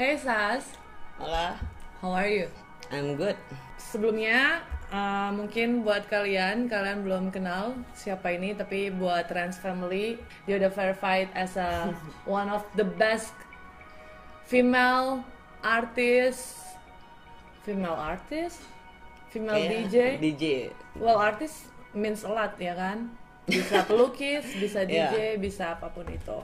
Hey Sas, Hola, how are you? I'm good. Sebelumnya uh, mungkin buat kalian kalian belum kenal siapa ini tapi buat Trans Family dia udah verified as a one of the best female artist female artist female Kayak DJ DJ. well artist means a lot ya kan bisa pelukis bisa DJ Yeah. bisa apa pun itu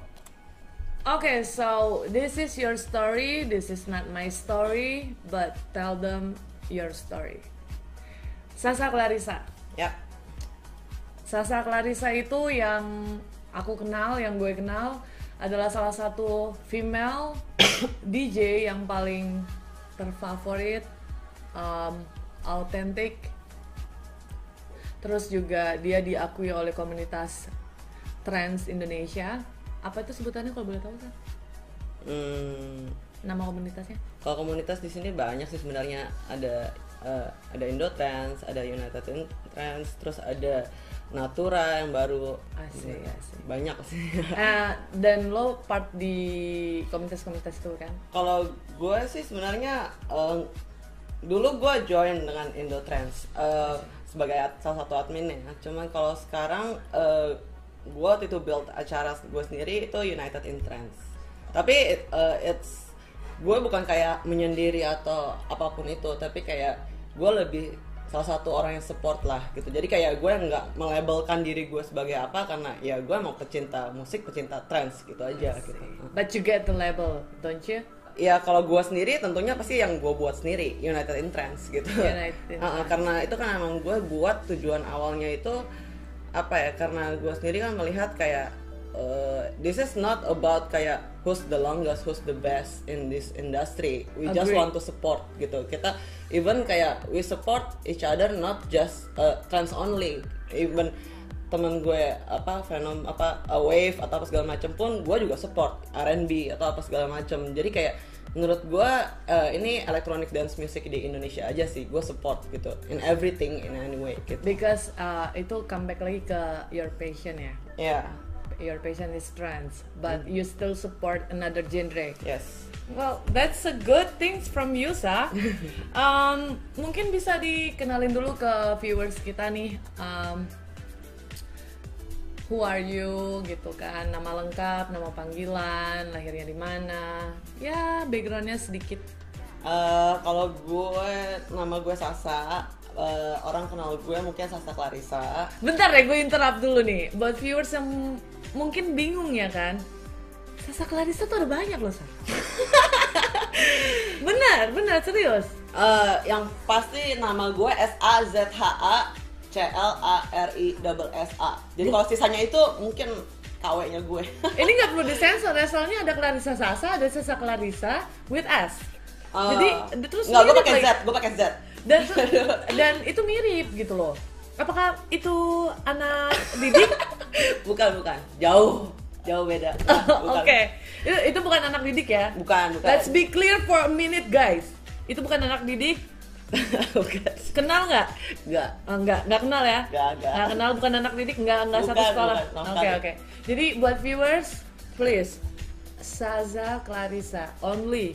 Okay, so this is your story. This is not my story, but tell them your story. Sasa Clarissa. Ya, Sasa Clarissa itu yang aku kenal, yang gue kenal adalah salah satu female DJ yang paling terfavorit, um, autentik. Terus juga dia diakui oleh komunitas trans Indonesia. Apa itu sebutannya kalau boleh tahu kan? hmm, Nama komunitasnya? kalau komunitas di sini banyak sih sebenarnya ada eh, ada Indo Trans, ada United Trans, terus ada Natura yang baru. Asik, asik. Banyak sih. Eh, dan lo part di komunitas-komunitas itu kan? kalau gue sih sebenarnya eh, dulu gue join dengan Indo Trans eh, sebagai salah satu adminnya. Cuman kalau sekarang eh, gue waktu itu build acara gue sendiri itu United in Trans. Tapi eh, it's gue bukan kayak menyendiri atau apa pun itu, tapi kayak gue lebih salah satu orang yang support lah gitu. Jadi kayak gue nggak melabelkan diri gue sebagai apa karena ya gue mau pecinta musik, pecinta trans gitu aja gitu. But you get the label, don't you? Ya kalau gue sendiri tentunya pasti yang gue buat sendiri United in Trans gitu. United in Trans. karena itu kan emang gue buat tujuan awalnya itu apa ya? Karena gue sendiri kan melihat kayak uh, this is not about kayak who's the longest, who's the best in this industry. We just Agree. want to support gitu. Kita even kayak we support each other not just uh, trans only. Even temen gue apa fenom apa a wave atau apa segala macam pun gue juga support R&B atau apa segala macam jadi kayak menurut gue eh, ini electronic dance music di Indonesia aja sih gue support gitu in everything in any way gitu Because uh, itu comeback lagi ke your passion ya. ya Your passion is trans, but you still support another genre. yes Well, that's a good things from you, Sa. Um, mungkin bisa dikenalin dulu ke viewers kita nih. Um, who are you gitu kan? Nama lengkap, nama panggilan, lahirnya di mana? Ya, backgroundnya sedikit. Eh, kalau gue nama gue Sasa eh, orang kenal gue mungkin Sasa Clarissa Bentar deh, gue interrupt dulu nih. Buat viewers yang mungkin bingung ya kan? Sasa Clarissa tuh ada banyak loh, Sa. benar, benar, serius. Eh, yang pasti nama gue S A Z H A C L A R I double S A. Jadi kalau sisanya itu mungkin KW-nya gue. Ini nggak perlu disensor ya, soalnya ada Clarissa Sasa, ada Sasa Clarissa with S. Eh, Jadi terus nggak gue pakai Z, gue pakai Z. Dan dan itu mirip gitu loh. Apakah itu anak didik? Bukan bukan, jauh jauh beda. Oke, Bukan. itu, itu bukan anak didik ya. Bukan bukan. Let's be clear for a minute guys. Itu bukan anak didik. bukan. Kenal nggak? Nggak. Oh, enggak, enggak kenal ya? Nggak, nggak. kenal bukan anak didik, enggak enggak satu sekolah. sama Oke, sekali. oke. Jadi buat viewers, please Saza Clarissa only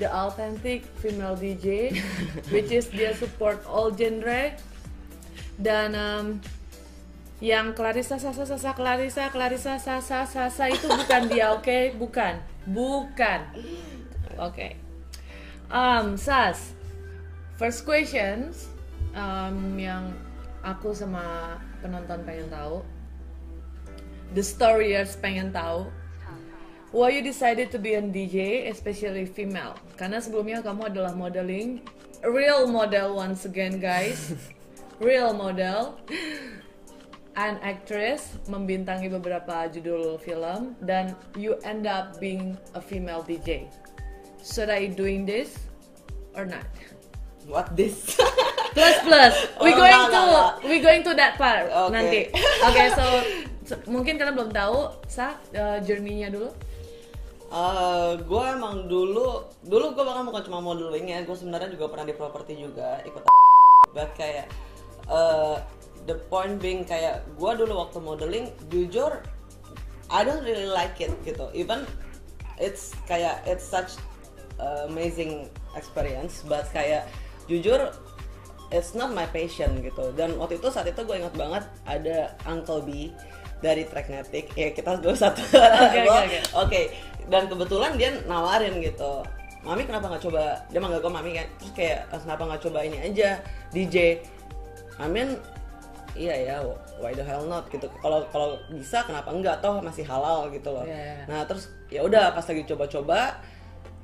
the authentic female DJ which is dia support all genre dan um, yang Clarissa Sasa Sasa Clarissa Clarissa Sasa Sasa itu bukan dia, oke? Bukan. Bukan. Oke. Um, Sas, first questions um, yang aku sama penonton pengen tahu, the storyers pengen tahu, why you decided to be a DJ, especially female? Karena sebelumnya kamu adalah modeling, real model once again guys, real model, an actress, membintangi beberapa judul film, dan you end up being a female DJ. Should I doing this or not? What this? Plus plus, we Oh, going enggak, to we going to that part Oke. nanti. Oke, so, so- mungkin kalian belum tahu, sa uh, journey-nya dulu. Eh, gue emang dulu dulu gue bahkan bukan cuma modeling ya gue sebenarnya juga pernah di properti juga ikut but kayak eh, the point being kayak gue dulu waktu modeling jujur I don't really like it gitu even it's kayak it's such uh, amazing experience but kayak jujur it's not my passion gitu. Dan waktu itu saat itu gue ingat banget ada Uncle B dari Tracknetic. Ya kita dua satu. Oke oke, oke. Oke, dan kebetulan dia nawarin gitu. Mami kenapa nggak coba? Dia manggil gue Mami kan. Terus kayak "Eh, kenapa nggak coba ini aja DJ Amin iya ya why the hell not? Gitu. Kalau kalau bisa kenapa enggak toh masih halal gitu loh. Iya. nah terus ya udah pas lagi coba-coba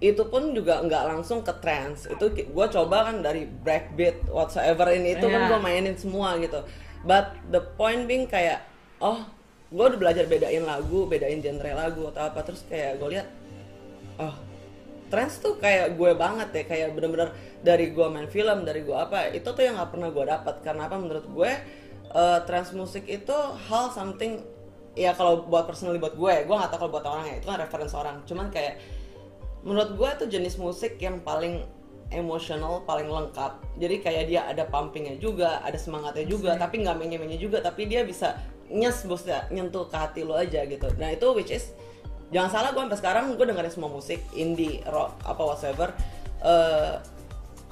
itu pun juga nggak langsung ke trance itu gue coba kan dari breakbeat whatsoever ini itu kan Iya. gue mainin semua gitu. But the point being kayak oh gue udah belajar bedain lagu bedain genre lagu atau apa terus kayak gue lihat oh trance tuh kayak gue banget ya kayak bener-bener dari gue main film dari gue apa itu tuh yang nggak pernah gue dapat karena apa? Menurut gue eh, trance musik itu hal something ya kalau buat personally buat gue gue nggak tahu kalau buat orang ya itu kan reference orang. Cuman kayak menurut gue tuh jenis musik yang paling emosional paling lengkap. Jadi kayak dia ada pumpingnya juga ada semangatnya juga tapi nggak menye-menye juga tapi dia bisa nyes bosnya nyentuh ke hati lo aja gitu. Nah itu which is jangan salah gue sampai sekarang gue dengerin semua musik indie rock apa whatsoever Eh,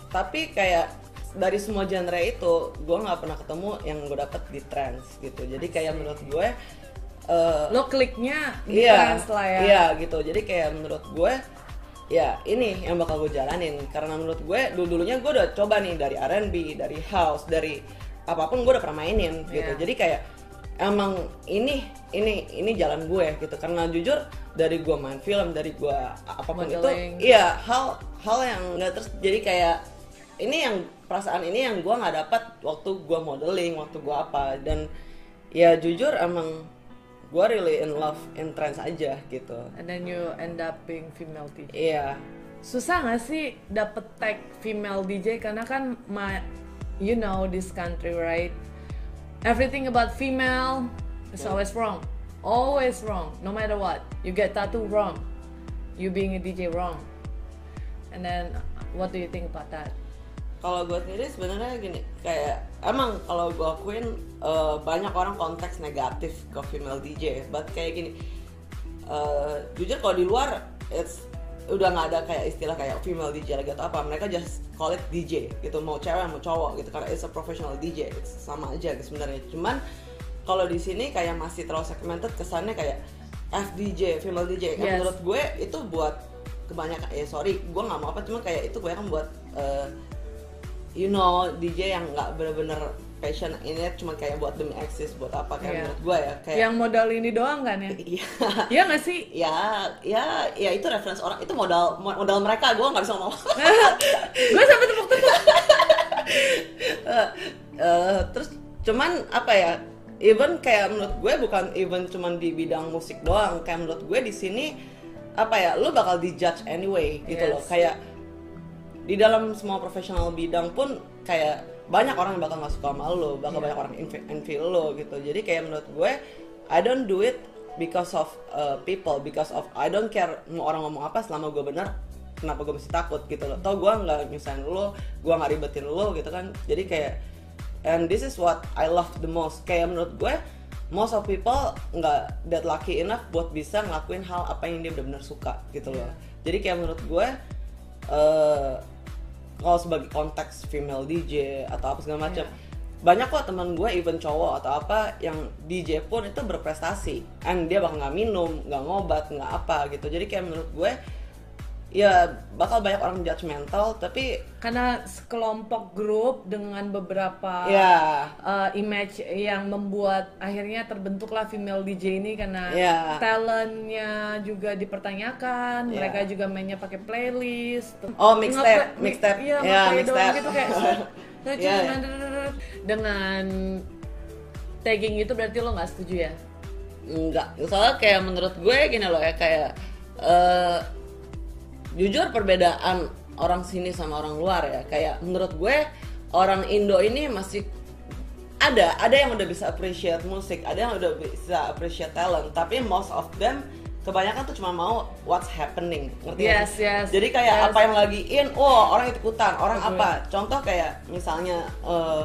tapi kayak dari semua genre itu gue nggak pernah ketemu yang gue dapet di trance gitu. Jadi kayak menurut gue eh, Lo kliknya di iya trance lah ya. iya gitu. Jadi kayak menurut gue ya ini yang bakal gue jalanin karena menurut gue dulu dulunya gue udah coba nih dari R&B dari house dari apa pun gue udah pernah mainin gitu Iya. jadi kayak emang ini ini ini jalan gue gitu karena jujur dari gue main film dari gue apa pun Modeling. itu iya hal hal yang nggak terus jadi kayak ini yang perasaan ini yang gue nggak dapat waktu gue modeling waktu gue apa dan ya jujur emang gue really in love in trance aja gitu And then you end up being female DJ. iya Susah nggak sih dapet tag female DJ karena kan ma you know this country right? Everything about female is always wrong. Always wrong. No matter what. You get tattoo wrong. You being a DJ wrong. And then what do you think about that? Kalau gue sendiri sebenarnya gini kayak emang kalau gue akuin eh, banyak orang konteks negatif ke female DJ but kayak gini eh, jujur kalau di luar it's udah nggak ada kayak istilah kayak female DJ lagi atau apa. Mereka just call it DJ gitu mau cewek mau cowok gitu karena it's a professional DJ It's sama aja gitu sebenarnya. Cuman kalau di sini kayak masih terlalu segmented kesannya kayak FDJ female DJ yang Yes. menurut gue itu buat kebanyakan ya sorry gue nggak mau apa cuma kayak itu gue kan buat eh, you know DJ yang nggak bener-bener passion ini cuma kayak buat demi eksis buat apa kayak Iya. menurut gue ya kayak Yang modal ini doang kan ya? iya Iya nggak sih? ya ya ya itu reference orang itu modal modal mereka gue nggak bisa ngomong Gue sampai tepuk-tepuk. Eh, eh, terus cuman apa ya even kayak menurut gue bukan even cuman di bidang musik doang kayak menurut gue di sini apa ya lu bakal dijudge anyway gitu Yes. loh kayak di dalam semua profesional bidang pun kayak banyak orang yang bakal nggak suka sama lo bakal Iya. banyak orang envy, lo gitu. Jadi kayak menurut gue I don't do it because of uh, people because of I don't care mau orang ngomong apa selama gue bener kenapa gue mesti takut gitu loh. Tau gue nggak nyusahin lo gue nggak ribetin lo gitu kan. Jadi kayak and this is what I love the most. Kayak menurut gue most of people nggak that lucky enough buat bisa ngelakuin hal apa yang dia benar-benar suka gitu loh. Jadi kayak menurut gue eh kalau sebagai konteks female DJ atau apa segala macam. Banyak kok teman gue even cowok atau apa yang DJ pun itu berprestasi. And dia bakal nggak minum nggak ngobat nggak apa gitu. Jadi kayak menurut gue ya bakal banyak orang judgmental tapi Karena sekelompok grup dengan beberapa ya uh, image yang membuat akhirnya terbentuklah female DJ ini karena Iya. talentnya juga dipertanyakan, Iya. mereka juga mainnya pakai playlist. Oh, mixtape, mixtape. Iya, ngeplay doang mixtape. gitu kayak Iya, iya. dengan tagging itu berarti lo nggak setuju ya? Enggak, soalnya kayak menurut gue gini loh ya kayak eh, jujur perbedaan orang sini sama orang luar ya kayak menurut gue orang Indo ini masih ada ada yang udah bisa appreciate musik, ada yang udah bisa appreciate talent, tapi most of them kebanyakan tuh cuma mau what's happening, ngerti Yes, sih? yes, Jadi kayak yes. apa yang lagi in, oh orang ikutan, orang Betul. apa? Contoh kayak misalnya eh,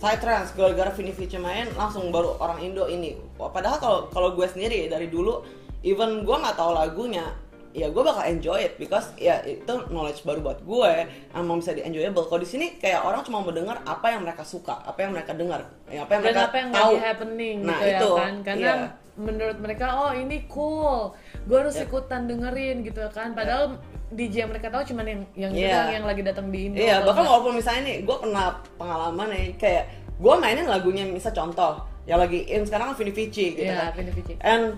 Psytrance gara-gara Vini Vici main langsung baru orang Indo ini. Padahal kalau kalau gue sendiri dari dulu even gue nggak tahu lagunya ya gue bakal enjoy it because ya itu knowledge baru buat gue emang bisa di enjoyable kalau di sini kayak orang cuma mau dengar apa yang mereka suka apa yang mereka dengar ya, apa yang dan mereka apa yang tahu lagi happening nah gitu itu ya kan karena iya. menurut mereka oh ini cool gue harus Yep. ikutan dengerin gitu kan padahal DJ yang mereka tahu cuman yang yang itu Iya. doang yang lagi datang di Indo Iya, atau bahkan enggak. walaupun misalnya nih, gue pernah pengalaman nih, kayak gue mainin lagunya, misal contoh, yang lagi in sekarang kan Vini Vici gitu Iya, kan. Vini Vici. And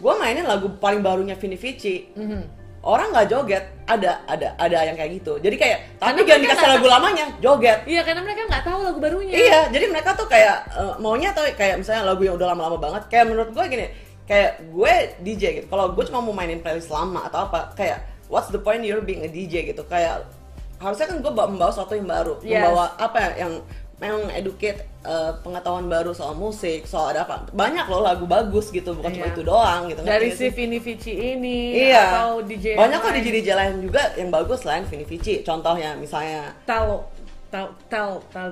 gue mainin lagu paling barunya Vini Vici, Mhm. orang nggak joget, ada, ada, ada yang kayak gitu. Jadi kayak, tapi jangan dikasih lagu lamanya, joget. Iya karena mereka nggak tahu lagu barunya. Iya, jadi mereka tuh kayak eh, maunya tuh kayak misalnya lagu yang udah lama-lama banget. Kayak menurut gue gini, kayak gue DJ gitu. Kalau gue cuma mau mainin playlist lama atau apa, kayak what's the point you're being a DJ gitu? Kayak harusnya kan gue bawa- membawa sesuatu yang baru, Yes. membawa apa ya, yang memang educate eh, pengetahuan baru soal musik, soal ada apa. Banyak loh lagu bagus gitu, bukan cuma Iya. itu doang gitu. Dari si? Vini Vici ini Iya. atau DJ Banyak kok lain. DJ DJ lain juga yang bagus selain Vini Vici. Contohnya misalnya tahu tahu tahu tahu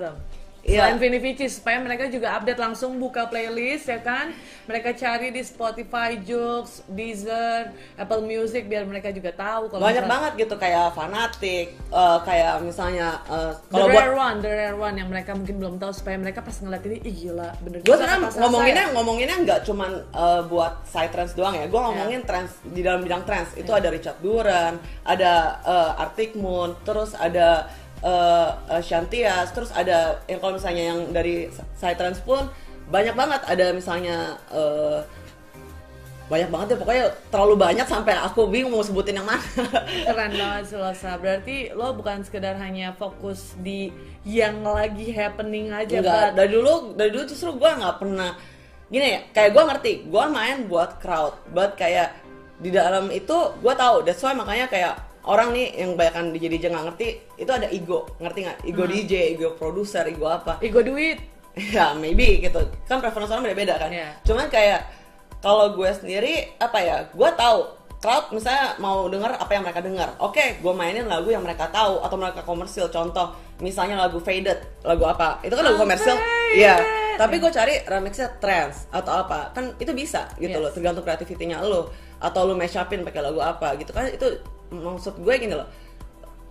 Iya. Selain Vini Vici supaya mereka juga update langsung buka playlist ya kan. Mereka cari di Spotify, Joox, Deezer, Apple Music biar mereka juga tahu kalau banyak misalnya- banget gitu kayak fanatik, eh, kayak misalnya eh, The kalau buat rare one, the rare one yang mereka mungkin belum tahu supaya mereka pas ngeliat ini, ih gila, bener gue kata Sasa ngomonginnya ya." ngomonginnya nggak cuman uh, buat side trends doang ya gue ngomongin trends di dalam bidang trends itu ada Richard Duran ada uh, Arctic Moon terus ada uh, uh, Shantias terus ada yang kalau misalnya yang dari side trends pun banyak banget. Ada misalnya uh, banyak banget ya. Pokoknya terlalu banyak sampai aku bingung mau sebutin yang mana. Keren banget sih lo, Sa. Berarti lo bukan sekedar hanya fokus di yang lagi happening aja, Enggak, dari dulu dari dulu justru gue nggak pernah gini ya, kayak gue ngerti, gue main buat crowd, buat kayak di dalam itu gue tahu, that's why makanya kayak orang nih yang banyak DJ DJ nggak ngerti itu ada ego, ngerti nggak? Ego Hmm. DJ, ego produser, ego apa? ego duit. ya maybe gitu, kan preference orang beda-beda kan. Iya. Cuman kayak kalau gue sendiri apa ya, gue tahu crowd misalnya mau denger apa yang mereka dengar. Oke, gue mainin lagu yang mereka tahu atau mereka komersil. Contoh, misalnya lagu Faded, lagu apa? Itu kan lagu Oh, komersil. Faded. Iya. Tapi gue cari remixnya trance atau apa. Kan itu bisa gitu Yes. loh, tergantung kreativitinya lo. Atau lo mash upin pakai lagu apa gitu kan. Itu maksud gue gini loh.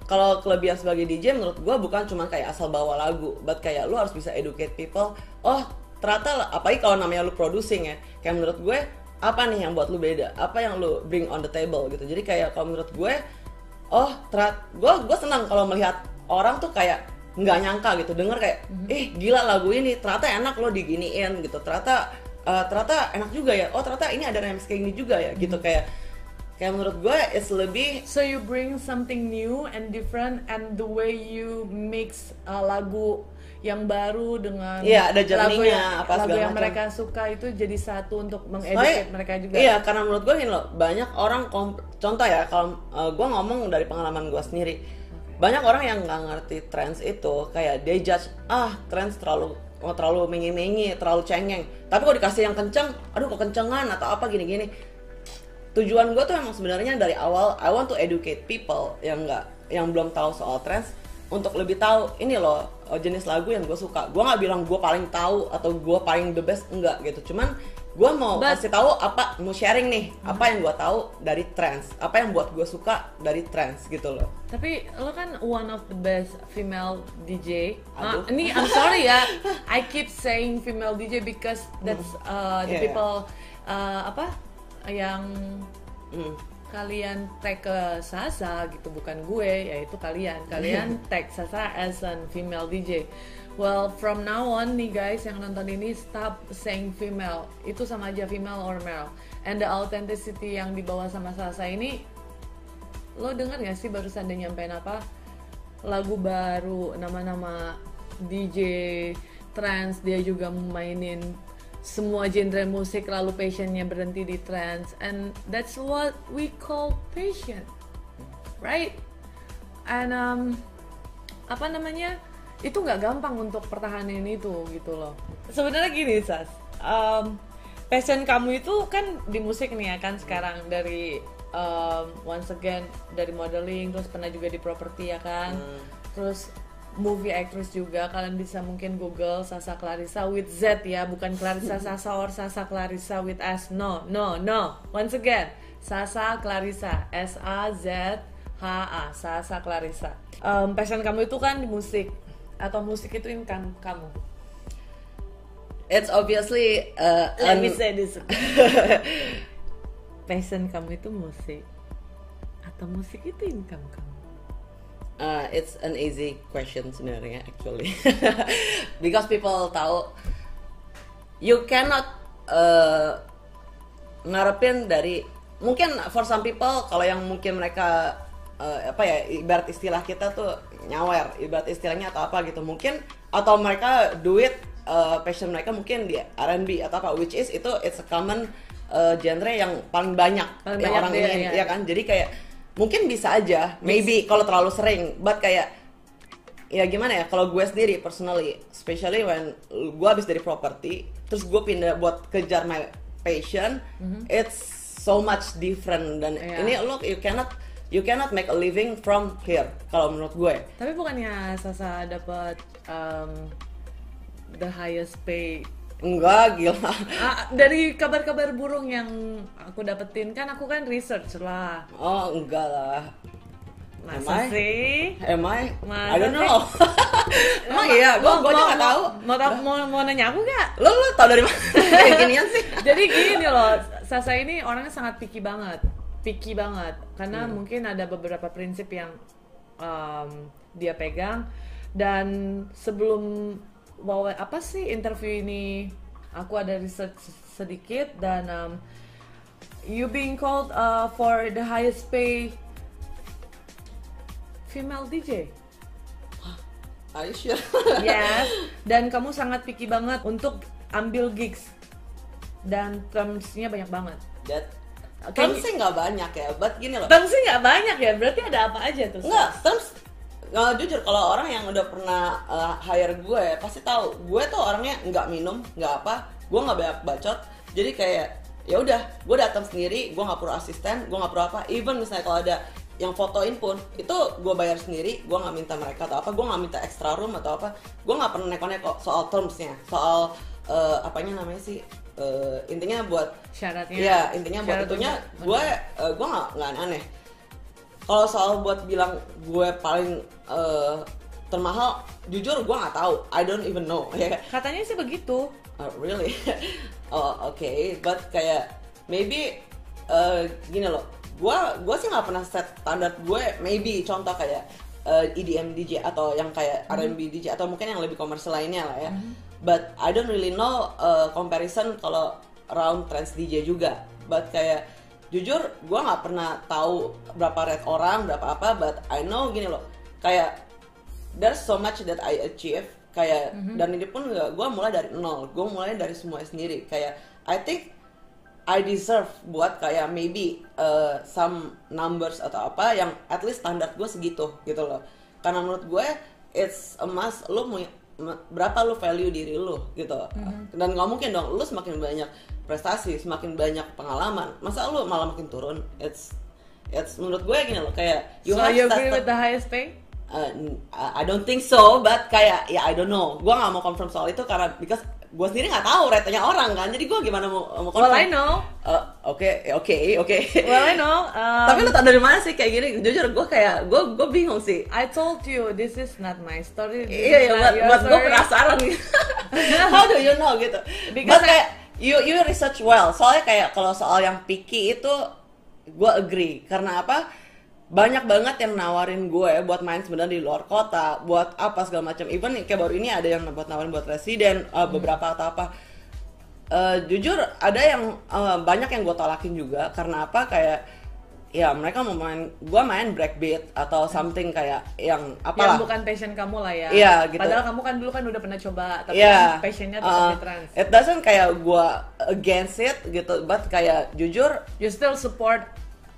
Kalau kelebihan sebagai DJ menurut gue bukan cuma kayak asal bawa lagu, but kayak lu harus bisa educate people. Oh, ternyata apalagi kalau namanya lu producing ya. Kayak menurut gue apa nih yang buat lu beda? Apa yang lu bring on the table gitu. Jadi kayak kalau menurut gue oh, ternyata gue gue senang kalau melihat orang tuh kayak nggak nyangka gitu denger kayak eh gila lagu ini ternyata enak lo diginiin gitu ternyata eh, ternyata enak juga ya. Oh ternyata ini ada remix kayak gini juga ya gitu. Kayak kayak menurut gue it's lebih So you bring something new and different and the way you mix uh, lagu yang baru dengan Iya, ada lagu yang, apa lagu yang macam. mereka suka itu jadi satu untuk mengeducate mereka juga. Iya, karena menurut gue gini loh, banyak orang contoh ya kalau gue ngomong dari pengalaman gue sendiri, banyak orang yang nggak ngerti trends itu kayak they judge ah trends terlalu oh, terlalu mengi-mengi, terlalu cengeng. Tapi kalau dikasih yang kenceng, aduh kok kencengan atau apa gini-gini. Tujuan gue tuh emang sebenarnya dari awal I want to educate people yang nggak yang belum tahu soal trends untuk lebih tahu ini loh oh, jenis lagu yang gue suka. Gue nggak bilang gue paling tahu atau gue paling the best enggak gitu. Cuman gue mau But- kasih tahu apa mau sharing nih apa yang gue tahu dari trends, apa yang buat gue suka dari trends gitu loh. Tapi lo kan one of the best female DJ. Ah, Aduh. ini I'm sorry ya, I keep saying female DJ because that's uh, the iya. people uh, apa yang Hmm. kalian tag ke Sasa gitu bukan gue yaitu kalian kalian tag Sasa as an female DJ well from now on nih guys yang nonton ini stop saying female. Itu sama aja female or male. And the authenticity yang dibawa sama Sasa ini lo denger gak sih barusan dia nyampein apa? Lagu baru nama-nama DJ trance dia juga mainin semua genre musik lalu passionnya berhenti di trance. And that's what we call passion right? And um, apa namanya itu nggak gampang untuk pertahanin itu gitu loh. Sebenarnya gini sas. Um, passion kamu itu kan di musik nih ya kan sekarang dari um, once again dari modeling terus pernah juga di properti ya kan. Terus movie actress juga kalian bisa mungkin google Sasa Clarissa with Z ya bukan Clarissa Sasa or Sasa Clarissa with S. No no no. Once again Sasa Clarissa S A Z H A Sasa Clarissa. Em, passion kamu itu kan di musik atau musik itu income kamu? It's obviously uh, Let me say this. Passion kamu itu musik. Atau musik itu income kamu? Uh, it's an easy question sebenarnya actually. Because people tahu you cannot uh, ngarepin dari mungkin for some people kalau yang mungkin mereka uh, apa ya ibarat istilah kita tuh nyawer ibarat istilahnya atau apa gitu mungkin atau mereka duit uh, passion mereka mungkin di R&B atau apa which is itu it's a common uh, genre yang paling banyak Paling yang banyak orang dia, ingin ya. ya kan jadi kayak mungkin bisa aja maybe kalau terlalu sering but kayak ya gimana ya kalau gue sendiri personally especially when gue habis dari property terus gue pindah buat kejar my passion it's so much different dan Iya. ini lo you cannot you cannot make a living from here kalau menurut gue. Tapi bukannya Sasa dapat em, the highest pay? Enggak gila. Ah, dari kabar-kabar burung yang aku dapetin kan aku kan research lah. Oh enggak lah. Masa I? sih? Am I? Masa I don't know. Emang iya? gue Mau- gue aja mau- nggak tahu. mau, mau, mau, mau nanya aku gak? lo lo tau dari mana? Kayak ginian sih. Jadi gini loh, Sasa ini orangnya sangat picky banget, picky banget, karena Hmm. mungkin ada beberapa prinsip yang um, dia pegang dan sebelum bawa apa sih interview ini, aku ada research sedikit dan um, you being called uh, for the highest pay female DJ. Are you sure? Yes, dan kamu sangat picky banget untuk ambil gigs dan termsnya banyak banget. That Oke. terms sih nggak banyak ya, but gini loh. Termsnya nggak banyak ya, berarti ada apa aja tuh? Nggak, terms jujur kalau orang yang udah pernah uh, hire gue pasti tahu gue tuh orangnya nggak minum nggak apa gue nggak banyak bacot jadi kayak ya udah gue datang sendiri gue nggak perlu asisten gue nggak perlu apa even misalnya kalau ada yang fotoin pun itu gue bayar sendiri gue nggak minta mereka atau apa gue nggak minta extra room atau apa gue nggak pernah neko-neko soal termsnya soal uh, apanya namanya sih uh, intinya buat Syaratnya. Iya intinya buat itunya untuk- gue uh, gue nggak nggak aneh. Kalau soal buat bilang gue paling uh, termahal, jujur gue nggak tahu. I don't even know. Ya, Katanya sih begitu. Uh, really? oh oke, but kayak maybe uh, gini loh. Gue gue sih nggak pernah set standar gue. Maybe contoh kayak uh, EDM DJ atau yang kayak R&B DJ atau mungkin yang lebih komersial lainnya lah ya. But I don't really know uh, comparison kalau around trans DJ juga. But kayak jujur gue nggak pernah tahu berapa rate orang berapa apa. But I know gini loh. Kayak there's so much that I achieve kayak dan ini pun nggak gue mulai dari nol gue mulai dari semua sendiri kayak I think I deserve buat kayak maybe uh, some numbers atau apa yang at least standar gue segitu gitu loh karena menurut gue it's a must mau me- berapa lu value diri lu gitu dan nggak mungkin dong lu semakin banyak prestasi semakin banyak pengalaman masa lu malah makin turun it's it's menurut gue gini loh kayak so have you agree with the highest pay? Uh, I don't think so, but kayak ya I don't know. Gua nggak mau confirm soal itu karena because gue sendiri nggak tahu rate-nya orang kan. Jadi gue gimana mau mau confirm? Well I know. Uh, Oke, oke, oke. Well I know. Um, Tapi lu tau dari mana sih kayak gini? Jujur gue kayak gue gue bingung sih. I told you this is not my story. Iya, iya, buat, buat gue penasaran. How do you know gitu? Because But kayak you you research well. Soalnya kayak kalau soal yang picky itu gue agree. Karena apa? Banyak banget yang nawarin gue buat main sebenarnya di luar kota, buat apa segala macam. Even kayak baru ini ada yang buat nawarin buat residen, uh, beberapa atau apa. Uh, jujur ada yang uh, banyak yang gue tolakin juga karena apa kayak ya mereka mau main gue main breakbeat atau something kayak yang yang apalah bukan passion kamu lah ya. Iya, gitu. Padahal kamu kan dulu kan udah pernah coba, tapi Iya. kan passionnya tetap uh, di trans. It doesn't kayak gua against it gitu, but kayak jujur, You still support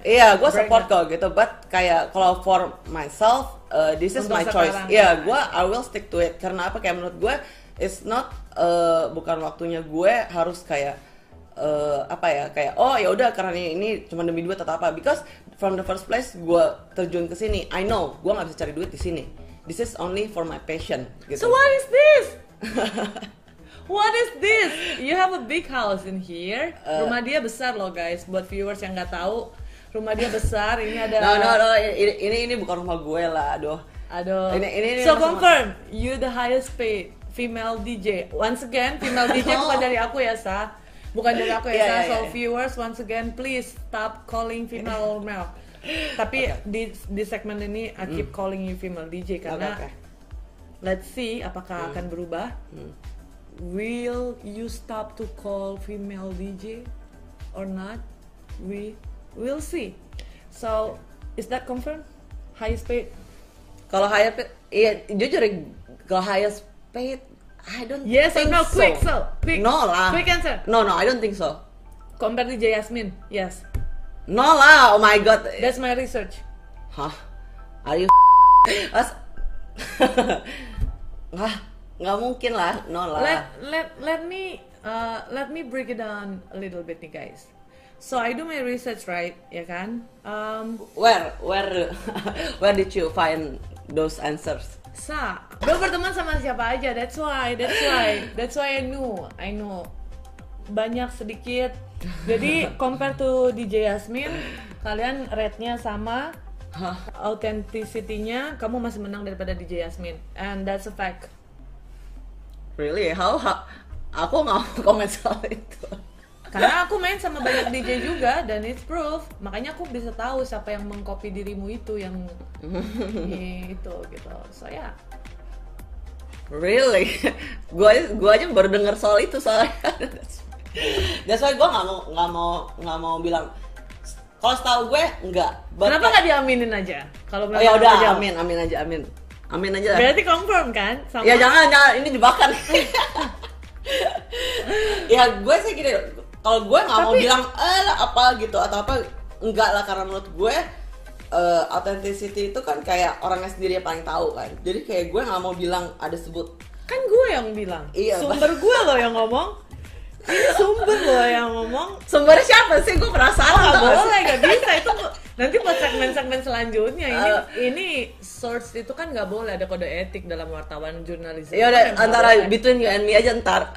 iya gua Break support kok gitu, but kayak kalau for myself, uh, this is Untuk my choice. Iya, ya. gua I will stick to it. Karena apa? Kayak menurut gue, it's not uh, bukan waktunya gue harus kayak uh, apa ya kayak oh ya udah karena ini, ini cuma demi duit atau apa because from the first place gue terjun ke sini I know gue nggak bisa cari duit di sini this is only for my passion gitu So what is this? What is this? You have a big house in here. Uh, rumah dia besar loh guys. Buat viewers yang nggak tahu, rumah dia besar. Ini ada. No no no ini ini, ini bukan rumah gue lah, aduh. Aduh. Ini- ini- ini so confirm, you the highest paid female DJ. Once again, female DJ bukan dari aku ya sa. Bukan dari aku ya Iya, sa. iya, So iya. viewers, once again, please stop calling female male. Tapi di di segmen ini I keep calling you female DJ karena. Oke, oke. let's see apakah akan berubah. Hmm. Will you stop to call female DJ or not? We will see. So is that confirmed? Highest paid? Kalau highest paid, iya jujur kalau highest paid, I don't Yes or think no? so. Quick, so quick. No lah. Quick answer. No no, I don't think so. Compare DJ Yasmin. Yes. No lah, oh my god. That's my research. Hah? Are you As Hah? Nggak mungkin lah, no lah. Let let let me uh, let me break it down a little bit nih guys. So I do my research right, ya kan? Um, Where where where did you find those answers? Sa, gue berteman sama siapa aja. That's why, that's why, that's why I knew, I know banyak sedikit. Jadi compare to DJ Yasmin, kalian rate-nya sama, Hah? authenticity-nya kamu masih menang daripada DJ Yasmin, and that's a fact. Really? How? how aku nggak mau komen soal itu. Karena aku main sama banyak DJ juga dan it's proof. Makanya aku bisa tahu siapa yang mengcopy dirimu itu yang itu gitu. So ya. Really? gua gua aja baru dengar soal itu soalnya. That's why gua nggak mau nggak mau nggak mau bilang. Kalau setahu gue enggak. But- Kenapa nggak diaminin aja? Kalau Oh ya udah, aja. amin, amin aja, amin. Amin aja. Berarti confirm kan? Sama Ya jangan, jangan, ini jebakan. ya gue sih gini, kalau gue nggak mau bilang eh lah, apa gitu atau apa, enggak lah karena menurut gue eh, authenticity itu kan kayak orangnya sendiri yang paling tahu kan. Jadi kayak gue nggak mau bilang ada sebut. Kan gue yang bilang. Iya, sumber gue loh yang ngomong ini sumber loh yang ngomong sumbernya siapa sih? Gue oh penasaran tau gak sih? boleh nggak bisa itu nanti buat segmen-segmen selanjutnya ini Eh. ini source itu kan nggak boleh ada kode etik dalam wartawan jurnalisme Ya udah kan antara boleh. between you and me aja ntar.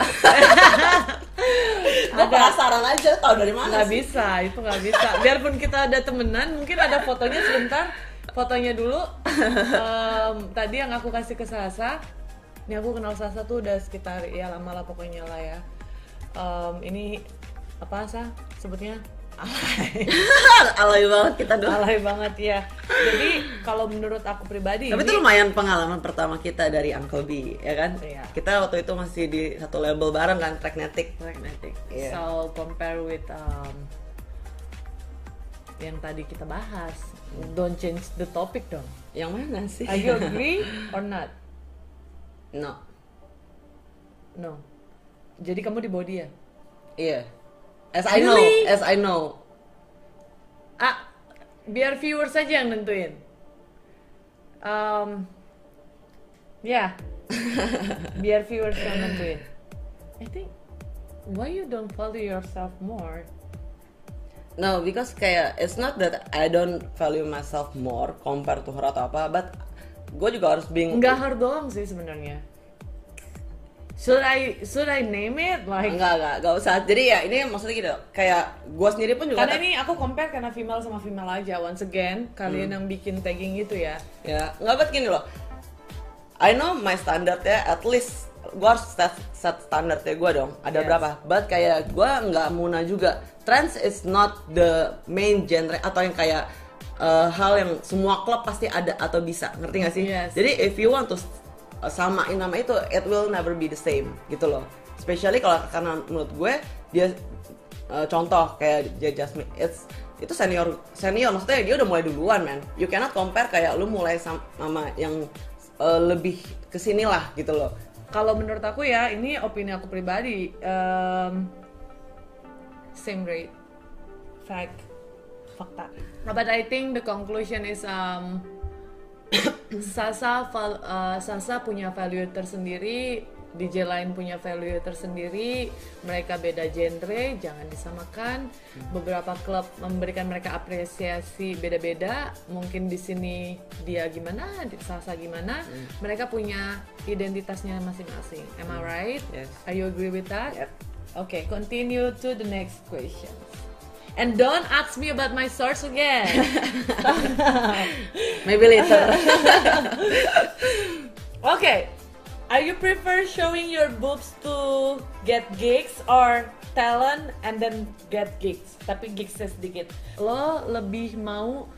gue penasaran aja tahu dari mana nggak bisa itu nggak bisa biarpun kita ada temenan mungkin ada fotonya sebentar fotonya dulu Em, tadi yang aku kasih ke Sasa ini aku kenal Sasa tuh udah sekitar ya lama lah pokoknya lah ya Em, ini apa sah sebutnya alay Alay banget kita dulu. alay banget ya jadi kalau menurut aku pribadi Tapi ini- itu lumayan pengalaman pertama kita dari Uncle B, ya kan? Iya. Kita waktu itu masih di satu label bareng kan, Tracknetic. magnetic. Iya. So compare with um, yang tadi kita bahas, don't change the topic dong. Yang mana sih? Are you agree or not? no. No. Jadi kamu di body ya? Iya. As I know, Really? as I know. Ah, biar viewers saja yang nentuin. Um, ya, biar viewers yang nentuin. I think why you don't value yourself more? No, because kayak it's not that I don't value myself more compared to her atau apa, but gue juga harus being Enggak hard doang sih sebenarnya. Should I should I name it like enggak enggak enggak usah. Jadi ya ini maksudnya gitu, kayak gue sendiri pun juga Karena ini aku compare karena female sama female aja. Once again, kalian yang bikin tagging itu ya. ya nggak buat gini loh I know my standard ya at least gue harus set, set standar ya gue dong ada Yes. berapa but kayak gue nggak muna juga trance is not the main genre atau yang kayak uh, hal yang semua klub pasti ada atau bisa ngerti gak sih Yes. jadi if you want to samain nama itu it will never be the same gitu loh especially kalau karena menurut gue dia uh, contoh kayak J Jasmine it's itu senior senior maksudnya dia udah mulai duluan man you cannot compare kayak lu mulai sam- sama yang uh, lebih ke sini lah gitu loh Kalau menurut aku ya, ini opini aku pribadi. em, same rate, fact, fakta. But I think the conclusion is um, Sasa val- uh, Sasa punya value tersendiri DJ lain punya value tersendiri, mereka beda genre, jangan disamakan. Beberapa klub memberikan mereka apresiasi beda-beda. Mungkin di sini dia gimana, di Salsa gimana. Mereka punya identitasnya masing-masing. Am I right? Yes. Are you agree with that? Yep. Okay, continue to the next question. And don't ask me about my source again. Maybe later. okay, are you prefer showing your boobs to get gigs or talent and then get gigs? Tapi gigsnya sedikit. Lo lebih mau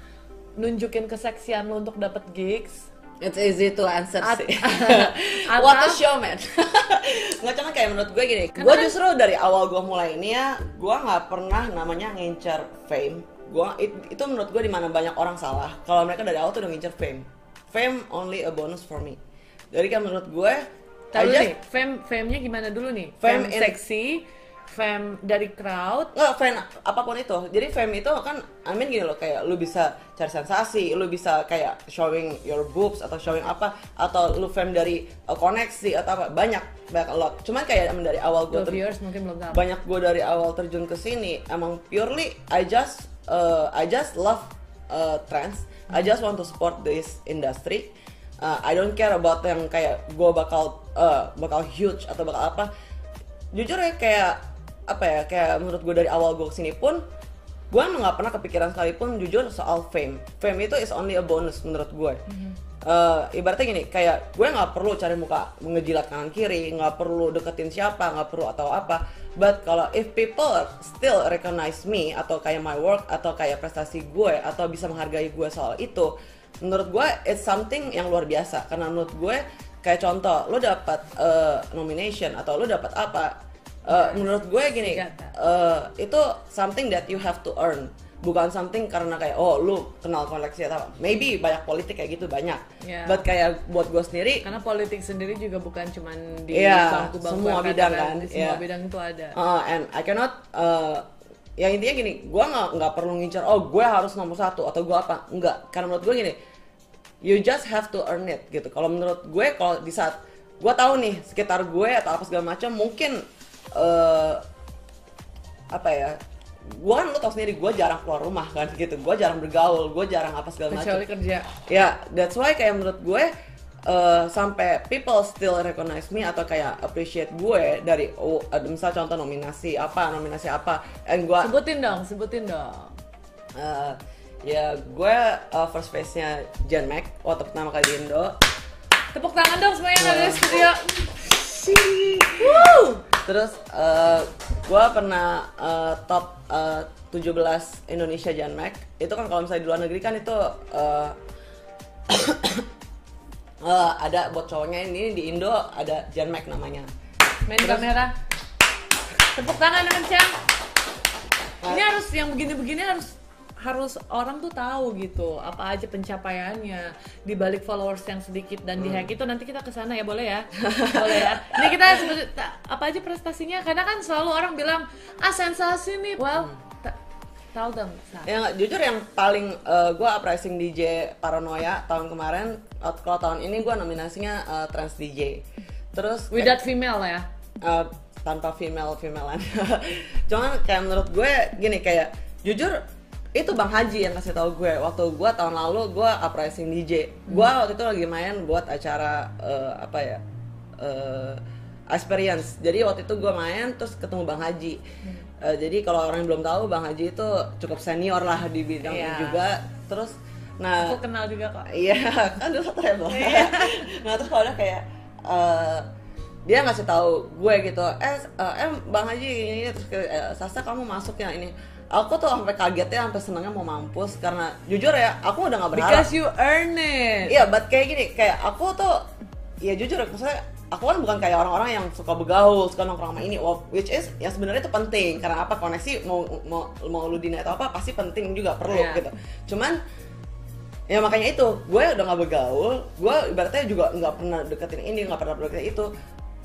nunjukin keseksian lo untuk dapat gigs It's easy to answer At- sih. What a showman. nggak cuma kayak menurut gue gini. Gue justru dari awal gue mulai ini ya, gue nggak pernah namanya ngincer fame. Gue itu menurut gue di mana banyak orang salah. Kalau mereka dari awal tuh udah ngincer fame. Fame only a bonus for me. Jadi kan menurut gue, Tahu nih, fame fame-nya gimana dulu nih? Fame Fame, in- seksi, fame dari crowd, nggak fan apa pun itu. Jadi fame itu kan I mean gini loh kayak lu bisa cari sensasi lu bisa kayak showing your boobs atau showing apa atau lu fame dari uh, koneksi atau apa banyak banyak a lot. Cuman kayak emang dari awal gue the viewers mungkin belum tahu. banyak gue dari awal terjun ke sini emang purely I just uh, I just love uh, trends. I just want to support this industry. Uh, I don't care about yang kayak gue bakal uh, bakal huge atau bakal apa. Jujur ya kayak apa ya kayak menurut gue dari awal gue ke sini pun gue emang nggak pernah kepikiran sekalipun jujur soal fame. Fame itu is only a bonus menurut gue Eh, ibaratnya gini kayak gue nggak perlu cari muka ngejilat kanan kiri nggak perlu deketin siapa nggak perlu atau apa. But kalau if people still recognize me atau kayak my work atau kayak prestasi gue atau bisa menghargai gue soal itu menurut gue it's something yang luar biasa. Karena menurut gue kayak contoh lo dapat eh, nomination atau lo dapat apa eh, menurut gue gini eh, itu something that you have to earn. Bukan something karena kayak oh lu kenal koleksi atau maybe banyak politik kayak gitu banyak. Yeah. but kayak buat gue sendiri Karena politik sendiri juga bukan cuman di Iya, bangku-bangku semua bidang kan, di semua iya. bidang itu ada. uh, and I cannot uh, ya intinya gini gue nggak nggak perlu ngincar oh gue harus nomor satu atau gue apa. Enggak karena menurut gue gini you just have to earn it gitu. Kalau menurut gue kalau di saat gue tahu nih sekitar gue atau apa segala macam mungkin eh apa ya gue kan lo tau sendiri gue jarang keluar rumah kan gitu gue jarang bergaul gue jarang apa segala macam Kecuali kerja. ya that's why kayak menurut gue uh, sampai people still recognize me atau kayak appreciate gue dari oh, misal contoh nominasi apa nominasi apa and gue Sebutin dong, sebutin dong. uh, ya gue uh, first face nya Jan Mac waktu pertama kali di Indo Tepuk tangan dong semuanya yang ada di studio. Terus uh, gue pernah uh, top uh, 17 Indonesia Jan Mac itu kan kalau misalnya di luar negeri kan itu uh, uh, ada buat cowoknya ini di Indo ada Jan Mac namanya Main kamera. Tepuk tangan dengan Cang. Ini harus yang begini-begini harus harus orang tuh tahu gitu apa aja pencapaiannya. Di balik followers yang sedikit dan di hack itu nanti kita ke sana ya boleh ya? Boleh ya? Ini kita apa aja prestasinya? Karena kan selalu orang bilang ah sensasi nih. Well ta- tell them. Sa. yang jujur yang paling gue uprising DJ Paranoia tahun kemarin uh, kalau tahun ini gue nominasinya uh, Trans DJ terus kayak- without female ya? Uh, tanpa female femalean. Cuman kayak menurut gue gini kayak jujur itu bang Haji yang kasih tahu gue. Waktu gue tahun lalu gue uprising DJ gue waktu itu lagi main buat acara uh, apa ya uh, experience jadi waktu itu gue main terus ketemu bang Haji. Uh, jadi kalau orang yang belum tahu bang Haji itu cukup senior lah di bidang ini juga. Terus nah aku kenal juga kok. Iya, kan dulu satu rebel. Iya. nah terus kalau udah kayak eh, dia ngasih tahu gue gitu, eh, eh, em bang Haji ini, terus kayak, eh, Sasa kamu masuk ya ini. Aku tuh sampai kagetnya, sampai senangnya mau mampus karena jujur ya, aku udah nggak berharap. because you earn it Iya, but kayak gini, kayak aku tuh, ya jujur, maksudnya aku kan bukan kayak orang-orang yang suka bergaul, suka nongkrong sama ini, which is yang sebenarnya itu penting karena apa koneksi mau mau mau lu dina atau apa pasti penting juga perlu Iya. gitu. Cuman ya makanya itu gue udah nggak bergaul, gue ibaratnya juga nggak pernah deketin ini, nggak pernah deketin itu.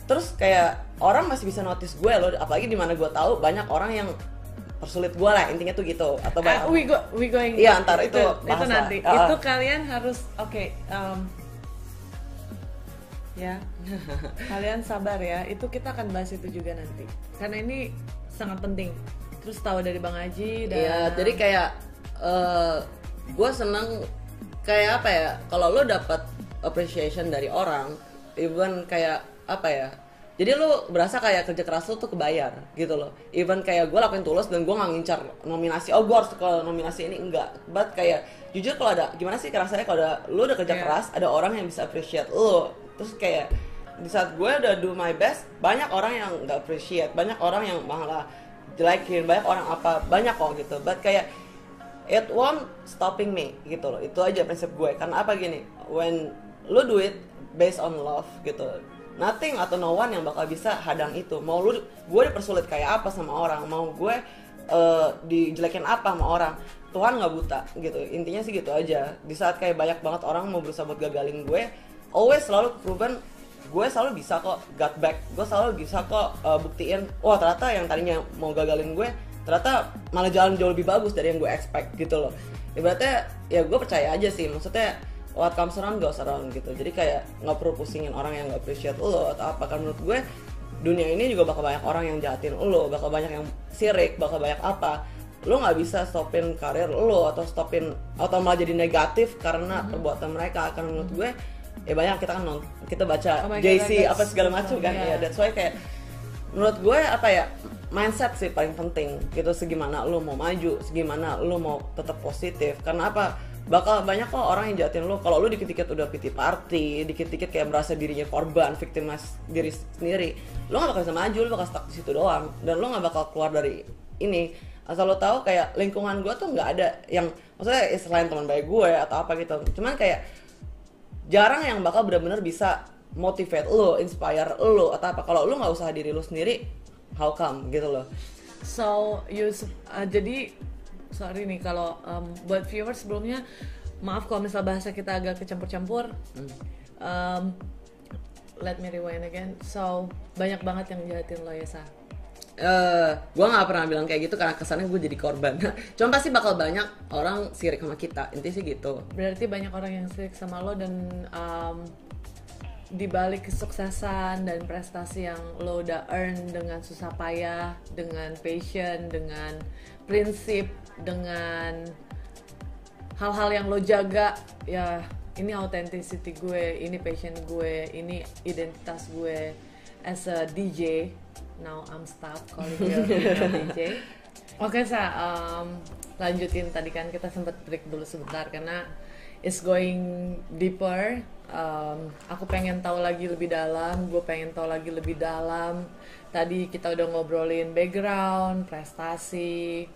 Terus kayak orang masih bisa notice gue loh, apalagi di mana gue tahu banyak orang yang persulit gue lah intinya tuh gitu. Atau Uh, banyak we go we going Iya, ntar itu itu lah. nanti. Ah. itu kalian harus oke um, ya. Kalian sabar ya itu kita akan bahas itu juga nanti. Karena ini sangat penting. Terus tahu dari bang Haji dan Iya, jadi kayak gue seneng kayak apa ya kalau lo dapat appreciation dari orang even kayak apa ya jadi lo berasa kayak kerja keras lo tuh kebayar gitu loh. Even kayak gue lakuin tulus dan gue nggak ngincar nominasi oh gue harus ke nominasi ini. Enggak. But kayak jujur kalau ada gimana sih rasanya kalau ada lo udah kerja Iya. keras ada orang yang bisa appreciate lo terus kayak di saat gue udah do my best banyak orang yang nggak appreciate banyak orang yang malah jelekin banyak orang apa banyak kok gitu. But kayak it won't stopping me gitu loh. Itu aja prinsip gue. Karena apa gini? When lu do it based on love gitu nothing atau no one yang bakal bisa hadang itu. Mau lu gue dipersulit kayak apa sama orang? Mau gue eh, dijelekin apa sama orang? Tuhan nggak buta gitu. Intinya sih gitu aja. Di saat kayak banyak banget orang mau berusaha buat gagalin gue always selalu proven gue selalu bisa kok. Got back. Gue selalu bisa kok uh, buktiin wah ternyata yang tadinya mau gagalin gue ternyata malah jalan jauh lebih bagus dari yang gue expect gitu loh. Ibaratnya ya gue percaya aja sih. Maksudnya what comes around goes around gitu. Jadi kayak nggak perlu pusingin orang yang nggak appreciate lo atau apa. Kan menurut gue dunia ini juga bakal banyak orang yang jahatin lo. Bakal banyak yang sirik bakal banyak apa. Lo nggak bisa stopin karir lo atau stopin atau malah jadi negatif karena perbuatan mereka. Karena menurut gue ya banyak kita kan non- kita baca Oh God, JC apa segala macam kan. yeah. ya that's why kayak menurut gue apa ya mindset sih paling penting. Gitu segimana lo mau maju segimana lo mau tetap positif. Karena apa bakal banyak kok orang yang jahatin lo kalau lo dikit-dikit udah pity party dikit-dikit kayak merasa dirinya korban victimize diri sendiri lo gak bakal bisa maju lo bakal stuck di situ doang. Dan lo gak bakal keluar dari ini. Asal lo tahu kayak lingkungan gue tuh nggak ada yang maksudnya selain teman baik gue atau apa gitu. Cuman kayak jarang yang bakal benar-benar bisa motivate lo, inspire lo atau apa. Kalau lo nggak usaha diri lo sendiri, how come? Gitu loh. So, you uh, jadi sorry nih kalau um, buat viewers sebelumnya maaf kalau misal bahasa kita agak kecampur-campur. Um, let me rewind again. So, banyak banget yang jahatin lo ya, Sa. Eh, gue nggak pernah bilang kayak gitu karena kesannya gue jadi korban. Cuma pasti bakal banyak orang sirik sama kita. Intinya sih gitu. Berarti banyak orang yang sirik sama lo dan um, di balik kesuksesan dan prestasi yang lo udah earn dengan susah payah, dengan passion, dengan prinsip, dengan hal-hal yang lo jaga, ya ini authenticity gue, ini passion gue, ini identitas gue as a DJ. Now I'm stop calling you DJ. Oke sa, um, lanjutin tadi kan kita sempat break dulu sebentar karena it's going deeper. Um, aku pengen tahu lagi lebih dalam, gue pengen tahu lagi lebih dalam. Tadi kita udah ngobrolin background, prestasi,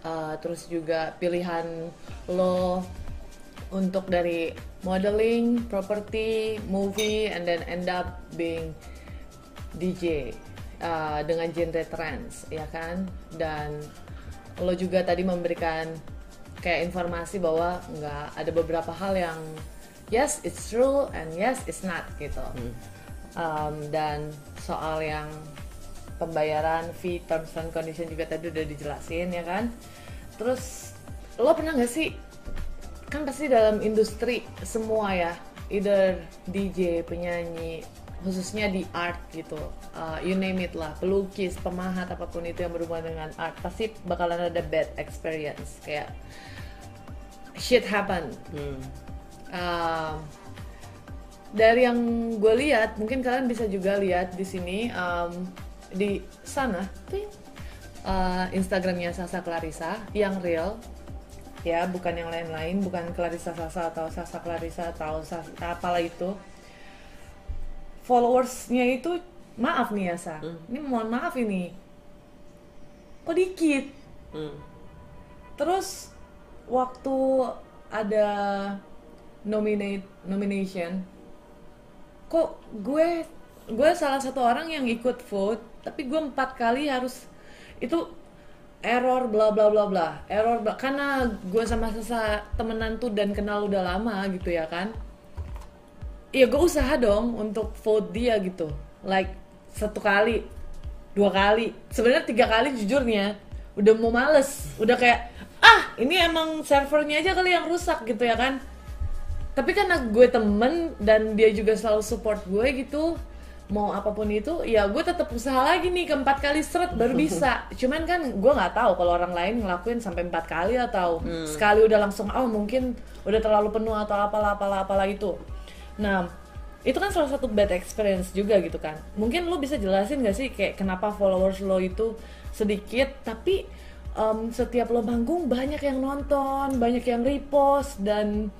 uh, terus juga pilihan lo untuk dari modeling, property, movie, and then end up being DJ uh, dengan genre trance, ya kan? Dan lo juga tadi memberikan kayak informasi bahwa nggak ada beberapa hal yang yes it's true and yes it's not gitu. Um, dan soal yang pembayaran fee terms and condition juga tadi udah dijelasin ya kan. Terus lo pernah nggak sih kan pasti dalam industri semua ya either DJ penyanyi khususnya di art gitu. Uh, you name it lah. Pelukis pemahat apa pun itu yang berhubungan dengan art pasti bakalan ada bad experience. Kayak shit happen. Hmm. Um, dari yang gue lihat mungkin kalian bisa juga lihat di sini um, di sana ting, uh, Instagramnya Sasa Clarissa yang real. Ya bukan yang lain-lain bukan Clarissa Sasa atau Sasa Clarissa atau Sasa, apalah itu followersnya itu maaf nih ya Sa ini mohon maaf ini. Kok dikit? Hmm. Terus waktu ada nominate nomination, kok gue gue salah satu orang yang ikut vote, tapi gue empat kali harus itu error bla bla bla bla. Error bla. Karena gue sama sesa temenan tuh dan kenal udah lama gitu ya kan Iya gue usaha dong untuk vote dia gitu. Like satu kali dua kali. Sebenarnya tiga kali jujurnya udah mau males. Udah kayak ah ini emang servernya aja kali yang rusak gitu ya kan. Tapi karena gue temen dan dia juga selalu support gue gitu mau apa pun itu ya gue tetap usaha lagi nih keempat kali seret baru bisa. Cuman kan gue nggak tahu kalau orang lain ngelakuin sampai empat kali atau sekali udah langsung oh mungkin udah terlalu penuh atau apalah apalah apalah itu nah itu kan salah satu bad experience juga gitu kan. Mungkin lo bisa jelasin gak sih kayak kenapa followers lo itu sedikit tapi em, setiap lo manggung banyak yang nonton banyak yang repost dan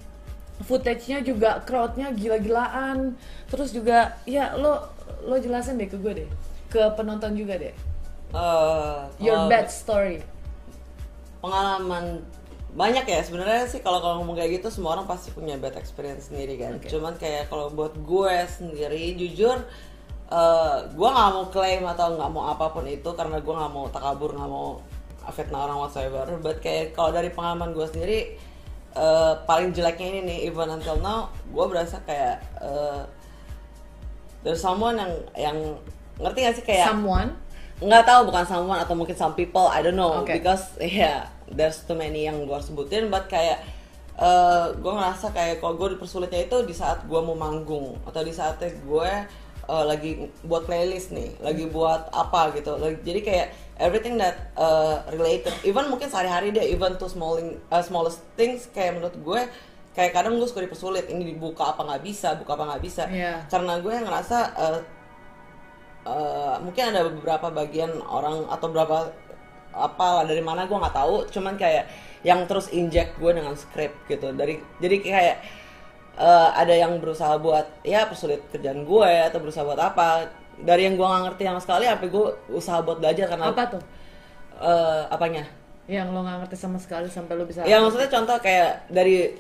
footage-nya juga crowd-nya gila-gilaan. Terus juga ya lo lo jelasin deh ke gue deh. Ke penonton juga deh. Eh, your bad story. pengalaman banyak ya sebenarnya sih kalau kalau ngomong kayak gitu semua orang pasti punya bad experience sendiri kan. Oke. cuman kayak kalau buat gue sendiri jujur eh gue nggak mau klaim atau nggak mau apa pun itu karena gue nggak mau takabur nggak mau fitnah orang whatsoever. But kayak kalau dari pengalaman gue sendiri eh, paling jeleknya ini nih even until now gue berasa kayak eh, there's someone yang yang ngerti gak sih kayak someone nggak tahu bukan someone atau mungkin some people I don't know Okay. because yeah there's too many yang gue sebutin but kayak eh gue ngerasa kayak kalau gue dipersulitnya itu di saat gue mau manggung atau di saatnya gue eh, lagi buat playlist nih lagi buat apa gitu Lagi- jadi kayak everything that eh, related even mungkin sehari-hari deh even to small eh, smallest things kayak menurut gue kayak kadang gue suka dipersulit ini dibuka apa nggak bisa buka apa nggak bisa Iya. karena gue ngerasa eh, eh, mungkin ada beberapa bagian orang atau berapa apa dari mana gue nggak tahu. Cuman kayak yang terus inject gue dengan script gitu. Dari jadi kayak eh, ada yang berusaha buat ya persulit kerjaan gue atau berusaha buat apa. Dari yang gue nggak ngerti sama sekali apa gue usaha buat belajar karena apa tuh? Eh, apanya? Yang lo nggak ngerti sama sekali sampai lo bisa ya maksudnya contoh kayak dari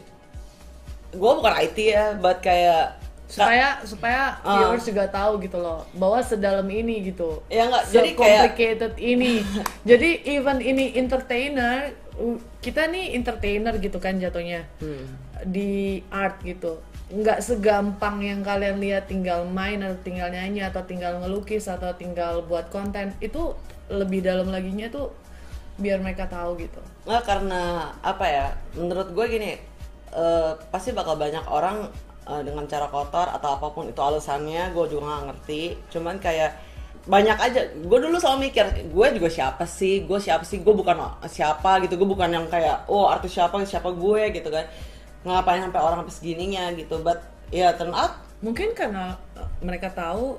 gue bukan IT ya but kayak supaya supaya Ah. viewers juga tahu gitu loh bahwa sedalam ini gitu Ya nggak, jadi kayak- complicated ini jadi even ini entertainer uh, kita nih entertainer gitu kan jatuhnya Hmm. di art gitu nggak segampang yang kalian lihat tinggal main atau tinggal nyanyi atau tinggal ngelukis atau tinggal buat konten itu lebih dalam laginya tuh biar mereka tahu gitu Nggak karena apa ya? Menurut gue gini, eh, pasti bakal banyak orang eh, dengan cara kotor atau apa pun itu alasannya. Gue juga nggak ngerti. Cuman kayak banyak aja. Gue dulu selalu mikir, gue juga siapa sih? Gue siapa sih? Gue bukan siapa gitu. Gue bukan yang kayak, oh artis siapa siapa gue gitu kan. Ngapain sampai orang sampai segininya gitu. But ya turn out, mungkin karena uh, mereka tahu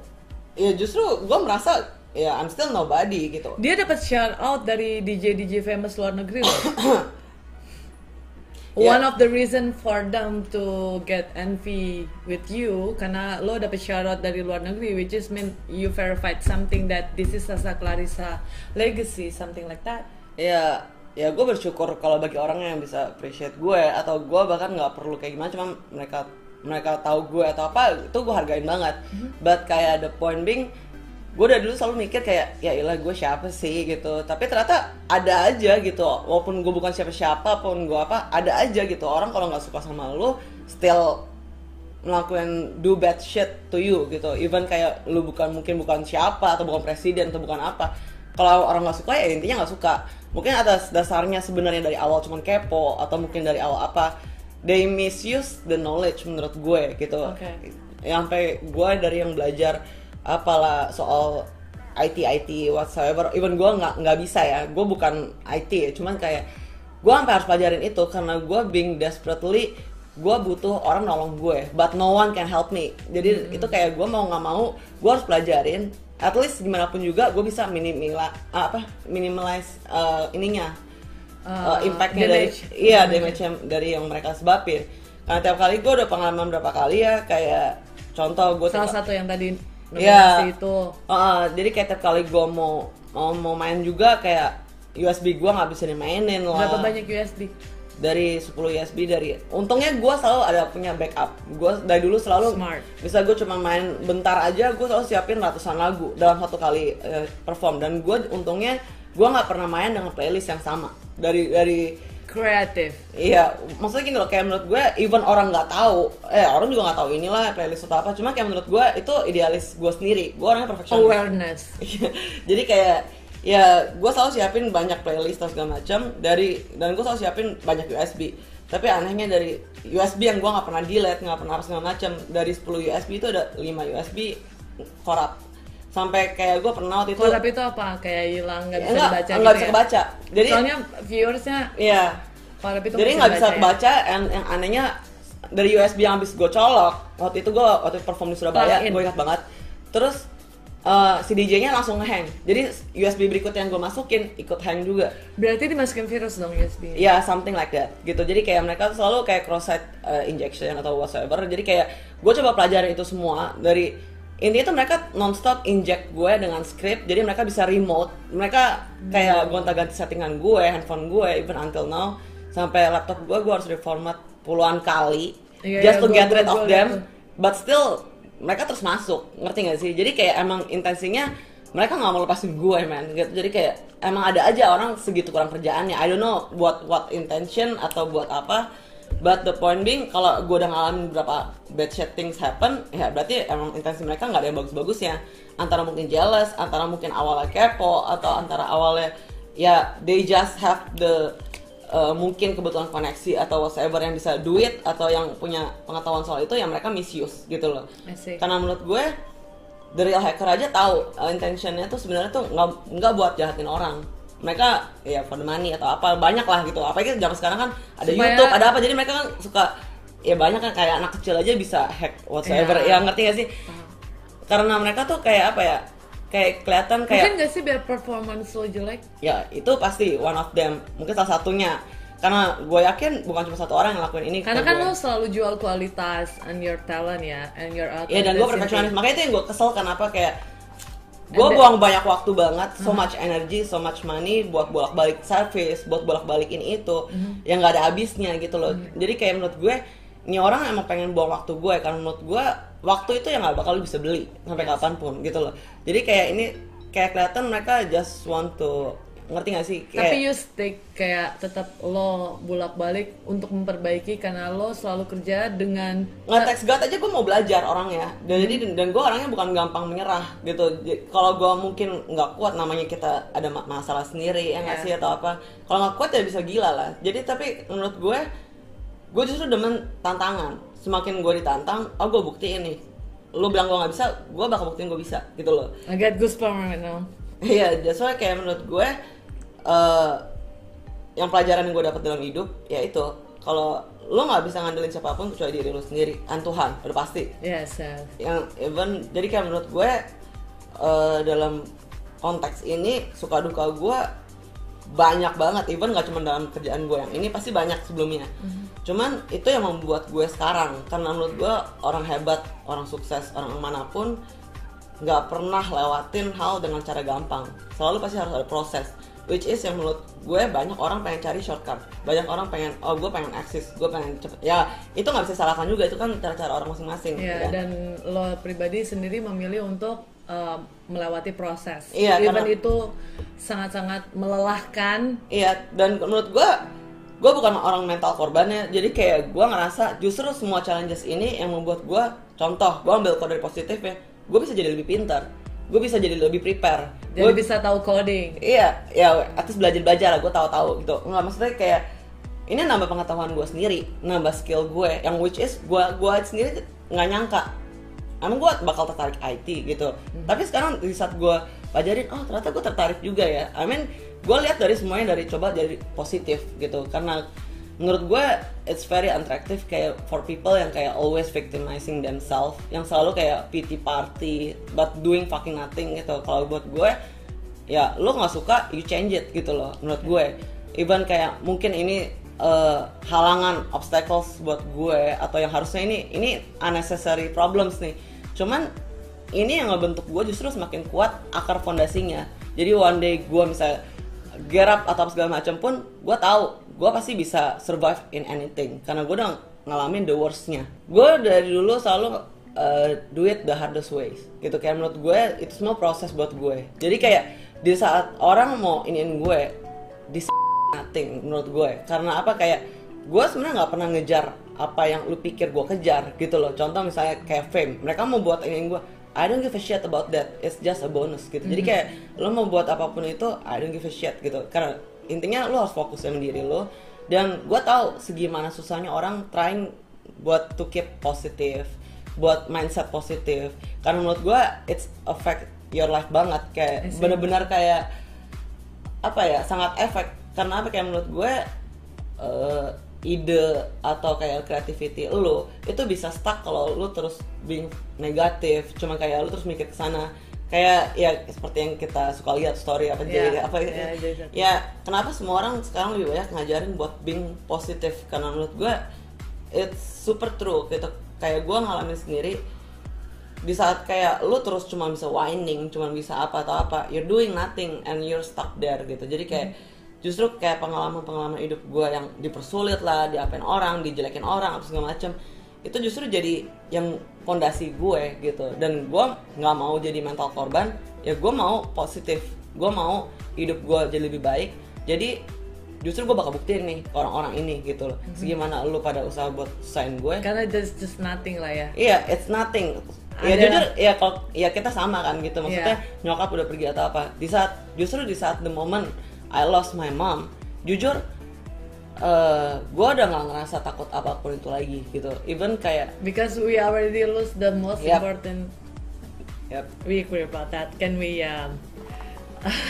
ya justru gue merasa ya I'm still nobody gitu. Dia dapat shout out dari DJ DJ famous luar negeri loh. Yeah. One of the reason for them to get envy with you karena lo dapet out dari luar negeri which is mean you verified something that this is Sasa Clarissa legacy something like that. ya ya gue bersyukur kalau bagi orang yang bisa appreciate gue atau gue bahkan nggak perlu kayak gimana cuma mereka mereka tahu gue atau apa itu gue hargain banget but kayak the point being gue dari dulu selalu mikir kayak ya ilah gue siapa sih? gitu. Tapi ternyata ada aja gitu. Walaupun gue bukan siapa-siapa pun gue apa ada aja gitu. Orang kalau nggak suka sama lu still ngelakuin do bad shit to you gitu. Even kayak lu bukan mungkin bukan siapa atau bukan presiden atau bukan apa. Kalau orang nggak suka ya intinya nggak suka. Mungkin atas dasarnya sebenarnya dari awal cuman kepo atau mungkin dari awal apa they misuse the knowledge menurut gue gitu. Oke. yang sampai gue dari yang belajar apalah soal IT IT whatsoever. Even gue nggak nggak bisa ya. Gue bukan IT ya cuman kayak gue sampai harus pelajarin itu karena gue being desperately gue butuh orang nolong gue but no one can help me. Jadi itu kayak gue mau nggak mau gue harus pelajarin at least gimana pun juga gue bisa minimila apa minimalize uh, ininya uh, Uh, impactnya dari iya damage yang dari yang mereka sebabin. Karena tiap kali gue udah pengalaman berapa kali ya kayak contoh gue Salah satu yang tadi Iya. nominasi itu Uh, jadi kayak tiap kali gue mau mau mau main juga kayak USB gue nggak bisa dimainin lah berapa banyak USB? dari 10 USB dari untungnya gue selalu ada punya backup gue dari dulu selalu Smart. bisa gue cuma main bentar aja gue selalu siapin ratusan lagu dalam satu kali eh, perform dan gue untungnya gue nggak pernah main dengan playlist yang sama dari dari Kreatif. Iya, maksudnya gini loh, kayak menurut gue, even orang nggak tahu, eh orang juga nggak tahu inilah playlist atau apa, cuma kayak menurut gue itu idealis gue sendiri, gue orangnya perfeksionis. Awareness. Iya, Jadi kayak ya gue selalu siapin banyak playlist dan segala macam dari dan gue selalu siapin banyak USB. tapi anehnya dari USB yang gue nggak pernah delete nggak pernah apa segala macam dari 10 USB itu ada 5 USB korup sampai kayak gue pernah waktu itu Korap itu apa? Kayak hilang nggak bisa enggak, dibaca enggak gitu bisa ya? kebaca jadi Soalnya viewersnya iya itu jadi nggak bisa ya? kebaca yang, yang anehnya dari USB yang habis gue colok. Waktu itu gue waktu perform di Surabaya gue ingat banget. Terus eh, si DJ-nya langsung ngehang. Jadi USB berikutnya yang gue masukin ikut hang juga. Berarti dimasukin virus dong USB. ya? Something like that gitu. Jadi kayak mereka selalu kayak cross site uh, injection atau whatsoever. Jadi kayak gue coba pelajarin itu semua dari intinya tuh mereka nonstop inject gue dengan script. Jadi mereka bisa remote. Mereka kayak gonta-ganti settingan gue handphone gue even until now sampai laptop gue gue harus reformat puluhan kali Iya, just iya, to gua- get gua- rid gua of liat them but still mereka terus masuk. Ngerti gak sih? Jadi kayak emang intensinya mereka nggak mau lepasin gue man gitu. Jadi kayak emang ada aja orang segitu kurang kerjaannya. I don't know buat what intention atau buat apa. But the point being kalau gue udah ngalamin beberapa bad shit things happen ya berarti emang intensi mereka nggak ada yang bagus-bagusnya. Antara mungkin jealous antara mungkin awalnya kepo atau antara awalnya ya they just have the uh, mungkin kebetulan koneksi atau whatever yang bisa duit atau yang punya pengetahuan soal itu ya mereka misuse gitu loh. Karena menurut gue the real hacker aja tahu uh, intentionnya tuh sebenarnya tuh nggak nggak buat jahatin orang. Mereka ya for the money atau apa banyak lah gitu. Apalagi zaman sekarang kan ada Supaya- YouTube ada apa. Jadi mereka kan suka ya banyak kan kayak anak kecil aja bisa hack whatsoever Iya. ya ngerti gak sih? Karena mereka tuh kayak apa ya kayak kelihatan kayak Mungkin gak sih biar performance lo jelek? ya itu pasti one of them. Mungkin salah satunya. Karena gue yakin bukan cuma satu orang yang lakuin ini. Karena kan gue. lo selalu jual kualitas and your talent ya, and your Iya dan gue perfeksionis makanya itu yang gue kesel kenapa kayak gue buang banyak waktu banget so much energy so much money buat bolak balik service buat bolak balikin itu yang nggak ada habisnya gitu loh. Jadi kayak menurut gue ini orang emang pengen buang waktu gue karena menurut gue waktu itu yang nggak bakal lu bisa beli sampai kapan pun gitu loh. Jadi kayak ini kayak kelihatan mereka just want to ngerti gak sih? Kayak Tapi you stick kayak tetap lo bolak-balik untuk memperbaiki karena lo selalu kerja dengan nggak God aja gue mau belajar orangnya. Dan jadi dan gue orangnya bukan gampang menyerah gitu. Kalau gue mungkin nggak kuat namanya kita ada ma- masalah sendiri ya nggak Iya. sih atau apa. Kalau nggak kuat ya bisa gila lah. Jadi tapi menurut gue gue justru demen tantangan semakin gue ditantang oh gue buktiin nih lu bilang gue nggak bisa gue bakal buktiin gue bisa gitu loh I get goosebumps right now. Iya, that's why kayak menurut gue eh yang pelajaran yang gue dapat dalam hidup ya itu kalau lo nggak bisa ngandelin siapa pun kecuali diri lo sendiri, an Tuhan udah pasti. Yes, yes. Yang even jadi kayak menurut gue eh, dalam konteks ini suka duka gue banyak banget, even nggak cuma dalam kerjaan gue yang ini pasti banyak sebelumnya. Cuman itu yang membuat gue sekarang karena menurut gue orang hebat, orang sukses, orang mana pun nggak pernah lewatin hal dengan cara gampang selalu pasti harus ada proses which is yang menurut gue banyak orang pengen cari shortcut banyak orang pengen oh gue pengen eksis gue pengen cepet ya itu nggak bisa salahkan juga itu kan cara-cara orang masing-masing Ya, ya. dan lo pribadi sendiri memilih untuk uh, melewati proses. Iya, Even karena- itu sangat-sangat melelahkan. Iya, dan menurut gue, gue bukan orang mental korbannya. Jadi kayak gue ngerasa justru semua challenges ini yang membuat gue, contoh, gue ambil kode positif ya, gue bisa jadi lebih pintar, gue bisa jadi lebih prepare. Jadi Gue bisa tahu coding. Iya, ya atas belajar belajar lah, gue tahu-tahu gitu. Nggak maksudnya kayak ini nambah pengetahuan gue sendiri, nambah skill gue, yang which is gue gue sendiri nggak nyangka. Emang gue bakal tertarik IT gitu. Tapi sekarang di saat gue pelajarin, oh ternyata gue tertarik juga ya. I mean, gue lihat dari semuanya dari coba jadi positif gitu. Karena menurut gue it's very attractive kayak for people yang kayak always victimizing themselves, yang selalu kayak pity party but doing fucking nothing gitu. Kalau buat gue ya lo nggak suka you change it gitu loh menurut gue even kayak mungkin ini eh, halangan obstacles buat gue atau yang harusnya ini ini unnecessary problems nih. Cuman ini yang ngebentuk gue justru semakin kuat akar fondasinya. Jadi one day gue misalnya get up atau segala macam pun gue tahu gue pasti bisa survive in anything. Karena gue udah ngalamin the worstnya. Gue dari dulu selalu uh, do it the hardest ways. Gitu kayak menurut gue itu semua proses buat gue. Jadi kayak di saat orang mau iniin gue di nothing menurut gue. Karena apa? Kayak gue sebenarnya nggak pernah ngejar apa yang lu pikir gue kejar gitu loh. Contoh misalnya kayak fame. Mereka mau buat iniin gue I don't give a shit about that. It's just a bonus gitu. Jadi kayak lo mau buat apa pun itu I don't give a shit gitu. Karena intinya lo harus fokus sama diri lo dan gue tahu segimana susahnya orang trying buat to keep positif buat mindset positif karena menurut gue it's affect your life banget. Kayak bener-bener kayak apa ya sangat efek karena apa? Kayak menurut gue eh, ide atau kayak creativity lu itu bisa stuck kalau lu terus being negatif cuma kayak lu terus mikir ke sana. Kayak ya seperti yang kita suka lihat story apa Yeah, jadi apa yeah, jadi- ya kenapa semua orang sekarang lebih banyak ngajarin buat being positif karena menurut gue it's super true gitu. Kayak gue ngalamin sendiri di saat kayak lu terus cuma bisa whining cuma bisa apa atau apa you're doing nothing and you're stuck there gitu. Jadi kayak justru kayak pengalaman-pengalaman hidup gue yang dipersulit lah diapain orang dijelekin orang atau segala macem itu justru jadi yang fondasi gue gitu dan gue nggak mau jadi mental korban ya gue mau positif gue mau hidup gue jadi lebih baik jadi justru gue bakal buktiin nih orang-orang ini gitu loh segimana lu pada usaha buat sign gue Karena just just nothing lah ya. Iya, it's nothing. Ya Ada- jujur, ya kalau ya kita sama kan gitu. Maksudnya Iya. nyokap udah pergi atau apa. Di saat justru di saat the moment I lost my mom, jujur eh gue udah nggak ngerasa takut apa pun itu lagi gitu. Even kayak, Because we already lose the most Yep. important. yep, We agree about that. Can we? Um...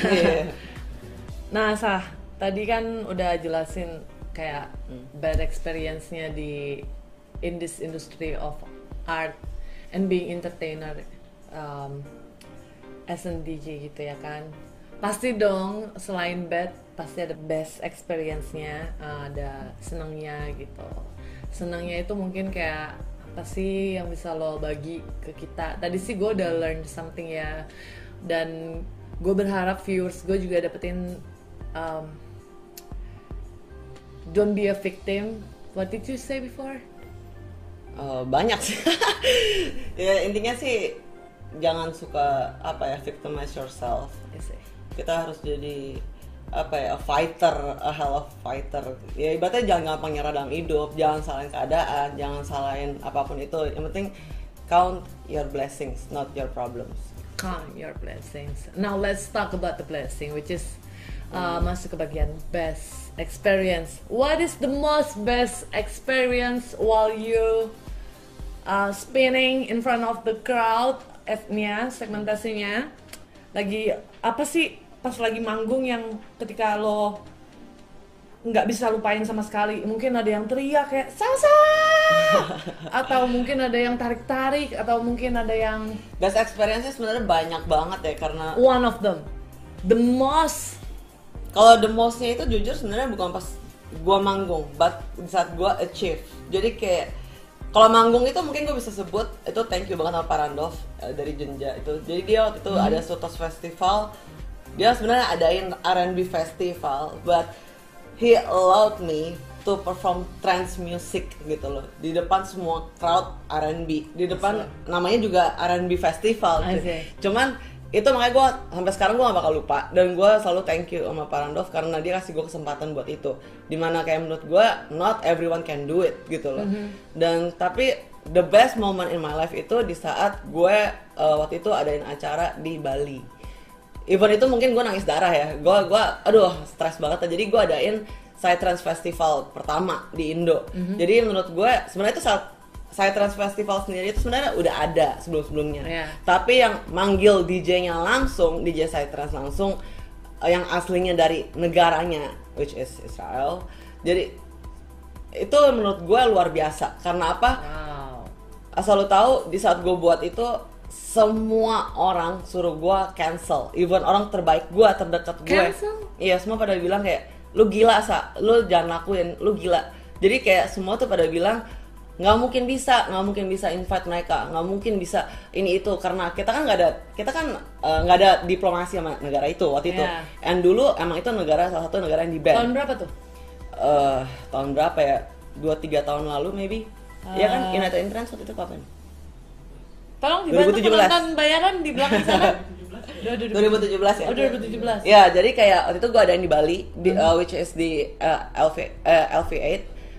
iya. Nah, sah. Tadi kan udah jelasin kayak Hmm. bad experience-nya di in this industry of art and being entertainer um, as a DJ gitu ya kan. Pasti dong selain bad pasti ada best experience-nya, uh, ada senangnya gitu. Senangnya itu mungkin kayak apa sih yang bisa lo bagi ke kita? Tadi sih gue udah learn something ya, dan gue berharap viewers gue juga dapetin um, don't be a victim. What did you say before? Eh, banyak sih. ya intinya sih jangan suka apa ya victimize yourself. I say. Kita harus jadi apa ya a fighter a hell of fighter ya ibaratnya jangan gampang nyerah dalam hidup jangan salahin keadaan jangan salahin apa pun itu yang penting count your blessings not your problems Count your blessings. Now let's talk about the blessing, which is uh, masuk ke bagian best experience. What is the most best experience while you uh, spinning in front of the crowd? F-nya, segmentasinya. Lagi apa sih pas lagi manggung yang ketika lo nggak bisa lupain sama sekali mungkin ada yang teriak kayak Sasa atau mungkin ada yang tarik-tarik atau mungkin ada yang best experience sebenarnya banyak banget ya karena one of them. The most. Kalau the mostnya itu jujur sebenarnya bukan pas gua manggung but di saat gua achieve. Jadi kayak kalau manggung itu mungkin gue bisa sebut itu thank you banget sama Pak Randolph eh, dari Jenja itu. Jadi dia waktu itu ada Sotos Festival dia sebenarnya adain R&B festival but he allowed me to perform trance music gitu loh. Di depan semua crowd R&B di depan namanya juga R&B festival see. cuman itu makanya gue sampai sekarang gue gak bakal lupa. Dan gue selalu thank you sama Pak Randolph karena dia kasih gue kesempatan buat itu. Di mana kayak menurut gue not everyone can do it gitu loh. Dan tapi the best moment in my life itu di saat gue uh, waktu itu adain acara di Bali event itu mungkin gue nangis darah ya. Gue gua aduh stres banget. Jadi gue adain Psytrance Festival pertama di Indo. Jadi menurut gue sebenarnya itu saat Psytrance Festival sendiri itu sebenarnya udah ada sebelum sebelumnya Iya. tapi yang manggil DJ-nya langsung DJ Psytrance langsung eh, yang aslinya dari negaranya which is Israel. Jadi itu menurut gue luar biasa. Karena apa? Wow. Asal lo tahu di saat gue buat itu semua orang suruh gue cancel. Even orang terbaik gue terdekat gue Cancel? iya semua pada bilang kayak lu gila sa. Lu jangan lakuin. Lu gila. Jadi kayak semua tuh pada bilang nggak mungkin bisa nggak mungkin bisa invite mereka. Nggak mungkin bisa ini itu. Karena kita kan nggak ada kita kan eh, nggak ada diplomasi sama negara itu waktu itu. Iya. and dulu emang itu negara salah satu negara yang di ban tahun berapa tuh? Eh tahun berapa ya? Dua tiga tahun lalu maybe. Iya kan? Eh. United Entrance waktu itu kapan tolong dibantu 2017. penonton bayaran di belakang sana Duh, duh, duh. 2017 ya Oh, 2017. ya jadi kayak waktu itu gue adain di Bali di, Hmm. uh, which is di uh, LV uh, LV8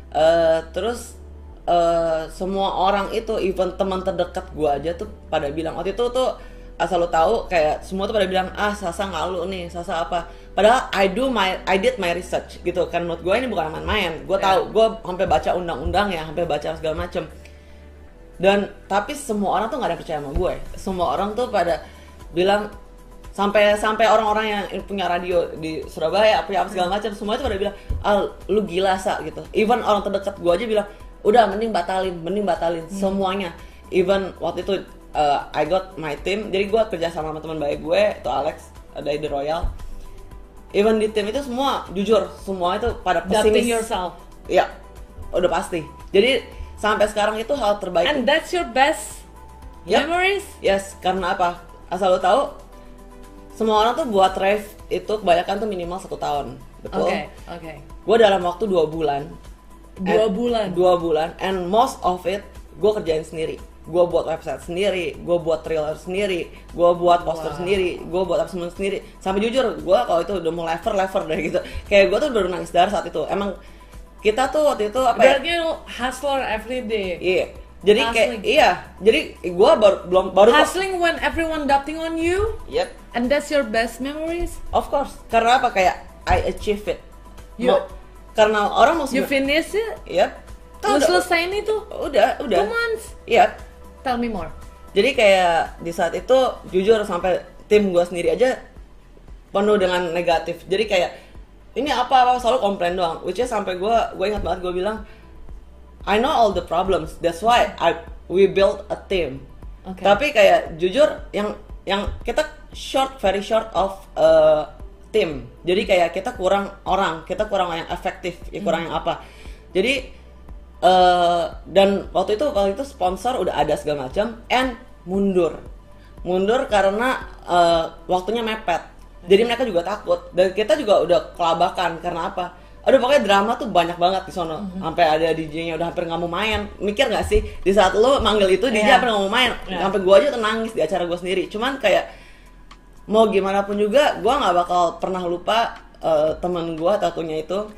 Uh, terus uh, semua orang itu even teman terdekat gue aja tuh pada bilang waktu itu tuh asal lu tahu kayak semua tuh pada bilang ah Sasa ngalu nih Sasa apa padahal I do my I did my research gitu kan menurut gue ini bukan main-main gue Yeah. tahu gue sampai baca undang-undang ya sampai baca segala macem dan tapi semua orang tuh nggak ada percaya sama gue. Semua orang tuh pada bilang sampai sampai orang-orang yang punya radio di Surabaya punya apa segala macam semua itu pada bilang ah lu gila sa gitu. Even orang terdekat gue aja bilang udah mending batalin mending batalin semuanya. Even waktu itu uh, I got my team jadi gue kerja sama sama teman baik gue itu Alex dari The Royal. Even di tim itu semua jujur semua itu pada pesimis. yourself. ya udah pasti. Jadi sampai sekarang itu hal terbaik And that's your best Yep. memories? Yes, karena apa? Asal lo tahu, semua orang tuh buat rave itu kebanyakan tuh minimal satu tahun, betul? Oke, oke. Gue dalam waktu dua bulan, Dua and- bulan. dua bulan, and most of it gue kerjain sendiri. Gue buat website sendiri, gue buat trailer sendiri, gue buat poster Wow. sendiri, gue buat apa semua sendiri. Sampai jujur, gue kalau itu udah mau lever lever deh gitu. Kayak gue tuh baru nangis darah saat itu. Emang kita tuh waktu itu apa ya? Berarti lu hustler every day. Iya. Jadi kayak Hustling. iya. Jadi gue baru belum baru Hustling when everyone doubting on you, Yep. and that's your best memories. Of course, karena apa kayak I achieve it. You- Mau- karena orang mau You finish it. Yep. Lu udah, selesain itu. udah, udah. Two months. Yep. Tell me more. Jadi kayak di saat itu jujur sampai tim gue sendiri aja penuh dengan negatif. Jadi kayak ini apa apa selalu komplain doang. Which is sampai gue gue ingat banget gue bilang I know all the problems. That's why I we built a team. Oke. Tapi kayak jujur yang yang kita short very short of uh, tim. Jadi kayak kita kurang orang, kita kurang yang efektif, ya kurang yang apa. Jadi eh dan waktu itu waktu itu sponsor udah ada segala macam and mundur. Mundur karena eh, waktunya mepet. Jadi mereka juga takut dan kita juga udah kelabakan karena apa? Aduh pokoknya drama tuh banyak banget di sono. Sampai ada DJ-nya udah hampir nggak mau main. Mikir nggak sih di saat lo manggil itu DJ Iya. hampir nggak mau main. Iya. Sampai gua aja tuh nangis di acara gua sendiri. Cuman kayak mau gimana pun juga gua nggak bakal pernah lupa eh, temen gua tatunya itu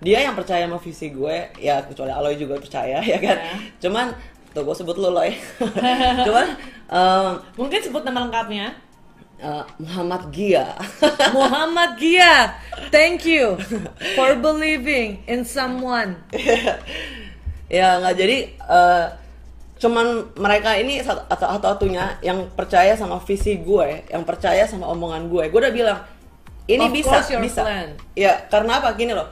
dia yang percaya sama visi gue ya kecuali Aloy juga percaya ya kan Ya. cuman tuh gue sebut lu Loy cuman em, Mungkin sebut nama lengkapnya. Eh, Muhammad Gia. Muhammad Gia, thank you for believing in someone. ya nggak jadi eh, cuman mereka ini satu atau satunya yang percaya sama visi gue yang percaya sama omongan gue. Gue udah bilang ini Of bisa bisa. plan. ya karena apa? Gini loh.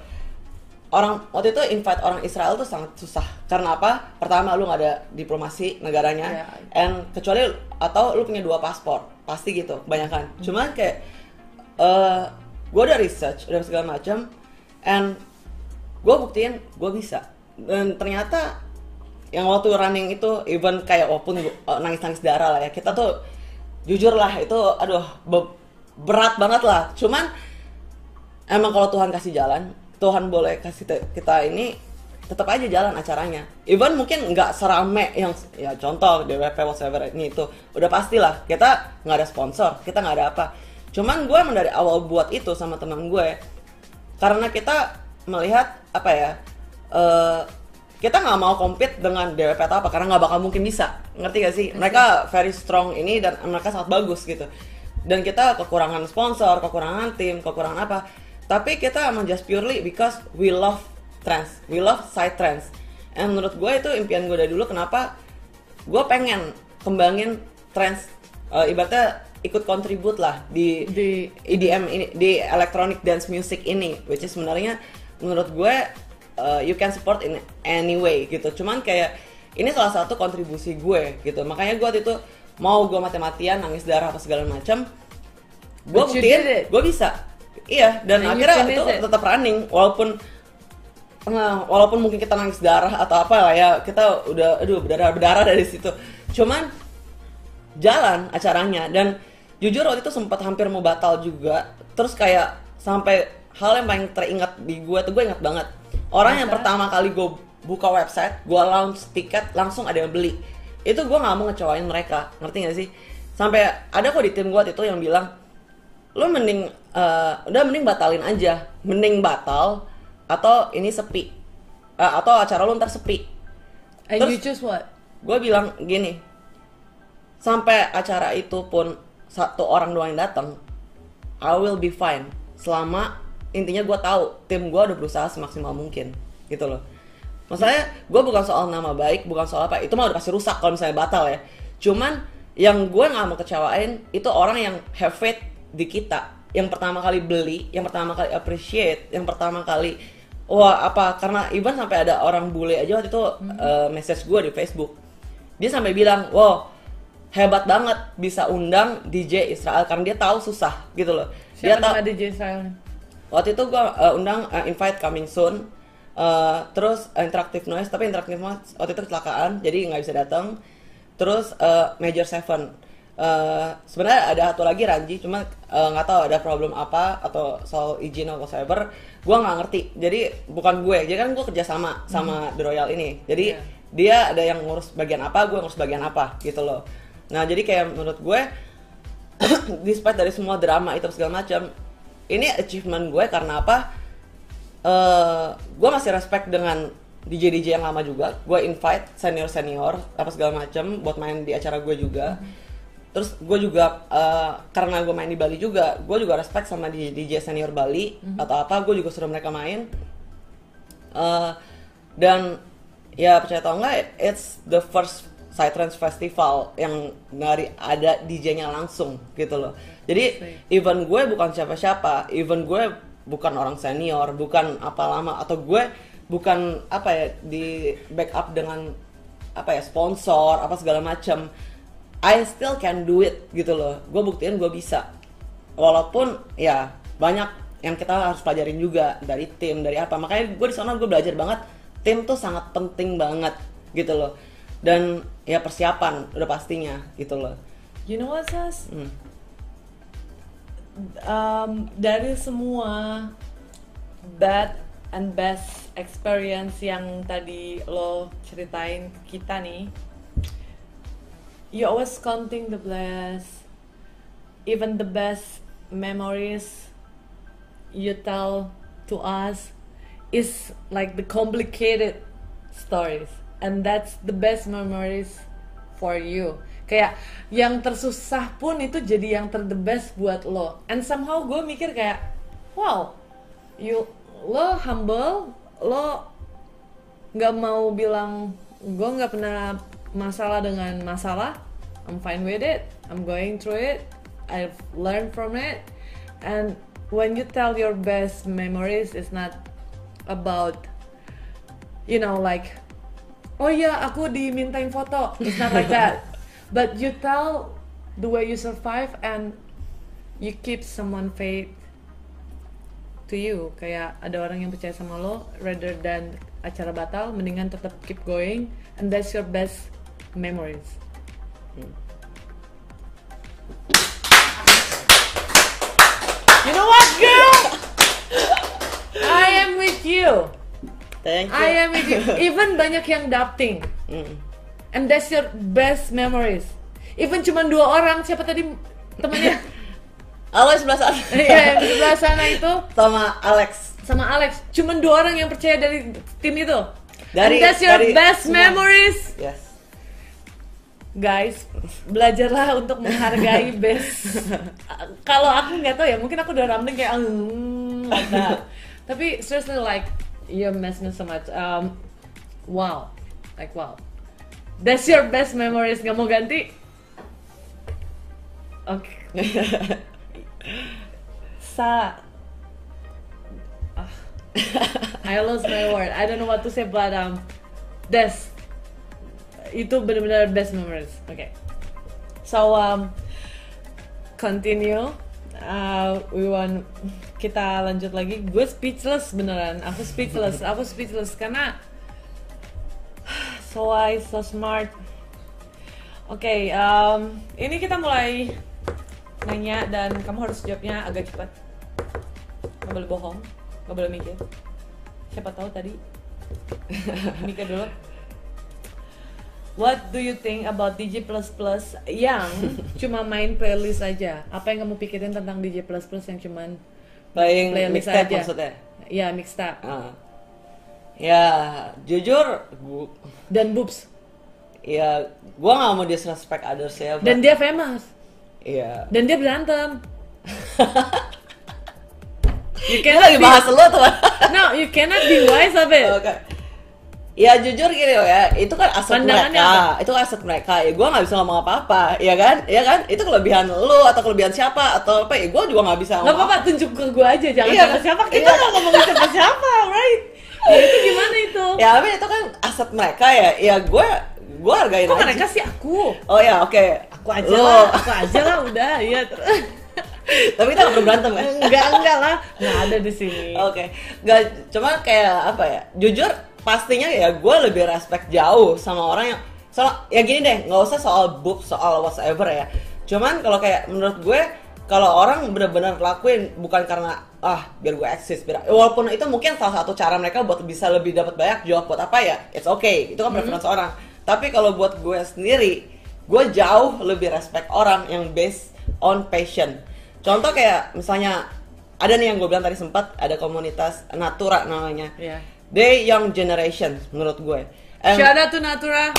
Orang waktu itu invite orang Israel tuh sangat susah. Karena apa? Pertama lu nggak ada diplomasi negaranya. Ya. and kecuali atau lu punya dua paspor pasti gitu kebanyakan. Cuman kayak eh gue udah research udah segala macam and gue buktiin gue bisa. Dan ternyata yang waktu running itu even kayak walaupun nangis nangis darah lah ya kita tuh jujur lah itu aduh be- berat banget lah. Cuman emang kalau Tuhan kasih jalan Tuhan boleh kasih kita ini tetap aja jalan acaranya. Even mungkin nggak serame yang ya contoh DWP whatever ini itu udah pastilah kita nggak ada sponsor kita nggak ada apa. Cuman gue emang dari awal buat itu sama teman gue karena kita melihat apa ya eh, kita nggak mau compete dengan DWP atau apa karena nggak bakal mungkin bisa. Ngerti gak sih? Mereka very strong ini dan mereka sangat bagus gitu. Dan kita kekurangan sponsor kekurangan tim kekurangan apa. Tapi kita emang just purely because we love trans. We love side trans. And menurut gue itu impian gue dari dulu kenapa gue pengen kembangin trans eh, ibaratnya ikut kontribut lah di Di- EDM ini di electronic dance music ini which is sebenarnya menurut gue uh, you can support in any way gitu. Cuman kayak ini salah satu kontribusi gue gitu. Makanya gue waktu itu mau gue mati-matian nangis darah apa segala macam gue buktiin gue bisa. Iya dan And akhirnya itu it. tetap running walaupun Nah, walaupun mungkin kita nangis darah atau apa lah ya, kita udah aduh berdarah berdarah dari situ. Cuman jalan acaranya dan jujur waktu itu sempat hampir mau batal juga. Terus kayak sampai hal yang paling teringat di gue tuh gue ingat banget. Orang yang Masa? pertama kali gue buka website, gue launch tiket langsung ada yang beli. Itu gue nggak mau ngecewain mereka, ngerti gak sih? Sampai ada kok di tim gue itu yang bilang, lo mending eh, udah mending batalin aja, mending batal atau ini sepi, Eh, atau acara lo ntar sepi. And Terus- you choose what? Gue bilang gini, sampai acara itu pun satu orang doang yang datang I will be fine. Selama intinya gue tahu tim gue udah berusaha semaksimal mungkin gitu loh. Masalahnya gue bukan soal nama baik bukan soal apa itu mah udah pasti rusak kalau misalnya batal ya. Cuman yang gue nggak mau kecewain itu orang yang have faith di kita. Yang pertama kali beli yang pertama kali appreciate yang pertama kali wah apa karena even sampai ada orang bule aja waktu itu uh, message gue di Facebook. Dia sampai bilang wow hebat banget bisa undang DJ Israel karena dia tahu susah gitu loh. Dia Siapa tahu nama DJ Israel? waktu itu gue undang uh, invite coming soon. Uh, terus uh, interactive noise tapi interactive noise waktu itu kecelakaan jadi nggak bisa datang terus uh, major seven uh, sebenarnya ada satu lagi Ranji cuma uh, nggak tahu ada problem apa atau soal izin atau cyber gue nggak ngerti. Jadi bukan gue. Jadi kan gue kerja sama sama The Royal ini. Jadi Yeah. dia ada yang ngurus bagian apa gue ngurus bagian apa gitu loh. Nah jadi kayak menurut gue despite dari semua drama itu segala macam ini achievement gue karena apa? Eh gue masih respect dengan DJ DJ yang lama juga. Gue invite senior senior apa segala macam buat main di acara gue juga terus gue juga eh, karena gue main di Bali juga gue juga respect sama DJ, DJ senior Bali atau apa gue juga suruh mereka main Eh, dan ya percaya atau enggak it's the first Psytrance Festival yang dari ada DJ-nya langsung gitu loh. Jadi even gue bukan siapa-siapa, even gue bukan orang senior, bukan apa lama atau gue bukan apa ya di backup dengan apa ya sponsor apa segala macam. I still can do it gitu loh. Gue buktiin gue bisa. Walaupun ya banyak yang kita harus pelajarin juga dari tim dari apa. Makanya gue di sana gue belajar banget tim tuh sangat penting banget gitu loh. Dan ya persiapan udah pastinya gitu loh. You know what, Sas? Hmm. Um, dari semua bad and best experience yang tadi lo ceritain ke kita nih, you always counting the bless, even the best memories you tell to us is like the complicated stories and that's the best memories for you. Kayak yang tersusah pun itu jadi yang ter the best buat lo. And somehow gue mikir kayak wow you lo humble lo nggak mau bilang gue nggak pernah masalah dengan masalah I'm fine with it I'm going through it I've learned from it. And when you tell your best memories it's not about you know like oh ya aku dimintain foto. It's not like that. But you tell the way you survive and you keep someone faith to you. Kayak ada orang yang percaya sama lo rather than acara batal mendingan tetap keep going. And that's your best memories you know what girl I am with you Thank you. I am with you even banyak yang doubting Hmm. and that's your best memories even cuma dua orang siapa tadi temennya Halo sebelah sana. Iya, yang di sebelah sana itu Sama Alex. sama Alex cuma dua orang yang percaya dari tim itu Dari- and that's your dari best semua. memories Yes. Guys belajarlah untuk menghargai best. Kalau aku nggak tahu ya mungkin aku udah rambling kayak "Hmm," that. tapi seriously like you miss me so much. Um, wow. Like wow. That's your best memories. Nggak mau ganti? Oke sa Ah. I lost my word. I don't know what to say but um that's itu benar-benar best memories. Oke. So um, continue. Uh, we want kita lanjut lagi. Gue speechless beneran. Aku speechless. Aku speechless karena so wise, so smart. Oke, um, ini kita mulai nanya dan kamu harus jawabnya agak cepat. Gak boleh bohong, gak boleh mikir. Siapa tahu tadi mikir dulu. What do you think about DJ Plus Plus yang cuma main playlist aja? Apa yang kamu pikirin tentang DJ Plus Plus yang cuman Playing playlist mixtape aja? maksudnya. Ya mixtape Ah. Ya, jujur, gu- dan boobs ya gua nggak mau disrespect others ya. dan but- dia famous. Iya. dan dia berantem. you cannot lagi be, bahas lu tuh. no, you cannot be wise of it. Oke. Ya jujur gini loh ya, itu kan aset Pandangannya mereka, itu kan aset mereka. Ya gue nggak bisa ngomong apa-apa, ya kan? Ya kan? Itu kelebihan lu atau kelebihan siapa atau apa? Ya gue juga nggak bisa Gak ngomong. apa-apa, tunjuk ke gue aja, jangan Iya. siapa-siapa. Kita Iya. nggak ngomongin siapa-siapa, right? Ya itu gimana itu? Ya tapi itu kan aset mereka ya. Ya gue gue hargain Kok aja. mereka sih aku? Oh ya oke. Aku aja Lu. lah, aku aja lah udah, iya. tapi kita nggak perlu berantem ya. enggak, enggak lah. Nggak ada di sini. Oke, nggak cuma kayak apa ya? Jujur pastinya ya gue lebih respect jauh sama orang yang soal ya gini deh, nggak usah soal book soal whatever ya. Cuman kalau kayak menurut gue kalau orang benar-benar lakuin bukan karena ah biar gue eksis biar walaupun itu mungkin salah satu cara mereka buat bisa lebih dapat banyak jawab buat apa ya it's okay. Itu kan preference orang. Tapi kalau buat gue sendiri gue jauh lebih respect orang yang based on passion. Contoh kayak misalnya ada nih yang gue bilang tadi sempat ada komunitas Natura namanya. Iya. They young generation menurut gue. And- Shout out to Natura.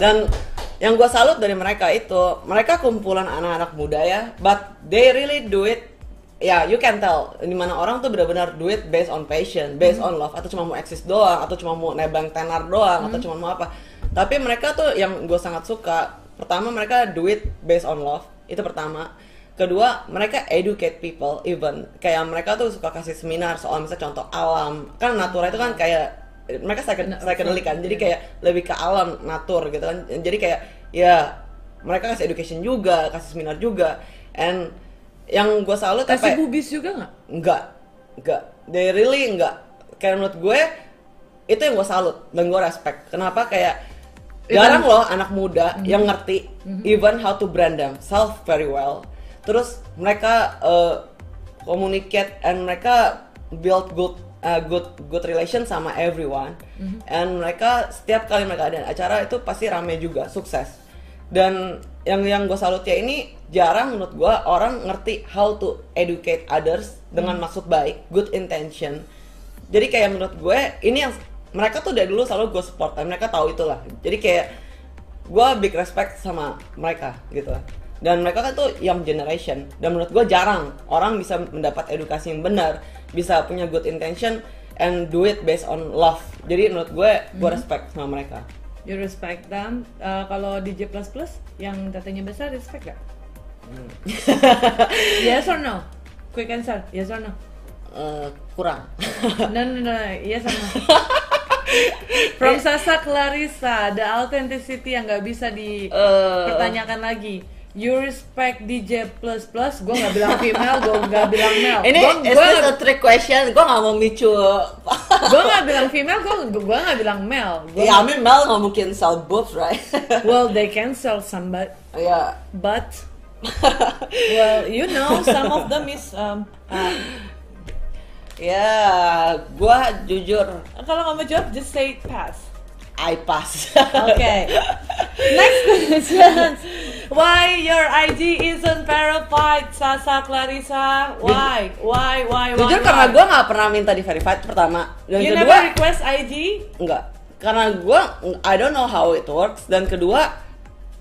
dan yang gue salut dari mereka itu mereka kumpulan anak-anak muda ya but they really do it ya you can tell di mana orang tuh benar-benar do it based on passion based on love atau cuma mau eksis doang atau cuma mau nebang tenar doang atau cuma mau apa. Tapi mereka tuh yang gue sangat suka pertama mereka do it based on love itu pertama kedua mereka educate people even. Kayak mereka tuh suka kasih seminar soal misalnya contoh alam. Kan natura itu kan kayak mereka psychedelic psychedelic kan. jadi kayak lebih ke alam natur gitu kan. Jadi kayak ya mereka kasih education juga kasih seminar juga. And yang gue salut apa Kasih bubis juga nggak? enggak enggak they really enggak kayak menurut gue itu yang gue salut. Dan gue respect. Kenapa? Kayak jarang loh anak muda yang ngerti even how to brand themselves very well terus mereka uh, communicate and mereka build good uh, good good relation sama everyone. And mereka setiap kali mereka ada acara itu pasti rame juga sukses. Dan yang yang gue salutnya ini jarang menurut gue orang ngerti how to educate others dengan maksud baik good intention. Jadi kayak menurut gue ini yang mereka tuh dari dulu selalu gue support dan mereka tahu itulah. Jadi kayak gue big respect sama mereka gitu lah dan mereka kan tuh young generation dan menurut gue jarang orang bisa mendapat edukasi yang benar bisa punya good intention and do it based on love jadi menurut gue gue respect sama mereka You respect them. Uh, kalau DJ plus plus yang datanya besar respect gak? yes or no? Quick answer. Yes or no? Eh, kurang No no no. Yes or no? From Sasa Clarissa, the authenticity yang nggak bisa dipertanyakan lagi. You respect DJ plus plus, gue nggak bilang female, gue nggak bilang male. ini Gua- is gua this nggak- a trick question gue gak mau micu gue nggak bilang female, gue gue nggak bilang male. Gua ya I mean Mel gak mungkin sell boobs right well, they can sell some, but ya but well, you know, some of them is um, uh, ya gue jujur kalau nggak mau jawab, just say pass. I pass Okay. Next question. Why your IG isn't verified, Sasa Clarissa? Why? Why? Why? Why? Jujur why? karena gue nggak pernah minta di verified pertama dan You kedua never request IG? enggak karena gue I don't know how it works dan kedua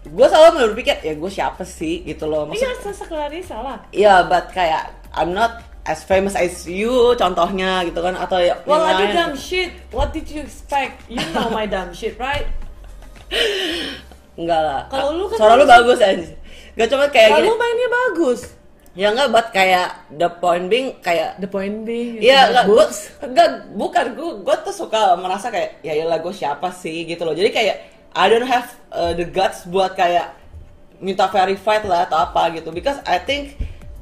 gue selalu berpikir ya gue siapa sih gitu loh Iya, Sasa Clarissa lah. ya but kayak I'm not as famous as you contohnya gitu kan atau ya Well, I do dumb shit. What did you expect? You know my dumb shit, right? enggak lah Kalau lu kan suara lu bagus. aja gak cuma kayak Kalau gini mainnya bagus. ya enggak buat kayak the point being kayak The point being, Iya, enggak, gua, enggak, bukan, gue, gue tuh suka merasa kayak, ya iyalah gue siapa sih gitu loh. Jadi kayak, I don't have uh, the guts buat kayak minta verified lah atau apa gitu. Because I think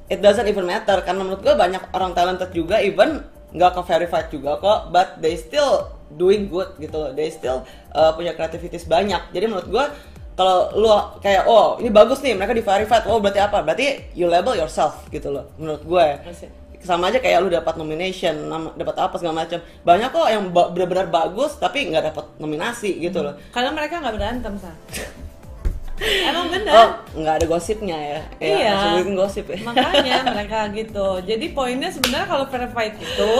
it doesn't even matter. Karena menurut gue banyak orang talented juga, even nggak ke verified juga kok, but they still doing good gitu loh. They still uh, punya creativities banyak. Jadi menurut gue, kalau lu kayak, oh ini bagus nih, mereka di verified, oh berarti apa? Berarti you label yourself gitu loh, menurut gue sama aja kayak lu dapat nomination, dapat apa segala macam. Banyak kok yang benar-benar bagus tapi nggak dapat nominasi gitu loh. Karena mereka nggak berantem, Sa. Emang bener. Oh, nggak ada gosipnya ya. Ya, Iya. sebutin gosip ya. Makanya mereka gitu. Jadi poinnya sebenarnya kalau verified itu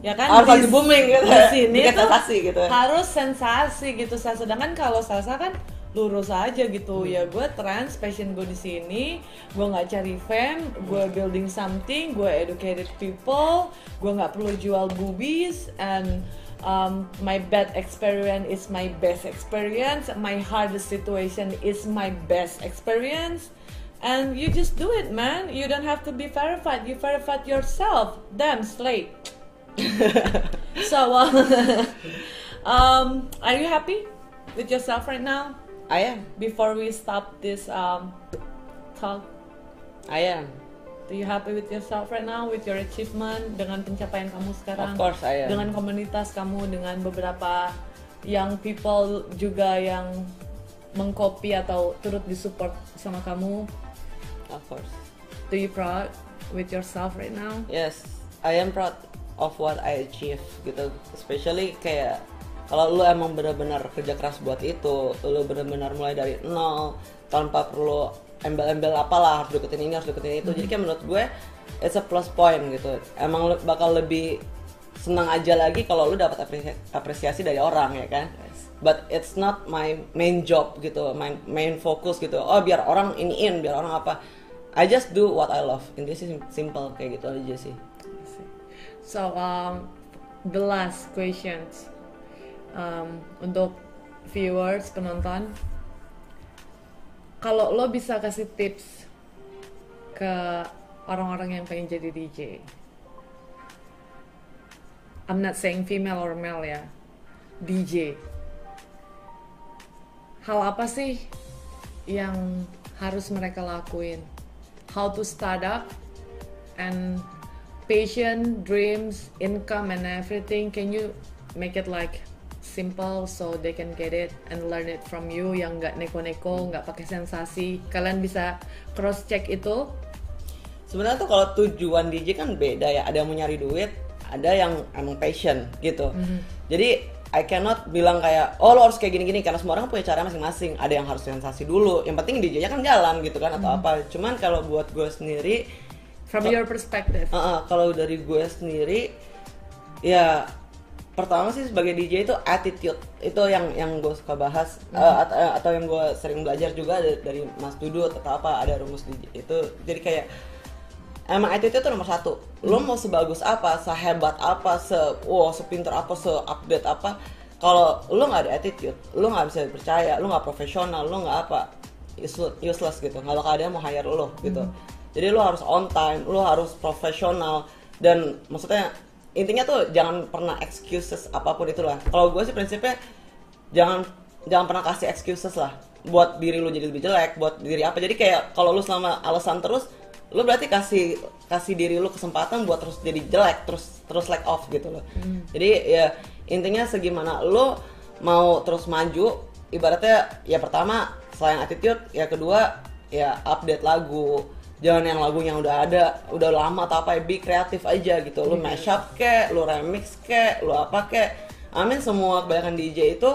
ya kan Harus di- booming gitu. Di sini Bikin tuh sensasi gitu. harus sensasi gitu. Sedangkan kalau Salsa kan lurus aja gitu ya gue trans passion gue di sini gue nggak cari fame gue building something gue educated people gue nggak perlu jual boobies and um, my bad experience is my best experience. My hardest situation is my best experience. And you just do it man. You don't have to be verified. You verified yourself. Damn slate so uh, um, are you happy with yourself right now? I am. Before we stop this um, talk? I am Do you happy with yourself right now with your achievement dengan pencapaian kamu sekarang? Of course I am. Dengan komunitas kamu dengan beberapa young people juga yang mengcopy atau turut disupport sama kamu. of course Do you proud with yourself right now? Yes, I am proud of what I achieve gitu. Especially kayak kalau lu emang benar-benar kerja keras buat itu, lu benar-benar mulai dari nol tanpa perlu embel-embel apalah harus deketin ini harus deketin itu. Jadi kayak menurut gue it's a plus point gitu. Emang bakal lebih senang aja lagi kalau lu dapat apresi- apresiasi dari orang ya kan. But it's not my main job gitu, my main focus gitu. Oh biar orang iniin, biar orang apa. I just do what I love. Intinya sih simple kayak gitu aja sih. So um, the last questions um, untuk viewers penonton, kalau lo bisa kasih tips ke orang-orang yang pengen jadi DJ, I'm not saying female or male ya, DJ. Hal apa sih yang harus mereka lakuin? How to start up and passion, dreams, income, and everything. Can you make it like simple so they can get it and learn it from you yang nggak neko-neko, nggak pakai sensasi. Kalian bisa cross check itu. Sebenarnya tuh kalau tujuan DJ kan beda ya. Ada yang mau nyari duit, ada yang emang passion gitu. Jadi I cannot bilang kayak oh lo harus kayak gini-gini karena semua orang punya cara masing-masing. Ada yang harus sensasi dulu. Yang penting DJ-nya kan jalan gitu kan atau apa. Cuman kalau buat gue sendiri From your perspective. Uh, uh, kalau dari gue sendiri ya pertama sih sebagai DJ itu attitude. Itu yang yang gue suka bahas. Uh, at- uh, atau yang gue sering belajar juga dari, Mas Dudu atau apa ada rumus DJ itu jadi kayak emang attitude itu nomor satu. Lo mau sebagus apa sehebat apa se wow sepinter apa se update apa kalau lo nggak ada attitude lo nggak bisa percaya lo nggak profesional lo nggak apa useless, gitu. Nggak bakal ada yang mau hire lo gitu. Jadi lo harus on time lo harus profesional. Dan maksudnya intinya tuh jangan pernah excuses apa pun itulah. Kalau gue sih prinsipnya jangan jangan pernah kasih excuses lah buat diri lu jadi lebih jelek buat diri apa. Jadi kayak kalau lu selama alasan terus lu berarti kasih kasih diri lu kesempatan buat terus jadi jelek terus terus like off gitu loh. Jadi ya intinya segimana lu mau terus maju ibaratnya ya pertama selain attitude ya kedua ya update lagu jangan yang lagu yang udah ada udah lama atau apa ya be kreatif aja gitu. Lu mashup kek lu remix kek lu apa kek amin semua kebanyakan DJ itu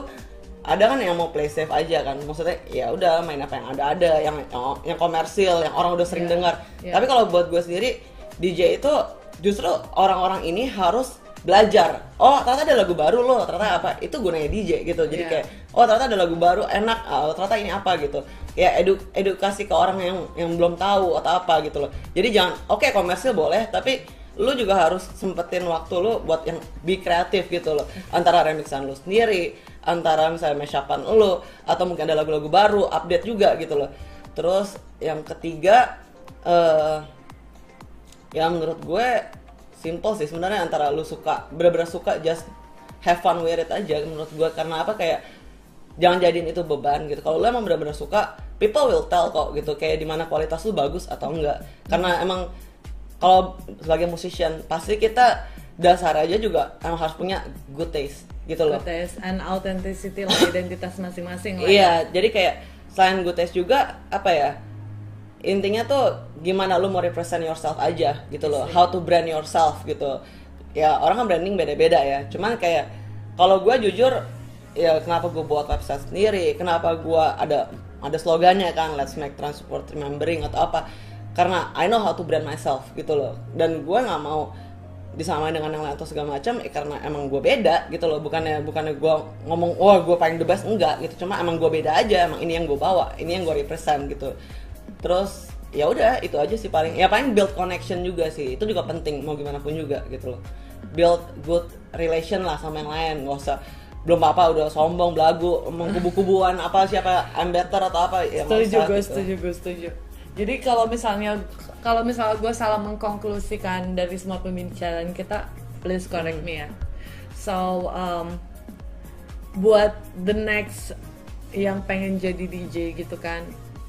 ada kan yang mau play safe aja kan. Maksudnya ya udah main apa yang ada ada. Yang yang, yang komersil yang orang udah sering Iya, dengar. iya. tapi kalau buat gue sendiri DJ itu justru orang-orang ini harus belajar. Oh ternyata ada lagu baru loh ternyata apa? Itu gunanya DJ gitu. Jadi Iya. kayak oh ternyata ada lagu baru enak. Oh, ternyata ini apa gitu. Ya edu edukasi ke orang yang yang belum tahu atau apa gitu loh. Jadi jangan oke komersil boleh tapi lu juga harus sempetin waktu lu buat yang be kreatif gitu loh. Antara remixan lu sendiri antara misalnya mashupan lu atau mungkin ada lagu-lagu baru update juga gitu loh. Terus yang ketiga eh ya menurut gue simple sih sebenarnya antara lu suka bener-bener suka just have fun with it aja menurut gue karena apa kayak jangan jadiin itu beban gitu kalau lu emang bener-bener suka people will tell kok gitu kayak di mana kualitas lu bagus atau enggak karena emang kalau sebagai musician pasti kita dasar aja juga emang harus punya good taste gitu loh Good taste and authenticity lah identitas masing-masing lah. ya. Iya, jadi kayak selain good taste juga apa ya? Intinya tuh gimana lu mau represent yourself aja gitu loh. How to brand yourself gitu. Ya orang kan branding beda-beda ya. Cuman kayak kalau gue jujur ya kenapa gue buat website sendiri, kenapa gue ada ada slogannya kan Let's Make Transport Remembering atau apa? Karena I know how to brand myself gitu loh. Dan gue nggak mau disamain dengan yang lain atau segala macam ya karena emang gue beda gitu loh bukannya bukannya gue ngomong wah gue paling the best enggak gitu cuma emang gue beda aja emang ini yang gue bawa ini yang gue represent gitu terus ya udah itu aja sih paling ya paling build connection juga sih. Itu juga penting mau gimana pun juga gitu loh. Build good relation lah sama yang lain nggak usah belum apa udah sombong belagu mengkubu-kubuan apa siapa I'm better atau apa ya setuju gue gitu. setuju gue setuju. Jadi kalau misalnya kalau misalnya gue salah mengkonklusikan dari semua pembicaraan kita please correct me ya. So um, buat the next yang pengen jadi DJ gitu kan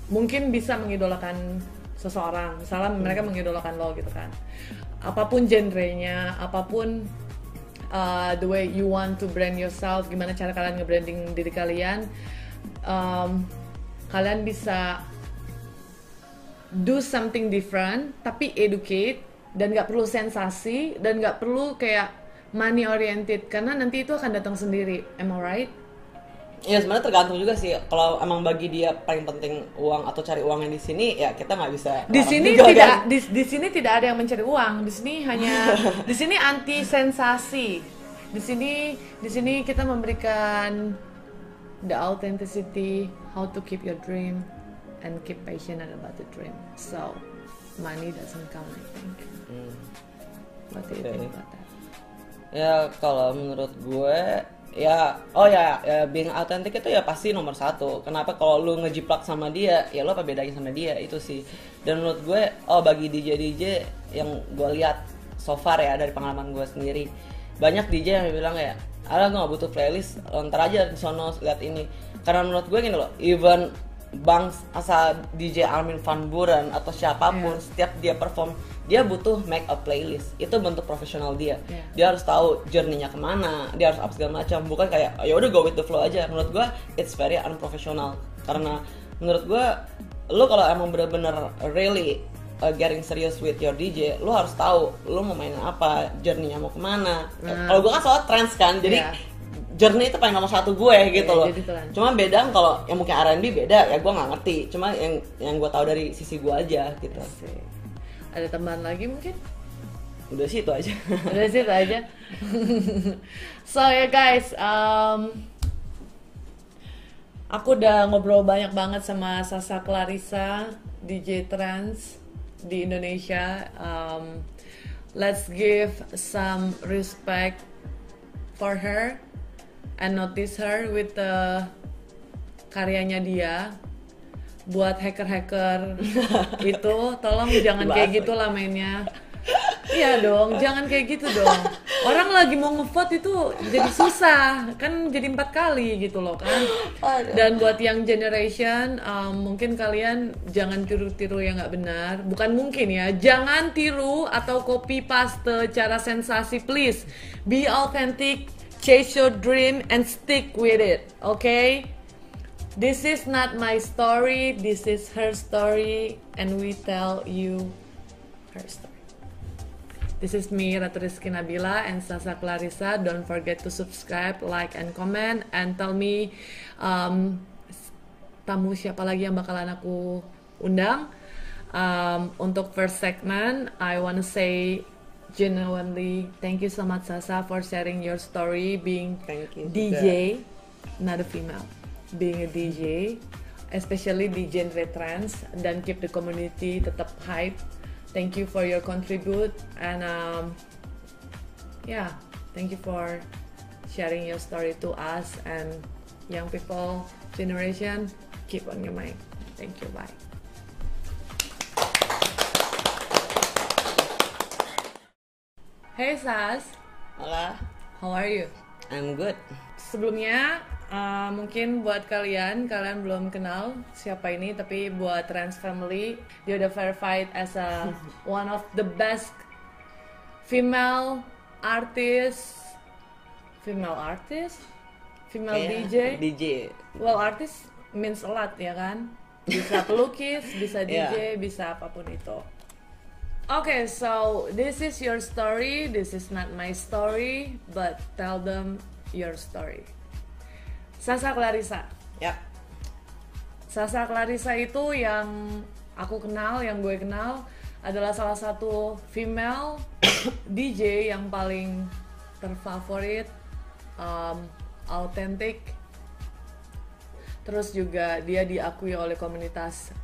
mungkin bisa mengidolakan seseorang. Misalnya mereka mengidolakan lo gitu kan. Apa pun genrenya apa pun uh, the way you want to brand yourself gimana cara kalian nge-branding diri kalian um, kalian bisa do something different tapi educate dan nggak perlu sensasi dan nggak perlu kayak money oriented karena nanti itu akan datang sendiri. Am I right Ya sebenarnya tergantung juga sih. Kalau emang bagi dia paling penting uang atau cari uangnya di sini, ya kita nggak bisa. di sini juga, tidak kan? di, di sini tidak ada yang mencari uang di sini hanya di sini anti sensasi di sini di sini kita memberikan the authenticity how to keep your dream and keep passionate about the dream so money doesn't count I think Hmm. what do you Okay. think about that Ya kalau menurut gue, ya oh ya, ya being authentic itu ya pasti nomor satu. Kenapa kalau lu ngejiplak sama dia, ya lu apa bedanya sama dia itu sih. Dan menurut gue, oh bagi DJ DJ yang gue lihat so far ya dari pengalaman gue sendiri, banyak DJ yang bilang ya, alah gue gak butuh playlist, lo ntar aja di sono lihat ini. Karena menurut gue gini loh, even Bang asal DJ Armin Van Buren atau siapa pun Iya. setiap dia perform dia butuh make a playlist itu bentuk profesional dia Iya. dia harus tahu journey-nya ke mana dia harus apa segala macam bukan kayak ya udah go with the flow aja menurut gua it's very unprofessional karena menurut gua lu kalau emang bener-bener really uh, getting serious with your DJ lu harus tahu lu mau main apa journey-nya mau ke mana Nah. kalau gua kan soal trends kan jadi Iya. journey itu paling nomor satu gue gitu Iya, loh jadi trends. cuma beda kalau yang mungkin R&B beda ya gua nggak ngerti cuma yang yang gua tahu dari sisi gua aja gitu Asik. Ada tambahan lagi mungkin udah sih itu aja Udah situ aja. so ya guys, um, aku udah ngobrol banyak banget sama Sasa Clarissa, DJ Trans di Indonesia. Um, let's give some respect for her and notice her with the karyanya dia. Buat hacker-hacker itu, tolong jangan kayak gitu lah mainnya. Iya dong, jangan kayak gitu dong. Orang lagi mau ngevote itu jadi susah, kan jadi empat kali gitu loh kan. Dan buat yang generation, um, mungkin kalian jangan tiru-tiru yang nggak benar. Bukan mungkin ya, jangan tiru atau copy paste cara sensasi please. Be authentic, chase your dream and stick with it, okay? This is not my story, this is her story, and we tell you her story. This is me, Ratu Rizky Nabila and Sasa Clarissa. Don't forget to subscribe, like, and comment, and tell me um, tamu siapa lagi yang bakalan aku undang. Um, untuk first segment, I wanna say genuinely thank you so much Sasa for sharing your story being Thank you DJ, not a female, being a DJ, especially di genre trance dan keep the community tetap hype. Thank you for your contribute and um, yeah, thank you for sharing your story to us and young people generation. Keep on your mind. Thank you. Bye. Hey Sas, Malah, how are you? I'm good. Sebelumnya uh, mungkin buat kalian kalian belum kenal siapa ini tapi buat Trans Family dia udah verified as a one of the best female artist female artist female Kayak DJ DJ. well artist means a lot ya kan bisa pelukis bisa DJ Yeah. bisa apa pun itu Okay, so this is your story. This is not my story, but tell them your story. Sasa Clarissa. Ya. Sasa Clarissa itu yang aku kenal, yang gue kenal adalah salah satu female DJ yang paling terfavorit, um, autentik, terus juga dia diakui oleh komunitas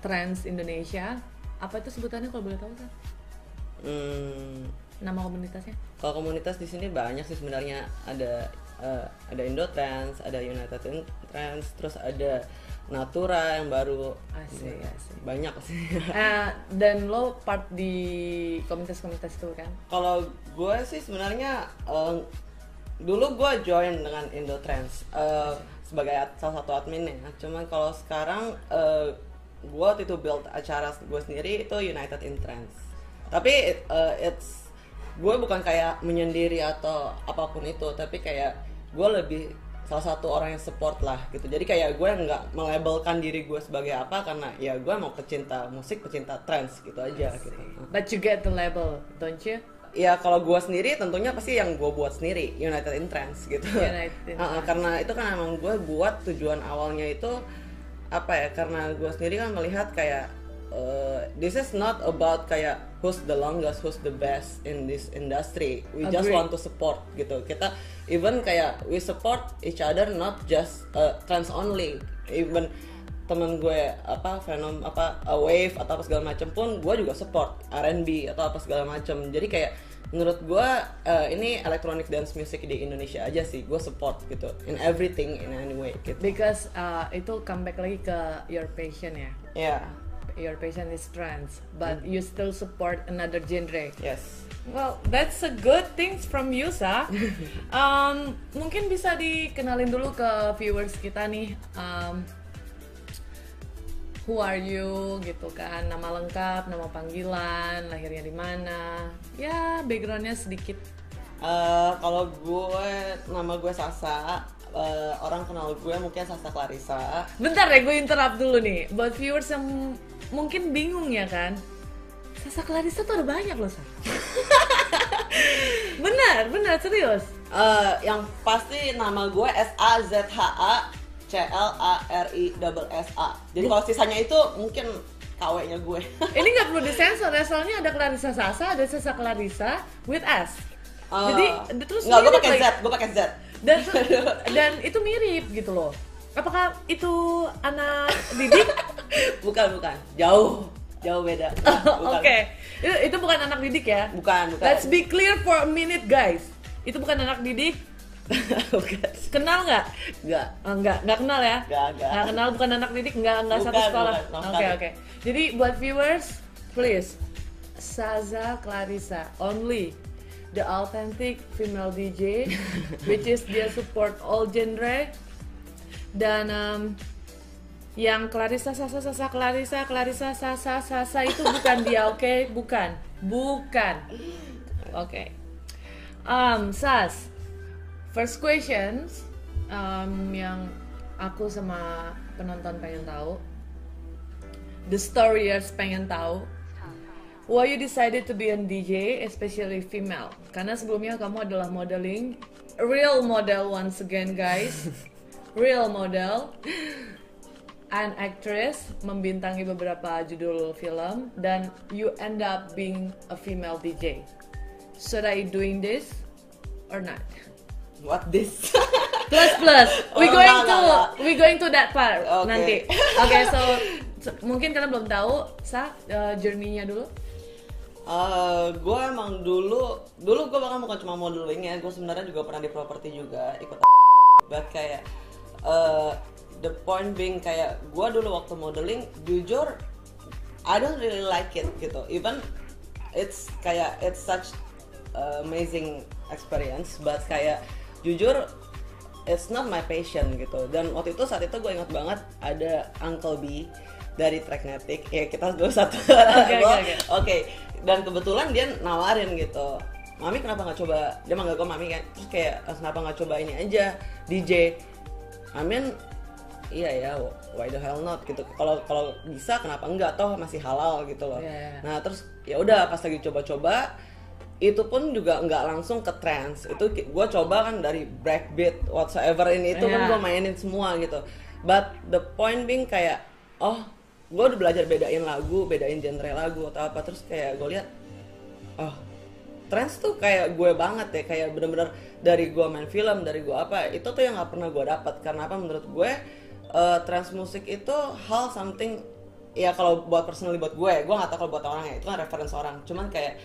trans Indonesia. Apa itu sebutannya kalau boleh tahu kan? Hmm, Nama komunitasnya? kalau komunitas di sini banyak sih sebenarnya ada eh, ada Indo Trans, ada United Trans, terus ada Natura yang baru Asik, asik. banyak sih. Eh, dan lo part di komunitas-komunitas itu kan? Kalau gue sih sebenarnya eh, dulu gue join dengan Indo Trans eh, sebagai ad- salah satu adminnya. Cuman kalau sekarang eh, gue waktu itu build acara gue sendiri itu United in Trans. Tapi eh, it's gue bukan kayak menyendiri atau apa pun itu, tapi kayak gue lebih salah satu orang yang support lah gitu. Jadi kayak gue nggak melabelkan diri gue sebagai apa karena ya gue mau pecinta musik, pecinta trans gitu aja gitu. But you get the label, don't you? Ya kalau gue sendiri tentunya pasti yang gue buat sendiri United in Trans gitu. United in karena itu kan emang gue buat tujuan awalnya itu apa ya? Karena gue sendiri kan melihat kayak uh, this is not about kayak who's the longest, who's the best in this industry. We just Agree. want to support gitu. Kita even kayak we support each other not just uh, trans only. Even temen gue apa fenom apa a wave atau apa segala macam pun gue juga support R&B atau apa segala macam jadi kayak menurut gue eh, ini electronic dance music di Indonesia aja sih gue support gitu in everything in any way gitu Because uh, itu comeback lagi ke your passion ya. ya Your passion is trans, but you still support another genre. yes Well, that's a good things from you, Sa. Um, mungkin bisa dikenalin dulu ke viewers kita nih. Um, who are you gitu kan? Nama lengkap, nama panggilan, lahirnya di mana? Ya, backgroundnya sedikit. Eh, kalau gue nama gue Sasa eh, orang kenal gue mungkin Sasa Clarissa Bentar deh, gue interrupt dulu nih. Buat viewers yang mungkin bingung ya kan? Sasa Clarissa tuh ada banyak loh, Sa. benar, benar, serius. Eh, yang pasti nama gue S A Z H A C L A R I double S A. Jadi kalau sisanya itu mungkin KW-nya gue. Ini nggak perlu disensor ya, soalnya ada Clarissa Sasa, ada Sasa Clarissa with S. Jadi Eh, terus nggak, gue pakai. Z, gue pakai Z. Dan dan itu mirip gitu loh. Apakah itu anak didik? bukan, bukan. Jauh, jauh beda. Oke, itu, itu bukan anak didik ya. Bukan, bukan. Let's be clear for a minute guys. Itu bukan anak didik. bukan. Kenal nggak? Enggak. Oh, enggak, enggak kenal ya? Enggak, enggak. kenal, bukan anak didik, enggak, enggak satu Bukan, sekolah. bukan, sama Oke, sekali. oke. Jadi buat viewers, please, Saza Clarissa only the authentic female DJ, which is dia support all genre dan um, yang Clarissa Sasa Sasa Clarissa Clarissa Sasa Sasa itu bukan dia, oke? Bukan, bukan. Oke. Um, Sas, first questions um, yang aku sama penonton pengen tahu, the storyers pengen tahu, why you decided to be a DJ, especially female? Karena sebelumnya kamu adalah modeling, real model once again guys, real model, an actress, membintangi beberapa judul film, dan you end up being a female DJ. Should I doing this or not? What this? Plus plus, we Oh, going to we going to that part Oke. nanti. Oke, so, so- mungkin kalian belum tahu, sa uh, journey-nya dulu. Eh, gue emang dulu dulu gue bahkan bukan cuma modeling ya gue sebenarnya juga pernah di properti juga ikut but kayak eh, the point being kayak gue dulu waktu modeling jujur I don't really like it gitu even it's kayak it's such amazing experience but kayak jujur it's not my passion gitu dan waktu itu saat itu gue ingat banget ada Uncle B dari Tracknetic ya kita dulu satu Oke, oke, oke. Oke, dan kebetulan dia nawarin gitu. Mami kenapa nggak coba? Dia manggil gue mami kan. Terus kayak "Eh, kenapa nggak coba ini aja DJ? Amin, iya ya, why the hell not gitu. Kalau kalau bisa kenapa enggak? Toh masih halal gitu loh. Iya, iya. Nah terus ya udah pas lagi coba-coba itu pun juga nggak langsung ke trance itu gue coba kan dari breakbeat whatsoever ini itu kan Iya. gue mainin semua gitu but the point being kayak oh gue udah belajar bedain lagu bedain genre lagu atau apa terus kayak gue lihat oh trance tuh kayak gue banget ya kayak bener-bener dari gue main film dari gue apa itu tuh yang nggak pernah gue dapat karena apa? Menurut gue uh, trance musik itu hal something ya kalau buat personally buat gue gue nggak tahu kalau buat orang ya itu kan reference orang. Cuman kayak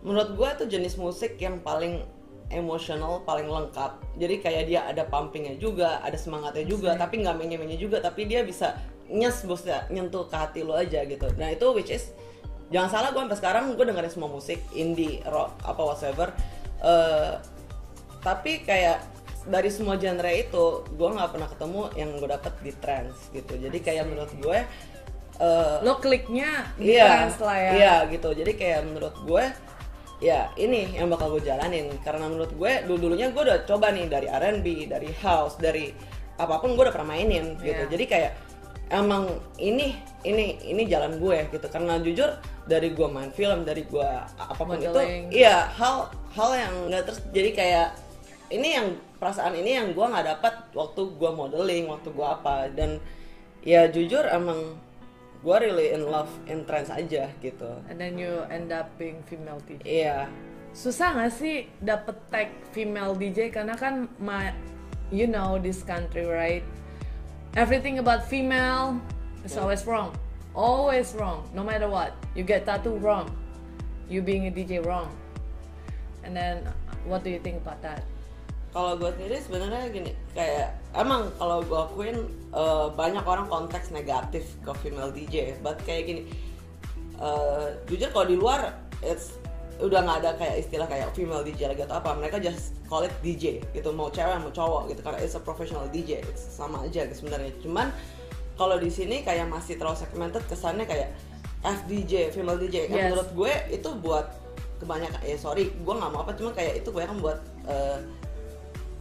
menurut gue tuh jenis musik yang paling emosional paling lengkap. Jadi kayak dia ada pumpingnya juga ada semangatnya juga tapi nggak menye-menye juga tapi dia bisa nyes bosnya nyentuh ke hati lo aja gitu. Nah itu which is jangan salah gue sampai sekarang gue dengerin semua musik indie rock apa whatever. Uh, tapi kayak dari semua genre itu gue nggak pernah ketemu yang gue dapet di trance gitu. Jadi kayak menurut gue uh, lo kliknya di iya trance lah ya. iya gitu. Jadi kayak menurut gue ya ini yang bakal gue jalanin. Karena menurut gue dulu dulunya gue udah coba nih dari R&B dari house dari apa pun gue udah pernah mainin gitu. Iya. jadi kayak emang ini ini ini jalan gue gitu. Karena jujur dari gue main film dari gue apa pun Modeling. itu iya hal hal yang nggak terus jadi kayak ini yang perasaan ini yang gue nggak dapat waktu gue modeling waktu gue apa. Dan ya jujur emang gue really in love in trance aja gitu. And then you end up being female DJ iya. Susah nggak sih dapet tag female DJ karena kan you know this country right everything about female is always wrong. Always wrong. No matter what. You get tattoo wrong. You being a DJ wrong. And then what do you think about that? Kalau gue sendiri sebenarnya gini kayak emang kalau gue akuin eh, banyak orang konteks negatif ke female DJ but kayak gini eh, jujur kalau di luar it's udah nggak ada kayak istilah kayak female DJ lagi atau apa. Mereka just call it DJ gitu mau cewek mau cowok gitu karena it's a professional DJ it's sama aja gitu sebenarnya. Cuman kalau di sini kayak masih terlalu segmented kesannya kayak FDJ female DJ Yes. menurut gue itu buat kebanyakan ya sorry gue nggak mau apa cuma kayak itu gue kan buat eh,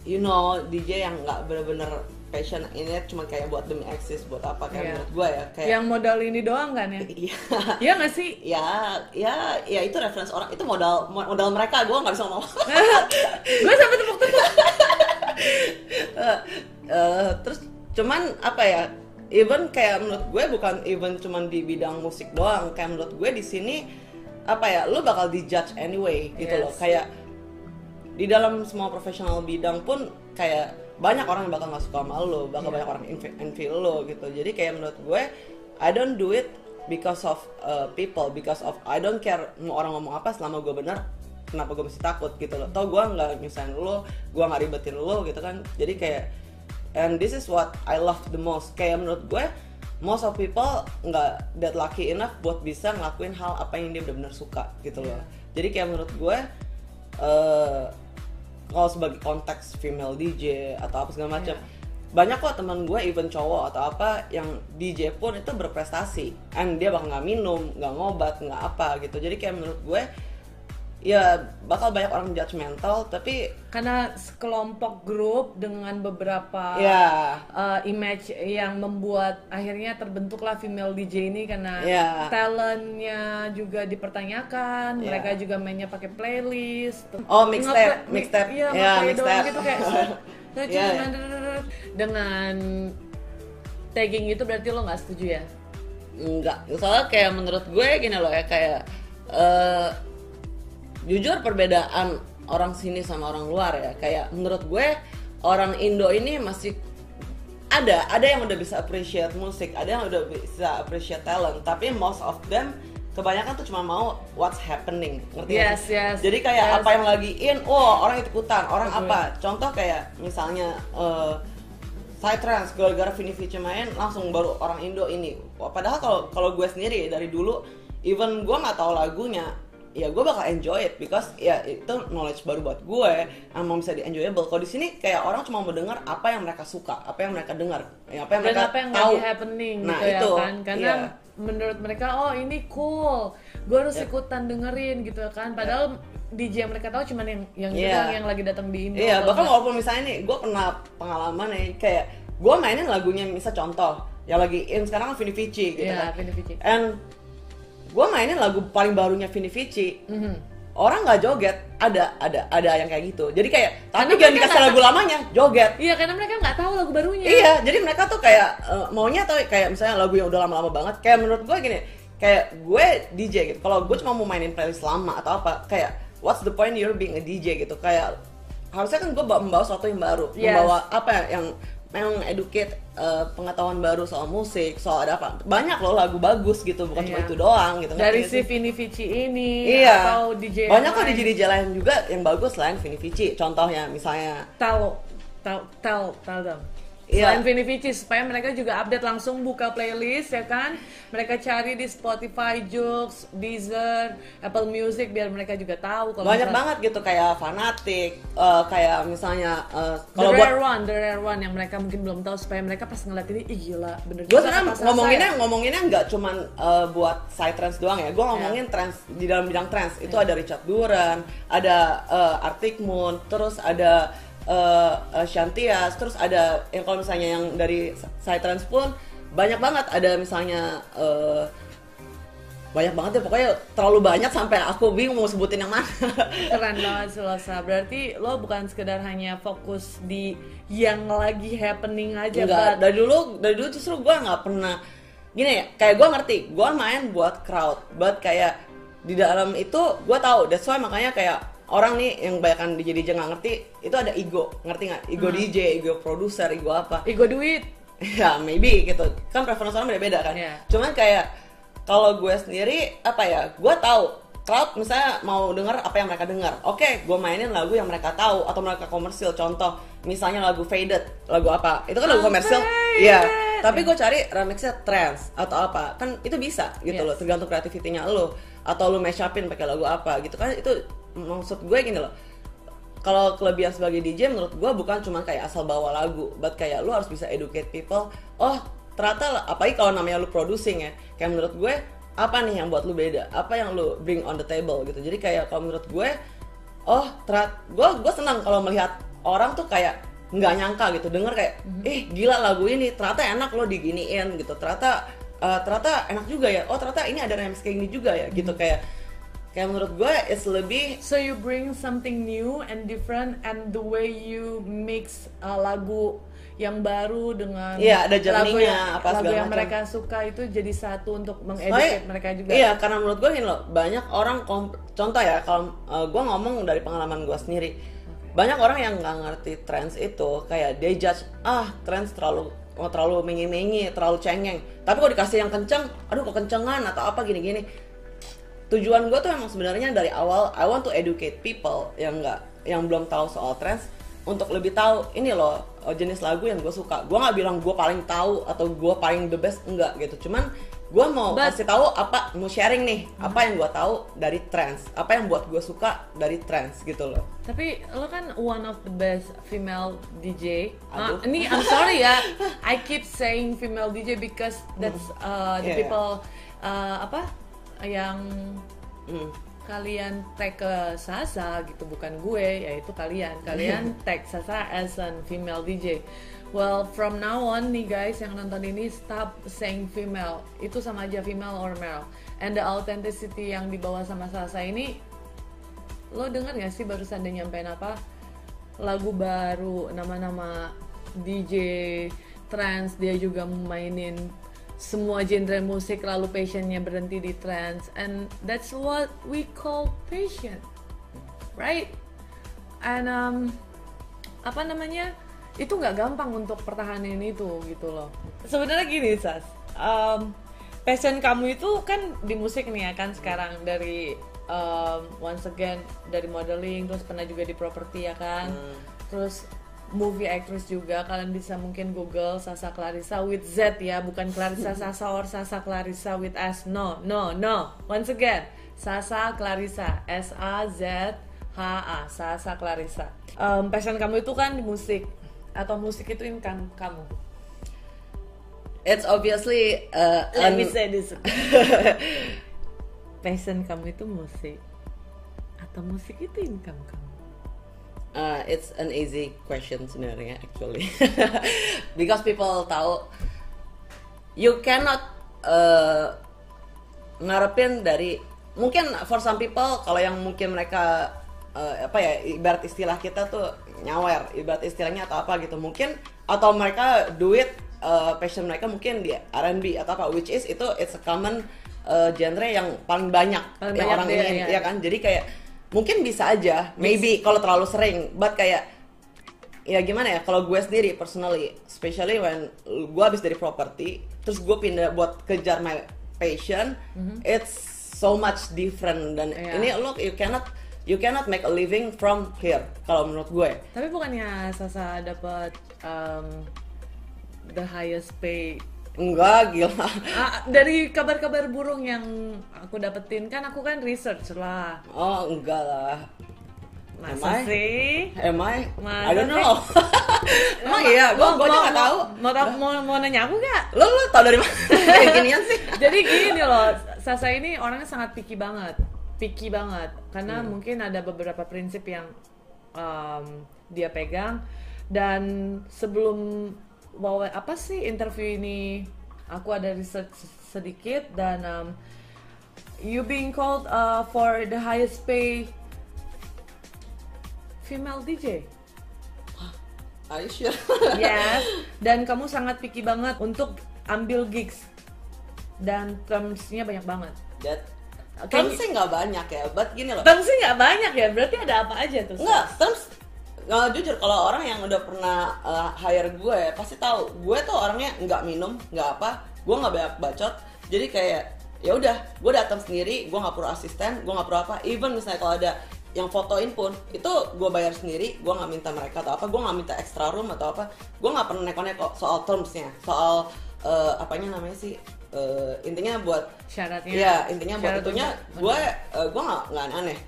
you know DJ yang nggak bener-bener passion ini cuma kayak buat demi eksis buat apa kayak Iya. menurut gue ya kayak yang modal ini doang kan ya? Iya. Iya nggak sih? Ya ya ya itu reference orang itu modal modal mereka gue nggak bisa ngomong. Gue sampai tepuk-tepuk. Eh, eh, terus cuman apa ya even kayak menurut gue bukan even cuman di bidang musik doang kayak menurut gue di sini apa ya lu bakal dijudge anyway gitu Yes. loh kayak di dalam semua profesional bidang pun kayak banyak orang yang bakal nggak suka sama lo bakal Iya. banyak orang envy, lo gitu. Jadi kayak menurut gue I don't do it because of uh, people because of I don't care mau orang ngomong apa selama gue benar kenapa gue mesti takut gitu loh. Tau gue nggak nyusahin lo gue nggak ribetin lo gitu kan. Jadi kayak and this is what I love the most. Kayak menurut gue most of people nggak that lucky enough buat bisa ngelakuin hal apa yang dia benar-benar suka gitu loh. Jadi kayak menurut gue eh kalau sebagai konteks female DJ atau apa segala macam. Banyak kok teman gue even cowok atau apa yang DJ pun itu berprestasi. And dia bakal nggak minum nggak ngobat nggak apa gitu. Jadi kayak menurut gue ya bakal banyak orang judgmental tapi karena sekelompok grup dengan beberapa ya uh, image yang membuat akhirnya terbentuklah female DJ ini karena Iya. talentnya juga dipertanyakan, Iya. mereka juga mainnya pakai playlist. Oh, mixtape, mixtape. Iya, ngeplay doang mixtape. gitu kayak Iya, iya. dengan tagging itu berarti lo nggak setuju ya? Enggak, soalnya kayak menurut gue gini loh ya kayak eh jujur perbedaan orang sini sama orang luar ya kayak menurut gue orang Indo ini masih ada ada yang udah bisa appreciate musik, ada yang udah bisa appreciate talent, tapi most of them kebanyakan tuh cuma mau what's happening, ngerti Yes, sih? yes. Jadi kayak Yes. apa yang lagi in, oh orang ikut ikutan, orang apa? Contoh kayak misalnya eh Psytrance gara-gara Vini Vici main langsung baru orang Indo ini. Padahal kalau kalau gue sendiri dari dulu even gue nggak tahu lagunya ya gue bakal enjoy it because ya itu knowledge baru buat gue emang bisa di enjoyable kalau di sini kayak orang cuma mau dengar apa yang mereka suka apa yang mereka dengar ya, apa yang Dan mereka apa yang tahu lagi happening nah gitu itu ya kan? Karena iya. menurut mereka oh ini cool, gue harus Yep. ikutan dengerin gitu kan. Padahal DJ yang mereka tahu cuma yang yang Iya. doang yang lagi datang di Indo. Iya, Kalau bahkan nggak- walaupun misalnya nih, gue pernah pengalaman nih, kayak gue mainin lagunya misal contoh, yang lagi in sekarang Vini Vici gitu Iya, kan. Vini Vici. And gue mainin lagu paling barunya Vini Vici, Mhm. orang nggak joget, ada ada ada yang kayak gitu. Jadi kayak, tapi jangan dikasih lagu lamanya, joget. Iya karena mereka nggak tahu lagu barunya. Iya, jadi mereka tuh kayak eh, maunya tuh kayak misalnya lagu yang udah lama-lama banget. Kayak menurut gue gini, kayak gue DJ gitu. Kalau gue cuma mau mainin playlist lama atau apa, kayak what's the point you're being a DJ gitu kayak harusnya kan gue membawa sesuatu yang baru Yes. membawa apa ya, yang memang educate uh, pengetahuan baru soal musik soal ada apa banyak loh lagu bagus gitu bukan cuma Iya. itu doang gitu Dari si? Vini Vici ini Iya. atau DJ banyak kok lain. DJ DJ lain juga yang bagus selain Vini Vici contohnya misalnya tahu tahu tahu tahu Iya. Selain Vini Vici supaya mereka juga update langsung buka playlist ya kan? Mereka cari di Spotify, Joox, Deezer, Apple Music biar mereka juga tahu kalau banyak misal- banget gitu kayak fanatik uh, kayak misalnya uh, The kalau rare buat one, the rare one yang mereka mungkin belum tahu supaya mereka pas ngeliat ini, ih gila, bener gue Sasa ngomonginnya ya." ngomonginnya nggak cuman uh, buat side trends doang ya. Gue ngomongin trends di dalam bidang trends. Itu ada Richard Duran ada uh, Arctic Moon terus ada uh, uh, Shantias terus ada yang kalau misalnya yang dari side trends pun banyak banget. Ada misalnya uh, banyak banget ya. Pokoknya terlalu banyak sampai aku bingung mau sebutin yang mana. Keren banget sih lo, Sa. Berarti lo bukan sekedar hanya fokus di yang lagi happening aja, Enggak, dari dulu dari dulu justru gue nggak pernah gini ya kayak gue ngerti gue main buat crowd buat kayak di dalam itu gue tahu that's why makanya kayak orang nih yang banyak DJ DJ nggak ngerti itu ada ego ngerti nggak? Ego Hmm. DJ ego produser ego apa? Ego duit. ya maybe gitu. Kan preference orang beda-beda kan. Iya. cuman kayak kalau gue sendiri apa ya gue tahu crowd misalnya mau denger apa yang mereka dengar oke gue mainin lagu yang mereka tahu atau mereka komersil. Contoh misalnya lagu faded lagu apa? Itu kan lagu komersil. Faded. iya. Tapi gue cari remixnya trance atau apa. Kan itu bisa gitu Yes. loh tergantung kreativitinya lo atau lo mash upin pakai lagu apa gitu kan itu maksud gue gini loh. Kalau kelebihan sebagai DJ menurut gue bukan cuma kayak asal bawa lagu, but kayak lu harus bisa educate people. Oh ternyata apalagi kalau namanya lu producing ya, kayak menurut gue apa nih yang buat lu beda, apa yang lu bring on the table gitu. Jadi kayak kalau menurut gue, oh ternyata gue gue senang kalau melihat orang tuh kayak nggak nyangka gitu, denger kayak, eh gila lagu ini ternyata enak lo diginiin gitu, ternyata eh, ternyata enak juga ya, oh ternyata ini ada remix kayak gini juga ya, gitu kayak kayak menurut gue it's lebih So you bring something new and different and the way you mix uh, lagu yang baru dengan Iya, ada lagu yang, apa lagu yang macam. mereka suka itu jadi satu untuk mengeducate mereka juga. Iya, karena menurut gue gini loh, banyak orang contoh ya kalau uh, gue ngomong dari pengalaman gue sendiri, banyak orang yang nggak ngerti trends itu kayak dia judge ah trends terlalu oh, terlalu mengi-mengi, terlalu cengeng. Tapi kalau dikasih yang kenceng, aduh kok kencengan atau apa gini-gini. Tujuan gue tuh emang sebenarnya dari awal I want to educate people yang nggak yang belum tahu soal trends untuk lebih tahu ini loh uh, jenis lagu yang gue suka. Gue nggak bilang gue paling tahu atau gue paling the best enggak gitu. Cuman gue mau But- kasih tahu apa mau sharing nih apa yang gue tahu dari trends apa yang buat gue suka dari trends gitu loh Tapi lo kan one of the best female DJ. Ah, Aduh. ini I'm sorry ya, I keep saying female DJ because that's uh, the iya. people uh, apa yang Hmm. kalian tag ke Sasa gitu bukan gue yaitu kalian kalian tag Sasa as an female DJ well from now on nih guys yang nonton ini stop saying female. Itu sama aja female or male. And the authenticity yang dibawa sama Sasa ini lo denger gak sih barusan dia nyampein apa? Lagu baru nama-nama DJ trance dia juga mainin semua genre musik lalu passionnya berhenti di trance. And that's what we call passion right? And um, apa namanya itu nggak gampang untuk pertahanin itu gitu loh. Sebenarnya gini sas. Um, passion kamu itu kan di musik nih ya kan sekarang. Dari um, once again dari modeling terus pernah juga di properti ya kan. Terus movie actress juga. Kalian bisa mungkin google Sasa Clarissa with Z ya. Bukan Clarissa Sasa or Sasa Clarissa with S. No no no. Once again Sasa Clarissa. S A Z H A Sasa Clarissa. Um, passion kamu itu kan di musik atau musik itu income kamu it's obviously uh, Let me say this. Passion kamu itu musik atau musik itu income kamu? Uh, it's an easy question sebenarnya actually because people tahu you cannot uh, ngarepin dari mungkin for some people kalau yang mungkin mereka uh, apa ya ibarat istilah kita tuh nyawer ibarat istilahnya atau apa gitu mungkin atau mereka duit uh, passion mereka mungkin di R&B atau apa which is itu it's a common uh, genre yang paling banyak Paling yang banyak orang dia, ingin ya. ya kan jadi kayak mungkin bisa aja maybe kalau terlalu sering but kayak ya gimana ya kalau gue sendiri personally especially when gue habis dari property terus gue pindah buat kejar my passion it's so much different dan Iya. ini lo you cannot you cannot make a living from here kalau menurut gue Tapi bukannya Sasa dapat um, the highest pay enggak gila Ah, dari kabar-kabar burung yang aku dapetin kan aku kan research lah oh enggak lah masa Am I? sih Am I? Masa I don't know. Emang iya, gue gue aja nggak tahu. mau, mau, mau, mau nanya aku gak? Lo lo tau dari mana? Kayak ginian sih. Jadi gini loh, Sasa ini orangnya sangat picky banget, picky banget, karena Hmm. mungkin ada beberapa prinsip yang um, dia pegang dan sebelum bawa apa sih interview ini, aku ada research sedikit dan um, you being called uh, for the highest pay female DJ. Are you sure? Yes, dan kamu sangat picky banget untuk ambil gigs dan terms-nya banyak banget. That. Terms sih nggak banyak ya, but gini loh. Terms-nya nggak banyak ya, berarti ada apa aja tuh? Enggak, terms nggak jujur kalau orang yang udah pernah uh, hire gue pasti tahu. Gue tuh orangnya nggak minum nggak apa gue nggak banyak bacot. Jadi kayak ya udah gue datang sendiri gue nggak perlu asisten gue nggak perlu apa. Even misalnya kalau ada yang fotoin pun itu gue bayar sendiri gue nggak minta mereka atau apa gue nggak minta extra room atau apa. Gue nggak pernah neko-neko soal termsnya soal uh, apanya namanya sih uh, intinya buat Syaratnya. Iya, intinya buat Syarat itunya untuk- gue uh, gue nggak nggak aneh.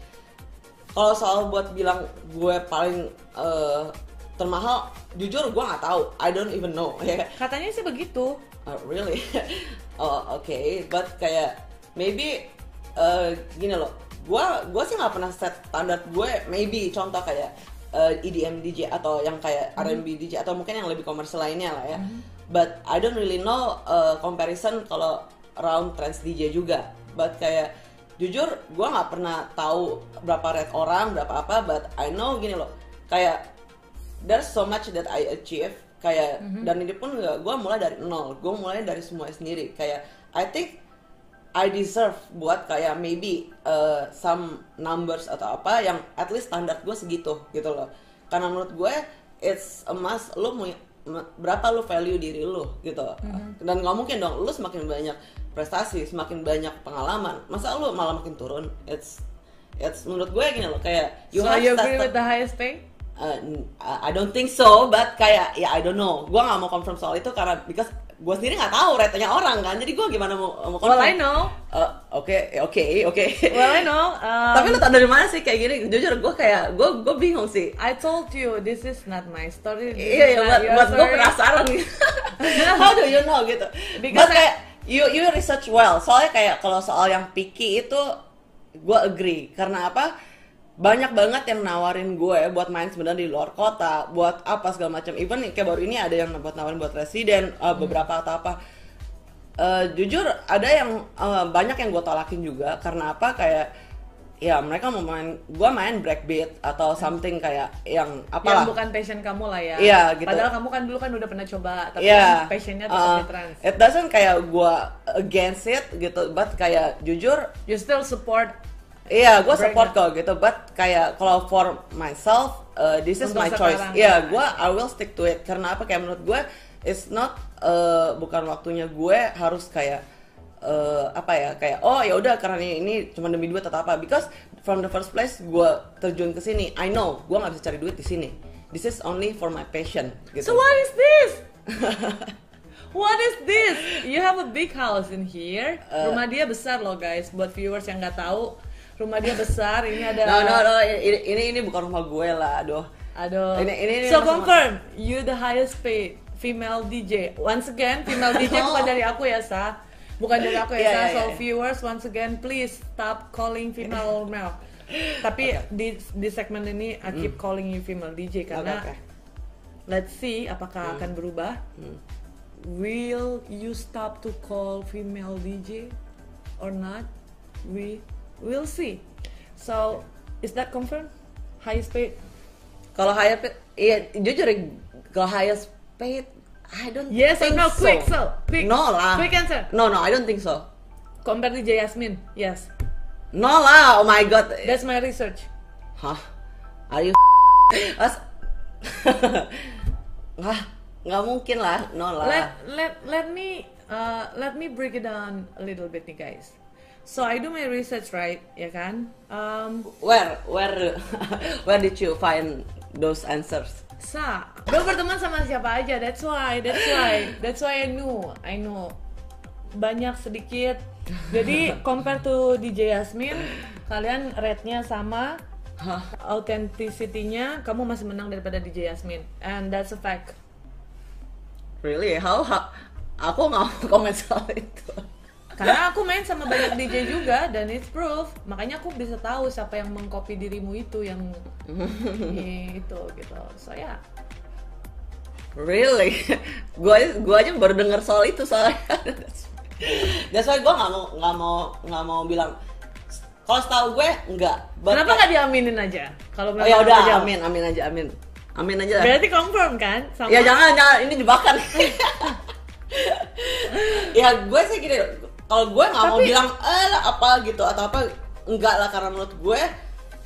Kalau soal buat bilang gue paling uh, termahal, jujur gue nggak tahu. I don't even know. Ya, Katanya sih begitu. Uh, really? oh oke, but kayak maybe uh, gini loh. Gue gue sih nggak pernah set standar gue. Maybe contoh kayak uh, EDM DJ atau yang kayak R&B DJ atau mungkin yang lebih komersial lainnya lah ya. But I don't really know uh, comparison kalau around trans DJ juga. But kayak jujur gue nggak pernah tahu berapa rate orang berapa apa. But I know gini loh. Kayak there's so much that I achieve kayak dan ini pun gue mulai dari nol gue mulai dari semua sendiri kayak I think I deserve buat kayak maybe uh, some numbers atau apa yang at least standar gue segitu gitu loh karena menurut gue it's a must lo berapa lo value diri lo gitu dan nggak mungkin dong lo semakin banyak prestasi semakin banyak pengalaman masa lo malah makin turun it's it's menurut gue gini loh kayak so have you agree with the highest pay? Uh, n- I don't think so, but kayak ya I don't know. Gua nggak mau confirm soal itu karena because gue sendiri nggak tahu rate-nya orang kan. Jadi gue gimana mau mau confirm? Well I know. Uh, Oke, oke, oke. Well I know. Um, Tapi lu tau dari mana sih kayak gini? Jujur gue kayak gue gue bingung sih. I told you this is not my story. Iya, iya, buat, buat gue penasaran. How do you know gitu? Because But kayak you you research well. Soalnya kayak kalau soal yang picky itu gue agree. Karena apa? Banyak banget yang nawarin gue buat main sebenarnya di luar kota, buat apa segala macam. Even kayak baru ini ada yang buat nawarin buat residen, uh, beberapa atau apa. Uh, jujur ada yang uh, banyak yang gue tolakin juga karena apa kayak ya mereka mau main gue main breakbeat atau something kayak yang yang apalah bukan passion kamu lah ya. Iya, gitu. Padahal kamu kan dulu kan udah pernah coba, tapi Iya. kan passionnya tetap uh, trans. It doesn't kayak gua against it gitu, but kayak jujur, You still support iya gua Bring support it. kok gitu, but kayak kalau for myself, uh, this is Untuk my choice. Iya, gua I will stick to it. Karena apa? Kayak menurut gue, it's not uh, bukan waktunya gue harus kayak uh, apa ya kayak oh ya udah karena ini, ini cuma demi duit atau apa because from the first place gue terjun ke sini I know gue nggak bisa cari duit di sini this is only for my passion gitu So what is this? What is this? You have a big house in here. Uh, rumah dia besar loh guys. Buat viewers yang nggak tahu, rumah dia besar. Ini ada. No no no ini ini, ini bukan rumah gue lah, aduh. Aduh. Ini- ini- ini so confirm, you the highest paid female DJ. Once again, female DJ bukan dari aku ya sa. Bukan dari aku ya Iya, sa. iya, So iya. viewers, once again, please stop calling female male. Tapi di di segmen ini I keep calling you female DJ karena. Oke, oke. let's see apakah akan berubah. Hmm. Will you stop to call female DJ or not? We will see. So, is that confirmed? Highest paid? Kalau higher paid, iya jujur ya, kalau highest paid, I don't Yes or think no? so. Quick, so quick. No lah. Quick answer. No no, I don't think so. Compare DJ Yasmin. Yes. No lah, oh my god. That's my research. hah ayo As Hah, nggak mungkin lah, no lah. let let let me uh, let me break it down a little bit nih guys. So I do my research right, ya kan? Um, Where, where, where did you find those answers? sa, gue berteman sama siapa aja. That's why, that's why, that's why I knew, I know banyak sedikit. Jadi compare to DJ Yasmin, kalian rate-nya sama, Hah? authenticity-nya kamu masih menang daripada DJ Yasmin, and that's a fact. Really? How? how aku nggak mau komen soal itu. Karena aku main sama banyak DJ juga dan it's proof. Makanya aku bisa tahu siapa yang mengcopy dirimu itu yang itu gitu. So ya. Really? gua gua aja baru dengar soal itu soalnya. That's why gua nggak mau nggak mau nggak mau bilang. Kalau setahu gue enggak. But- Kenapa nggak diaminin aja? Kalau Oh, ya udah, aja. amin, amin aja, amin. Amin aja. Berarti confirm kan? Sama Ya jangan, jangan, ini jebakan. ya gue sih gini, kalau gue nggak mau bilang eh lah, apa gitu atau apa, enggak lah karena menurut gue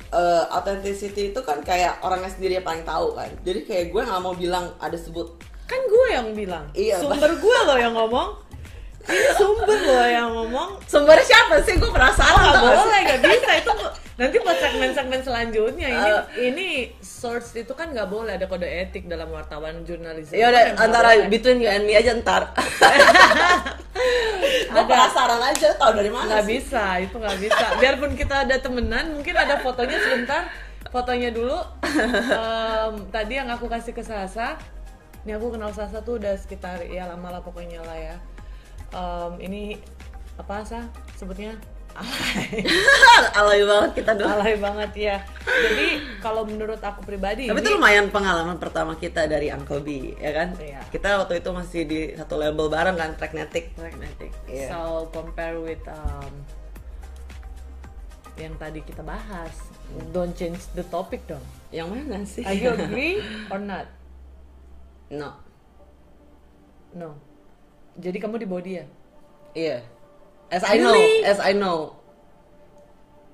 eh, authenticity itu kan kayak orangnya sendiri yang paling tahu kan. Jadi kayak gue nggak mau bilang ada sebut kan gue yang bilang. Iya, Sumber gue loh yang ngomong. Ini sumber loh yang ngomong. sumbernya siapa sih? Gue Oh, penasaran. nggak tau gak boleh, nggak bisa itu nanti buat segmen-segmen selanjutnya ini Eh. ini source itu kan nggak boleh ada kode etik dalam wartawan jurnalisme. Ya udah Kan antara boleh. between you and me aja ntar. gue penasaran aja tahu dari mana nggak bisa itu nggak bisa biarpun kita ada temenan mungkin ada fotonya sebentar fotonya dulu Em, tadi yang aku kasih ke Sasa ini aku kenal Sasa tuh udah sekitar ya lama lah pokoknya lah ya Em, ini apa sah sebutnya alay Alay banget kita doang. alay banget ya jadi kalau menurut aku pribadi Tapi ini- itu lumayan pengalaman pertama kita dari Uncle B, ya kan? Iya. Kita waktu itu masih di satu label bareng kan, Tracknetic. Magnetic. Iya. So compare with um, yang tadi kita bahas, don't change the topic dong. Yang mana sih? Are you agree or not? no. No. Jadi kamu di body ya? Iya. As I know, Really? as I know.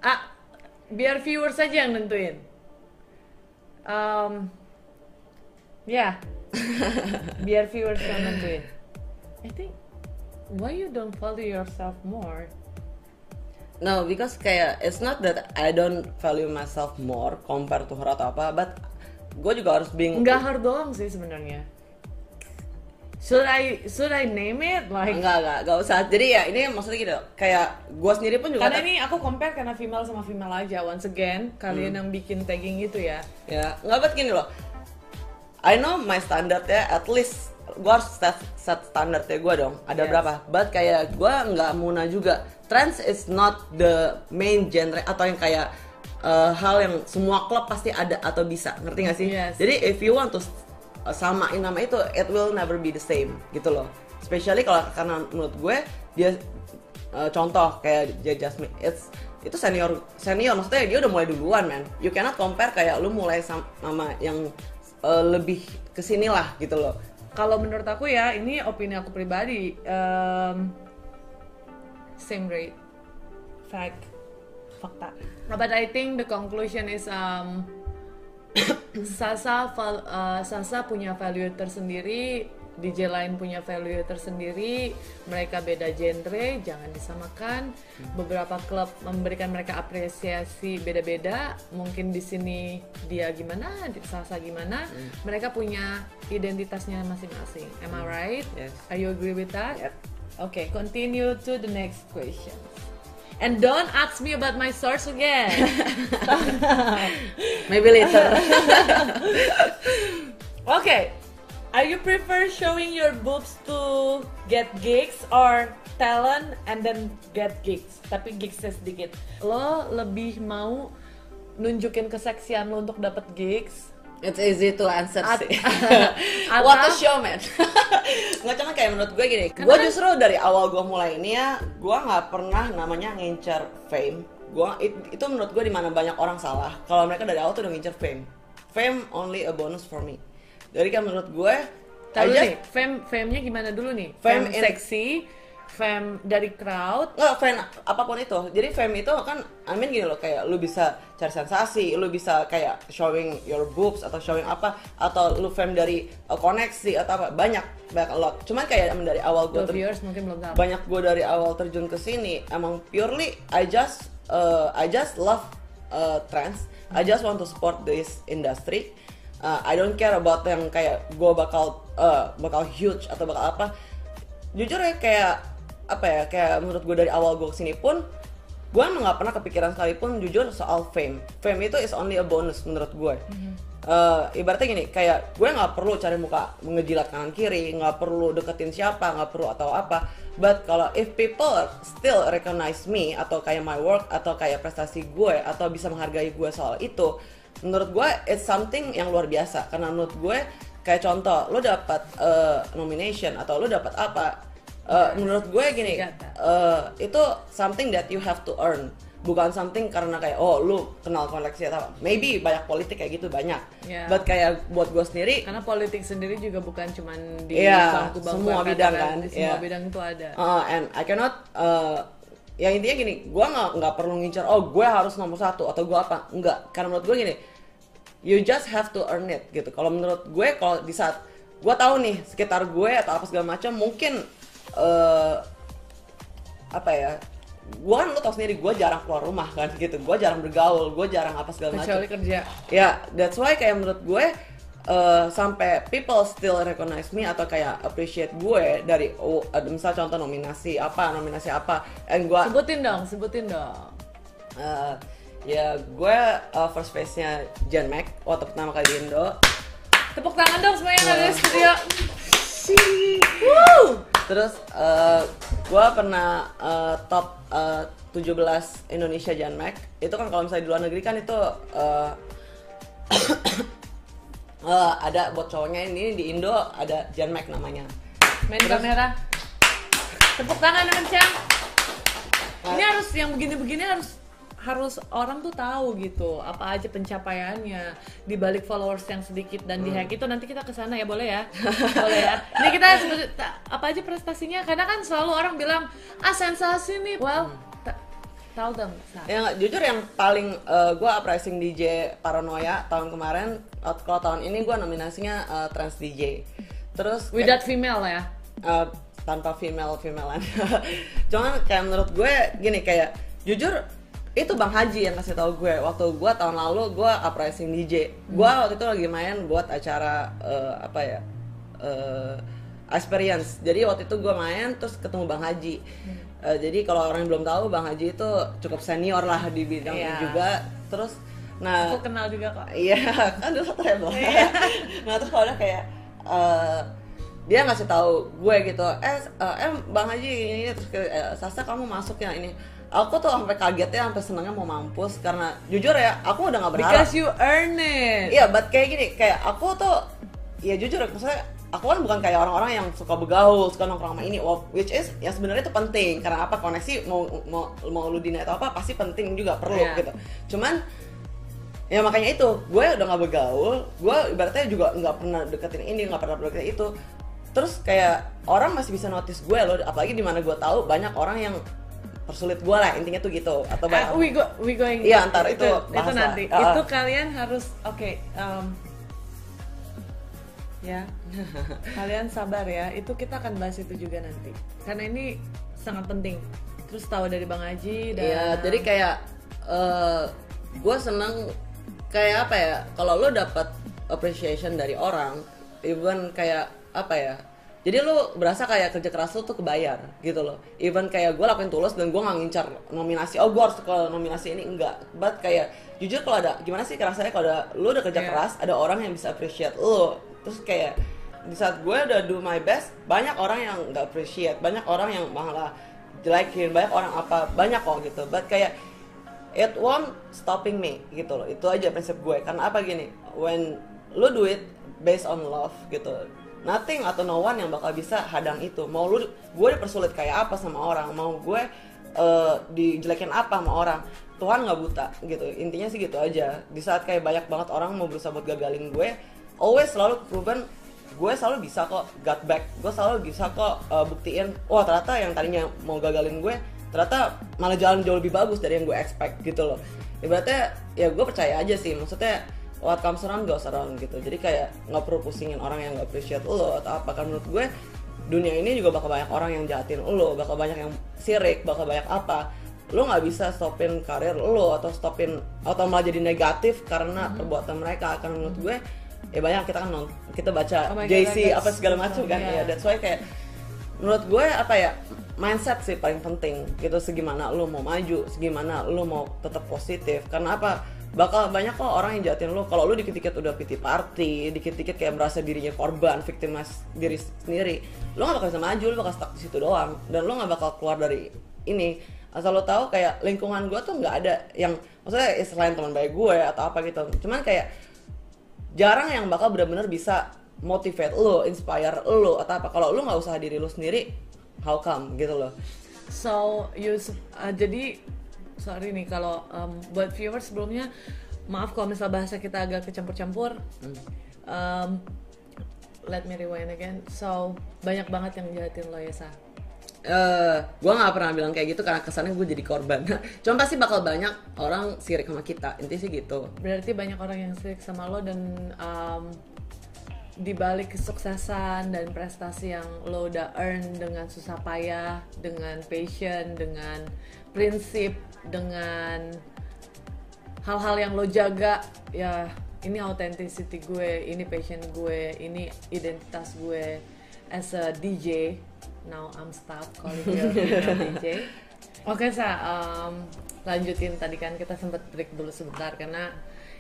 Ah, biar viewers saja yang nentuin. Um, ya, biar viewers yang nentuin. I think why you don't value yourself more? No, because kayak it's not that I don't value myself more compared to her atau apa, but gue juga harus being Enggak hard doang sih sebenarnya. Should I should I name it like enggak enggak enggak usah. Jadi ya ini maksudnya gitu, kayak gue sendiri pun juga Karena ini aku compare karena female sama female aja. Once again, kalian yang bikin tagging itu ya. ya nggak buat gini loh I know my standard ya at least gue harus set, set standar ya gue dong ada Yes. berapa but kayak gue nggak muna juga trance is not the main genre atau yang kayak uh, hal yang semua klub pasti ada atau bisa ngerti gak sih Yes. jadi if you want to samain nama itu it will never be the same gitu loh especially kalau karena menurut gue dia uh, contoh kayak J Jasmine it's itu senior senior maksudnya dia udah mulai duluan man you cannot compare kayak lu mulai sam- sama yang uh, lebih ke sini lah gitu loh Kalau menurut aku ya, ini opini aku pribadi. em, same rate, fact, fakta. But I think the conclusion is um, Sasa val- uh, Sasa punya value tersendiri, DJ lain punya value tersendiri, mereka beda genre, jangan disamakan. Beberapa klub memberikan mereka apresiasi beda-beda. Mungkin di sini dia gimana, di Sasa gimana. Mereka punya identitasnya masing-masing. Am I right? Yes. Are you agree with that? Yep. Okay, continue to the next question. And don't ask me about my source again. maybe later Okay. Are you prefer showing your boobs to get gigs or talent and then get gigs? Tapi gigsnya sedikit. Lo lebih mau nunjukin keseksian lo untuk dapat gigs it's easy to answer At- sih. Atau- what a show man. Nggak cuma kayak menurut gue gini gue justru dari awal gue mulai ini ya gue nggak pernah namanya ngincer fame. Gue itu menurut gue di mana banyak orang salah. Kalau mereka dari awal tuh udah ngincer fame. Fame only a bonus for me. Jadi kan menurut gue Tahu nih, fame fame-nya gimana dulu nih? Fame Fame, in- seksi, fame dari crowd? Nggak fan apa pun itu. Jadi fame itu kan I mean gini loh kayak lu bisa cari sensasi lu bisa kayak showing your boobs atau showing apa atau lu fame dari uh, koneksi atau apa banyak banyak a lot. Cuman kayak emang dari awal gue the viewers mungkin belum tahu. banyak gue dari awal terjun ke sini emang purely I just uh, I just love uh, trends. I just want to support this industry. Uh, I don't care about yang kayak gue bakal uh, bakal huge atau bakal apa. Jujur ya kayak apa ya kayak menurut gue dari awal gue ke sini pun gue emang nggak pernah kepikiran sekalipun jujur soal fame. Fame itu is only a bonus menurut gue Uh, ibaratnya gini kayak gue nggak perlu cari muka ngejilat kanan kiri nggak perlu deketin siapa nggak perlu atau apa. But kalau if people still recognize me atau kayak my work atau kayak prestasi gue atau bisa menghargai gue soal itu menurut gue it's something yang luar biasa. Karena menurut gue kayak contoh lo dapat uh, nomination atau lo dapat apa uh, menurut gue gini uh, itu something that you have to earn. Bukan something karena kayak oh lu kenal koleksi atau apa. Maybe banyak politik kayak gitu banyak. Yeah. but kayak buat gue sendiri karena politik sendiri juga bukan cuman di Iya, bangku-bangku semua angkatan, bidang kan, di semua iya. bidang itu ada. Uh, and I cannot uh, yang intinya gini gue nggak nggak perlu ngincar oh gue harus nomor satu atau gue apa. Enggak karena menurut gue gini you just have to earn it gitu. Kalau menurut gue kalau di saat gue tahu nih sekitar gue atau apa segala macam mungkin eh apa ya gue kan lo tau sendiri gue jarang keluar rumah kan gitu. Gue jarang bergaul gue jarang apa segala macam. Kecuali kerja. Ya that's why kayak menurut gue uh, sampai people still recognize me atau kayak appreciate gue dari oh, misal contoh nominasi apa nominasi apa and gue sebutin dong sebutin dong. Uh, ya gue uh, first face nya Jen Mac waktu pertama kali di Indo. Tepuk tangan dong semua yang ada di studio terus uh, gue pernah uh, top uh, 17 Indonesia Jan Mac itu kan kalau misalnya di luar negeri kan itu uh, uh, ada buat cowoknya ini di Indo ada Jan Mac namanya. Main kamera. Tepuk tangan dengan Cang ini harus yang begini-begini harus harus orang tuh tahu gitu apa aja pencapaiannya. Di balik followers yang sedikit dan di hack itu nanti kita ke sana ya boleh ya? Boleh ya. Ini kita apa aja prestasinya? Karena kan selalu orang bilang ah sensasi nih. Well ta- tahu dong yang jujur yang paling gue uprising DJ Paranoia tahun kemarin uh, kalau tahun ini gue nominasinya uh, Trans DJ terus kayak- without female ya? Uh, tanpa female femalean cuman kayak menurut gue gini kayak jujur itu bang Haji yang kasih tahu gue. Waktu gue tahun lalu gue uprising DJ gue waktu itu lagi main buat acara uh, apa ya uh, experience jadi waktu itu gue main terus ketemu bang Haji. Uh, jadi kalau orang yang belum tahu bang Haji itu cukup senior lah di bidang Iya. ini juga. Terus nah aku kenal juga kok. Iya, kan dulu satu rebel. nah terus kalau udah kayak eh, dia ngasih tahu gue gitu, eh, eh, bang Haji ini, terus kayak, eh, Sasa kamu masuk ya ini. Aku tuh sampai kagetnya, sampai senengnya mau mampus karena jujur ya, aku udah nggak berharap. because you earn it Iya, but kayak gini, kayak aku tuh, ya jujur, maksudnya aku kan bukan kayak orang-orang yang suka begaul, suka nongkrong sama ini, which is yang sebenarnya itu penting karena apa koneksi mau mau mau lu dina atau apa pasti penting juga perlu Iya. gitu. Cuman ya makanya itu gue udah nggak begaul, gue ibaratnya juga nggak pernah deketin ini, nggak pernah deketin itu. Terus kayak orang masih bisa notice gue loh, apalagi di mana gue tahu banyak orang yang persulit gue lah intinya tuh gitu. Atau Eh, banyak we go we going Iya, ntar itu itu, lah. nanti. Ah. itu kalian harus oke um, ya. Kalian sabar ya itu kita akan bahas itu juga nanti. Karena ini sangat penting. Terus tahu dari bang Haji dan Iya, jadi kayak gue seneng kayak apa ya kalau lo dapat appreciation dari orang, even kayak apa ya, jadi lo berasa kayak kerja keras lo tuh kebayar gitu loh. Even kayak gue lakuin tulus dan gue nggak ngincar nominasi, oh gue harus ke nominasi ini. Enggak. But kayak jujur kalau ada gimana sih rasanya kalau ada lo udah kerja Iya. keras, ada orang yang bisa appreciate lo, terus kayak di saat gue udah do my best, banyak orang yang nggak appreciate, banyak orang yang malah jelekin banyak orang apa banyak kok gitu. But kayak it won't stopping me gitu loh. Itu aja prinsip gue. Karena apa gini? When lu do it based on love gitu nothing atau no one yang bakal bisa hadang itu. Mau lu gue dipersulit kayak apa sama orang? Mau gue eh, dijelekin apa sama orang? Tuhan nggak buta gitu. Intinya sih gitu aja. Di saat kayak banyak banget orang mau berusaha buat gagalin gue always selalu proven gue selalu bisa kok gut back. Gue selalu bisa kok uh, buktiin wah ternyata yang tadinya mau gagalin gue ternyata malah jalan jauh lebih bagus dari yang gue expect gitu loh. Ibaratnya ya gue percaya aja sih. Maksudnya what comes around goes around gitu. Jadi kayak nggak perlu pusingin orang yang nggak appreciate lo atau apa. Kan menurut gue dunia ini juga bakal banyak orang yang jahatin lo bakal banyak yang sirik bakal banyak apa. Lo nggak bisa stopin karir lo atau stopin atau malah jadi negatif karena perbuatan mereka. Karena menurut gue ya banyak kita kan non kita baca Oh God, JC apa segala macam kan. yeah. ya that's why kayak menurut gue apa ya mindset sih paling penting gitu. Segimana lo mau maju segimana lo mau tetap positif. Karena apa bakal banyak kok orang yang jahatin lo kalau lo dikit-dikit udah pity party dikit-dikit kayak merasa dirinya korban victimize diri sendiri lo gak bakal bisa maju lo bakal stuck di situ doang. Dan lo gak bakal keluar dari ini. Asal lo tahu kayak lingkungan gue tuh nggak ada yang maksudnya ya selain teman baik gue atau apa gitu. Cuman kayak jarang yang bakal benar-benar bisa motivate lo, inspire lo atau apa. Kalau lo nggak usaha diri lo sendiri, how come? Gitu loh. So you uh, jadi sorry nih kalau um, buat viewers sebelumnya maaf kalau misal bahasa kita agak kecampur-campur. Um, let me rewind again. So banyak banget yang jahatin lo ya sa. Eh, gue nggak pernah bilang kayak gitu karena kesannya gue jadi korban. Cuma pasti bakal banyak orang sirik sama kita. Intinya sih gitu. Berarti banyak orang yang sirik sama lo dan um, di balik kesuksesan dan prestasi yang lo udah earn dengan susah payah, dengan passion, dengan prinsip, dengan hal-hal yang lo jaga, ya ini authenticity gue, ini passion gue, ini identitas gue as a DJ. Now I'm stop calling you DJ. Oke sa, um, lanjutin tadi kan kita sempat break dulu sebentar karena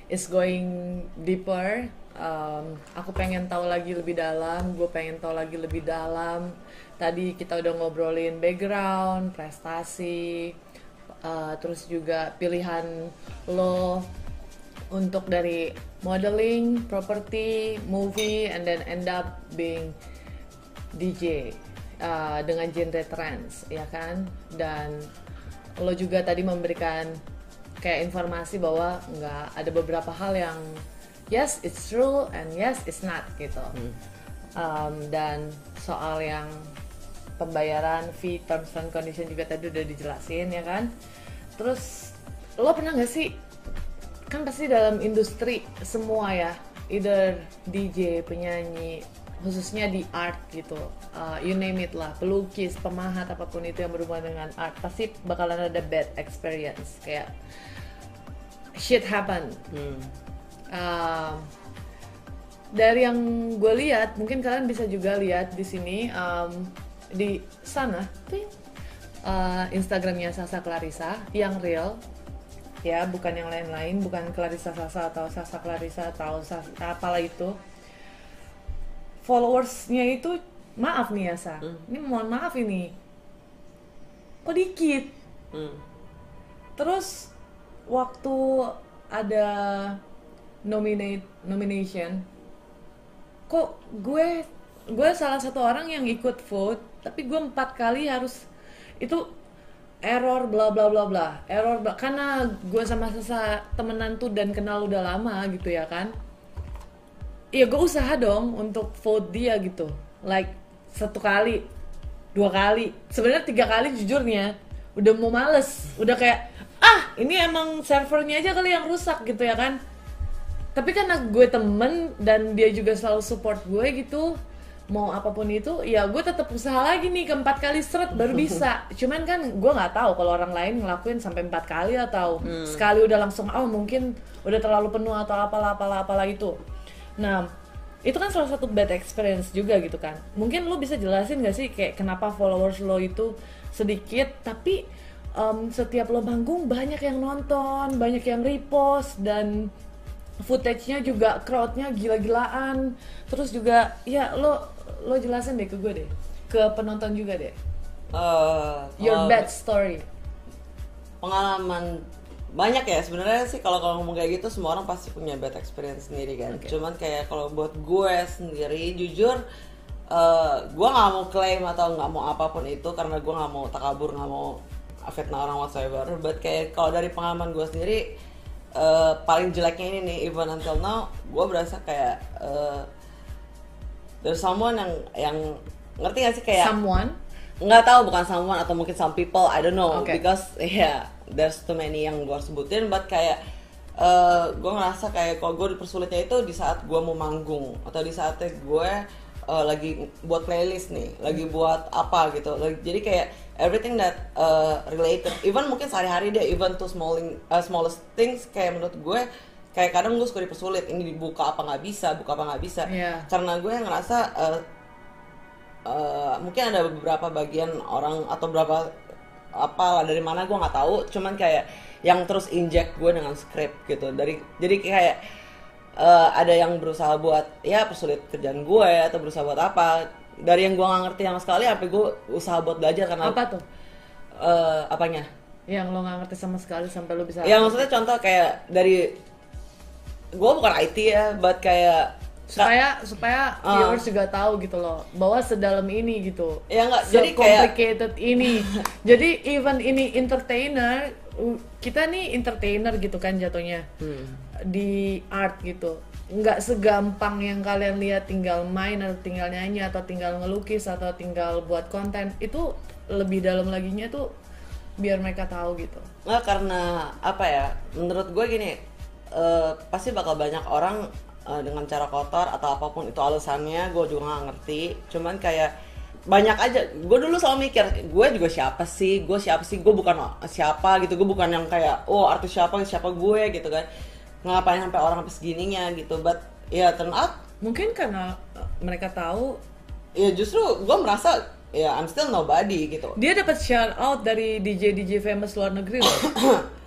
it's going deeper. Um, aku pengen tahu lagi lebih dalam, gue pengen tahu lagi lebih dalam. Tadi kita udah ngobrolin background, prestasi, uh, terus juga pilihan lo untuk dari modeling, property, movie, and then end up being DJ uh, dengan genre trance, ya kan? Dan lo juga tadi memberikan kayak informasi bahwa nggak ada beberapa hal yang yes it's true and yes it's not gitu. Um, dan soal yang pembayaran fee terms and condition juga tadi udah dijelasin ya kan. Terus lo pernah nggak sih kan pasti dalam industri semua ya either DJ penyanyi khususnya di art gitu uh, you name it lah pelukis pemahat apa pun itu yang berhubungan dengan art pasti bakalan ada bad experience kayak shit happen Hmm. Um, dari yang gue lihat mungkin kalian bisa juga lihat di sini um, di sana ting, uh, Instagramnya Sasa Clarissa yang real. Ya bukan yang lain-lain bukan Clarissa Sasa atau Sasa Clarissa atau Sasa, apalah itu. Followersnya itu maaf nih ya Sa ini mohon maaf ini. Kok dikit? Hmm. Terus waktu ada nominate nomination, kok gue gue salah satu orang yang ikut vote, tapi gue empat kali harus itu error bla bla bla bla. Error bla. Karena gue sama sesa temenan tuh dan kenal udah lama gitu ya kan. Iya gue usaha dong untuk vote dia gitu. Like satu kali dua kali. Sebenarnya tiga kali jujurnya udah mau males. Udah kayak ah ini emang servernya aja kali yang rusak gitu ya kan. Tapi karena gue temen dan dia juga selalu support gue gitu mau apa pun itu ya gue tetap usaha lagi nih keempat kali seret baru bisa. Cuman kan gue nggak tahu kalau orang lain ngelakuin sampai empat kali atau sekali udah langsung oh mungkin udah terlalu penuh atau apalah apalah apalah itu nah itu kan salah satu bad experience juga gitu kan. Mungkin lo bisa jelasin gak sih kayak kenapa followers lo itu sedikit tapi em, setiap lo manggung banyak yang nonton banyak yang repost dan footage-nya juga crowd-nya gila-gilaan. Terus juga ya lo lo jelasin deh ke gue deh. Ke penonton juga deh. Eh, your bad story. Pengalaman banyak ya. Sebenarnya sih kalau kalau ngomong kayak gitu semua orang pasti punya bad experience sendiri kan. Oke. cuman kayak kalau buat gue sendiri jujur eh gue nggak mau klaim atau nggak mau apa pun itu karena gue nggak mau takabur nggak mau fitnah orang whatsoever. But kayak kalau dari pengalaman gue sendiri eh, paling jeleknya ini nih even until now gue berasa kayak eh, there's someone yang yang ngerti gak sih kayak Someone. nggak tahu bukan someone atau mungkin some people I don't know Okay. because yeah there's too many yang gue sebutin but kayak eh gue ngerasa kayak kalau gue dipersulitnya itu di saat gue mau manggung atau di saatnya gue eh, lagi buat playlist nih lagi buat apa gitu Lagi- jadi kayak everything that eh, related even mungkin sehari-hari deh even to small eh, smallest things kayak menurut gue kayak kadang gue suka dipersulit ini dibuka apa nggak bisa buka apa nggak bisa Iya. karena gue ngerasa eh, eh, mungkin ada beberapa bagian orang atau berapa apa lah dari mana gue nggak tahu cuman kayak yang terus inject gue dengan script gitu dari jadi kayak eh, ada yang berusaha buat ya persulit kerjaan gue atau berusaha buat apa dari yang gue nggak ngerti sama sekali sampai gue usaha buat belajar karena Apa tuh? eh, apanya Yang lo nggak ngerti sama sekali sampai lo bisa. ya maksudnya contoh kayak dari gue bukan IT ya but kayak supaya supaya Ah. viewers juga tahu gitu loh bahwa sedalam ini gitu Ya, nggak, jadi kayak- complicated ini jadi even ini entertainer uh, kita nih entertainer gitu kan jatuhnya Hmm. di art gitu nggak segampang yang kalian lihat tinggal main atau tinggal nyanyi atau tinggal ngelukis atau tinggal buat konten itu lebih dalam laginya tuh biar mereka tahu gitu Nggak karena apa ya? Menurut gue gini, eh, pasti bakal banyak orang eh, dengan cara kotor atau apa pun itu alasannya, gue juga nggak ngerti. Cuman kayak banyak aja. Gue dulu selalu mikir, gue juga siapa sih? Gue siapa sih? Gue bukan siapa gitu. Gue bukan yang kayak, oh artis siapa? Siapa gue gitu kan? Ngapain sampai orang sampai segininya gitu? But ya turn out, mungkin karena uh, mereka tahu ya justru gue merasa ya I'm still nobody gitu. Dia dapat shout out dari DJ DJ famous luar negeri loh.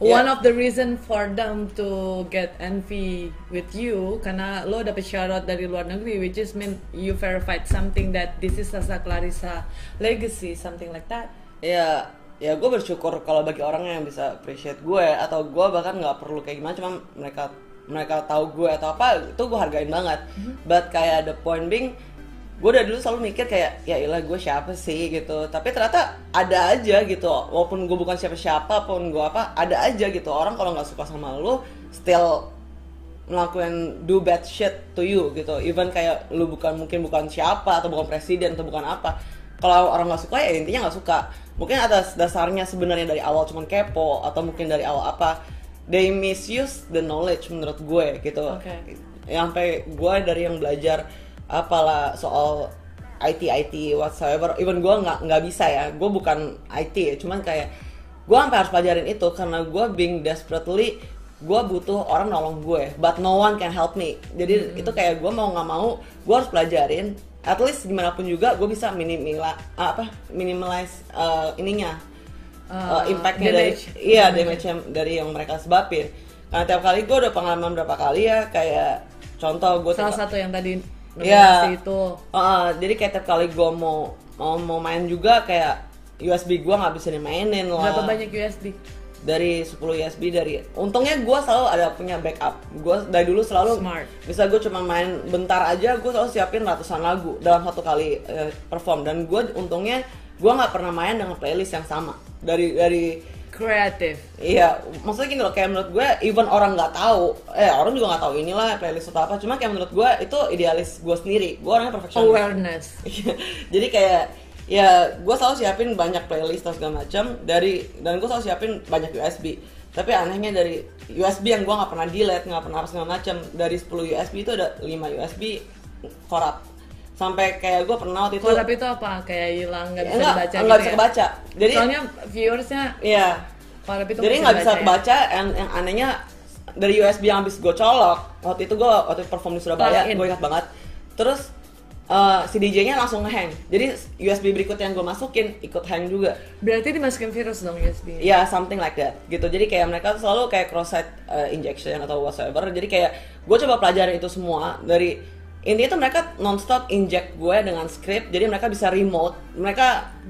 One Yeah. of the reason for them to get envy with you karena lo dapet out dari luar negeri which is mean you verified something that this is Sasa Clarissa legacy something like that. ya ya gue bersyukur kalau bagi orang yang bisa appreciate gue atau gue bahkan nggak perlu kayak gimana cuma mereka mereka tahu gue atau apa itu gue hargain banget but kayak the point being gue dari dulu selalu mikir kayak ya ilah gue siapa sih? gitu. Tapi ternyata ada aja gitu. Walaupun gue bukan siapa-siapa pun gue apa ada aja gitu. Orang kalau nggak suka sama lu still melakukan do bad shit to you gitu. Even kayak lu bukan mungkin bukan siapa atau bukan presiden atau bukan apa. Kalau orang nggak suka ya intinya nggak suka. Mungkin atas dasarnya sebenarnya dari awal cuman kepo atau mungkin dari awal apa they misuse the knowledge menurut gue gitu. Oke. yang sampai gue dari yang belajar apalah soal IT IT whatsoever. Even gue nggak nggak bisa ya. Gue bukan IT ya cuman kayak gue sampai harus pelajarin itu karena gue being desperately gue butuh orang nolong gue but no one can help me. Jadi itu kayak gue mau nggak mau gue harus pelajarin. At least gimana pun juga gue bisa minimila apa minimalize uh, ininya uh, Uh, impactnya dari iya damage yang dari yang mereka sebabin. Karena tiap kali gue udah pengalaman berapa kali ya kayak contoh gue Salah satu yang tadi Iya. itu Uh, jadi kayak tiap kali gue mau mau mau main juga kayak USB gue nggak bisa dimainin lah berapa banyak USD? dari 10 USB dari untungnya gue selalu ada punya backup gue dari dulu selalu Smart. bisa gue cuma main bentar aja gue selalu siapin ratusan lagu dalam satu kali eh, perform dan gue untungnya gue nggak pernah main dengan playlist yang sama dari dari Kreatif. Iya, maksudnya gini loh, kayak menurut gue, even orang nggak tahu, eh orang juga nggak tahu inilah playlist atau apa, cuma kayak menurut gue itu idealis gue sendiri, gue orangnya perfeksionis. Awareness. Iya. Jadi kayak ya gue selalu siapin banyak playlist atau segala macam dari dan gue selalu siapin banyak USB. Tapi anehnya dari USB yang gue nggak pernah delete, nggak pernah apa segala macam, dari 10 USB itu ada 5 USB korup. Sampai kayak gue pernah waktu itu Kalau tapi itu apa? Kayak hilang nggak bisa enggak, dibaca enggak gitu bisa ya? kebaca. Jadi Soalnya viewersnya iya, itu jadi nggak bisa ya? kebaca yang, yang anehnya dari USB yang habis gue colok waktu itu gue waktu perform di Surabaya gue ingat banget. Terus eh, si DJ-nya langsung ngehang. Jadi USB berikutnya yang gue masukin ikut hang juga. Berarti dimasukin virus dong USB. ya something like that gitu. Jadi kayak mereka selalu kayak cross site eh, injection atau whatsoever jadi kayak gue coba pelajarin itu semua dari intinya tuh mereka nonstop inject gue dengan script jadi mereka bisa remote. Mereka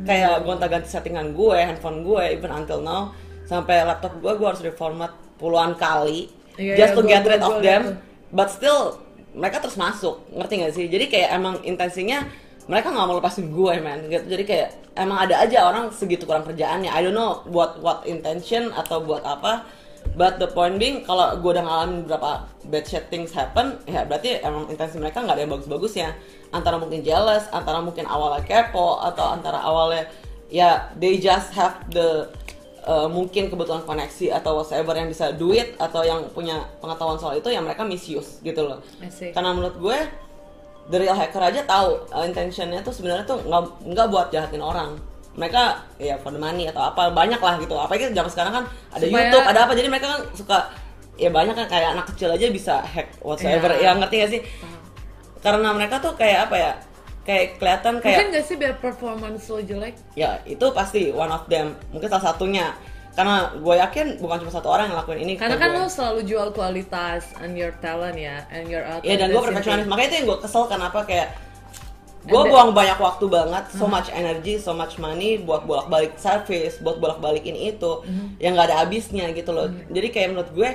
kayak gonta-ganti settingan gue handphone gue even until now sampai laptop gue gue harus reformat puluhan kali Iya, just iya, to gua- get gua- rid gua of liat them but still mereka terus masuk. Ngerti gak sih? Jadi kayak emang intensinya mereka nggak mau lepasin gue man. Gitu. Jadi kayak emang ada aja orang segitu kurang kerjaannya. I don't know buat what intention atau buat apa. But the point being kalau gue udah ngalamin beberapa bad shit things happen ya berarti emang intensi mereka nggak ada yang bagus-bagus ya antara mungkin jealous antara mungkin awalnya kepo atau antara awalnya ya they just have the uh, mungkin kebetulan koneksi atau whatever yang bisa duit atau yang punya pengetahuan soal itu ya mereka misuse gitu loh. Karena menurut gue the real hacker aja tahu uh, intentionnya tuh sebenarnya tuh nggak nggak buat jahatin orang. Mereka ya for the money atau apa banyak lah gitu. Apalagi zaman sekarang kan ada Supaya- YouTube ada apa. Jadi mereka kan suka ya banyak kan kayak anak kecil aja bisa hack whatsoever Iya. ya ngerti gak sih? Karena mereka tuh kayak apa ya kayak kelihatan kayak Mungkin gak sih biar performance lo jelek? ya itu pasti one of them. Mungkin salah satunya. Karena gue yakin bukan cuma satu orang yang ngelakuin ini Karena kan gue. lo selalu jual kualitas and your talent ya, and your Iya dan gue perfeksionis makanya itu yang gue kesel kenapa kayak gue buang banyak waktu banget so much energy so much money buat bolak balik service buat bolak balikin itu yang nggak ada habisnya gitu loh. Jadi kayak menurut gue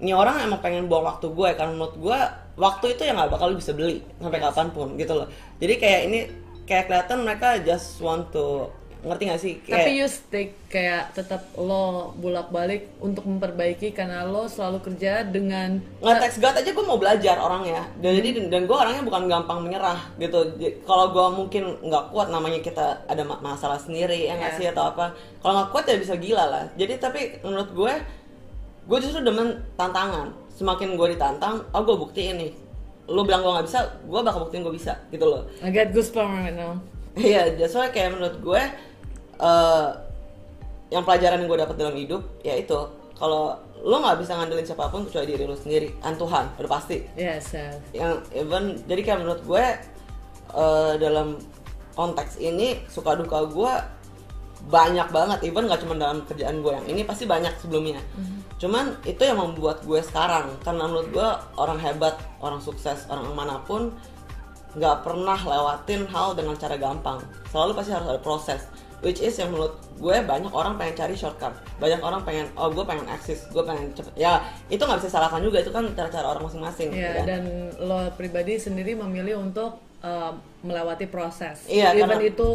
ini orang emang pengen buang waktu gue karena menurut gue waktu itu yang nggak bakal bisa beli sampai kapan pun gitu loh. Jadi kayak ini kayak kelihatan mereka just want to ngerti gak sih? Kayak Tapi you stick kayak tetap lo bolak-balik untuk memperbaiki karena lo selalu kerja dengan nge-text God aja gue mau belajar orangnya. Dan jadi dan gue orangnya bukan gampang menyerah gitu. Kalau gue mungkin nggak kuat namanya kita ada ma- masalah sendiri ya nggak Iya. sih atau apa. Kalau nggak kuat ya bisa gila lah. Jadi tapi menurut gue gue justru demen tantangan semakin gue ditantang oh gue buktiin nih lu bilang gue nggak bisa gue bakal buktiin gue bisa gitu loh I get goosebumps right now. Iya, why kayak menurut gue eh yang pelajaran yang gue dapat dalam hidup ya itu kalau lo nggak bisa ngandelin siapa pun kecuali diri lo sendiri, an Tuhan udah pasti. Yes, yes. Yang even jadi kayak menurut gue eh, dalam konteks ini suka duka gue banyak banget, even nggak cuma dalam kerjaan gue yang ini pasti banyak sebelumnya. Cuman itu yang membuat gue sekarang karena menurut gue orang hebat, orang sukses, orang mana pun nggak pernah lewatin hal dengan cara gampang selalu pasti harus ada proses which is yang menurut gue banyak orang pengen cari shortcut banyak orang pengen oh gue pengen eksis gue pengen cepet ya itu nggak bisa salahkan juga itu kan cara-cara orang masing-masing Ya, kan? dan lo pribadi sendiri memilih untuk uh, melewati proses. Iya, Even karena- itu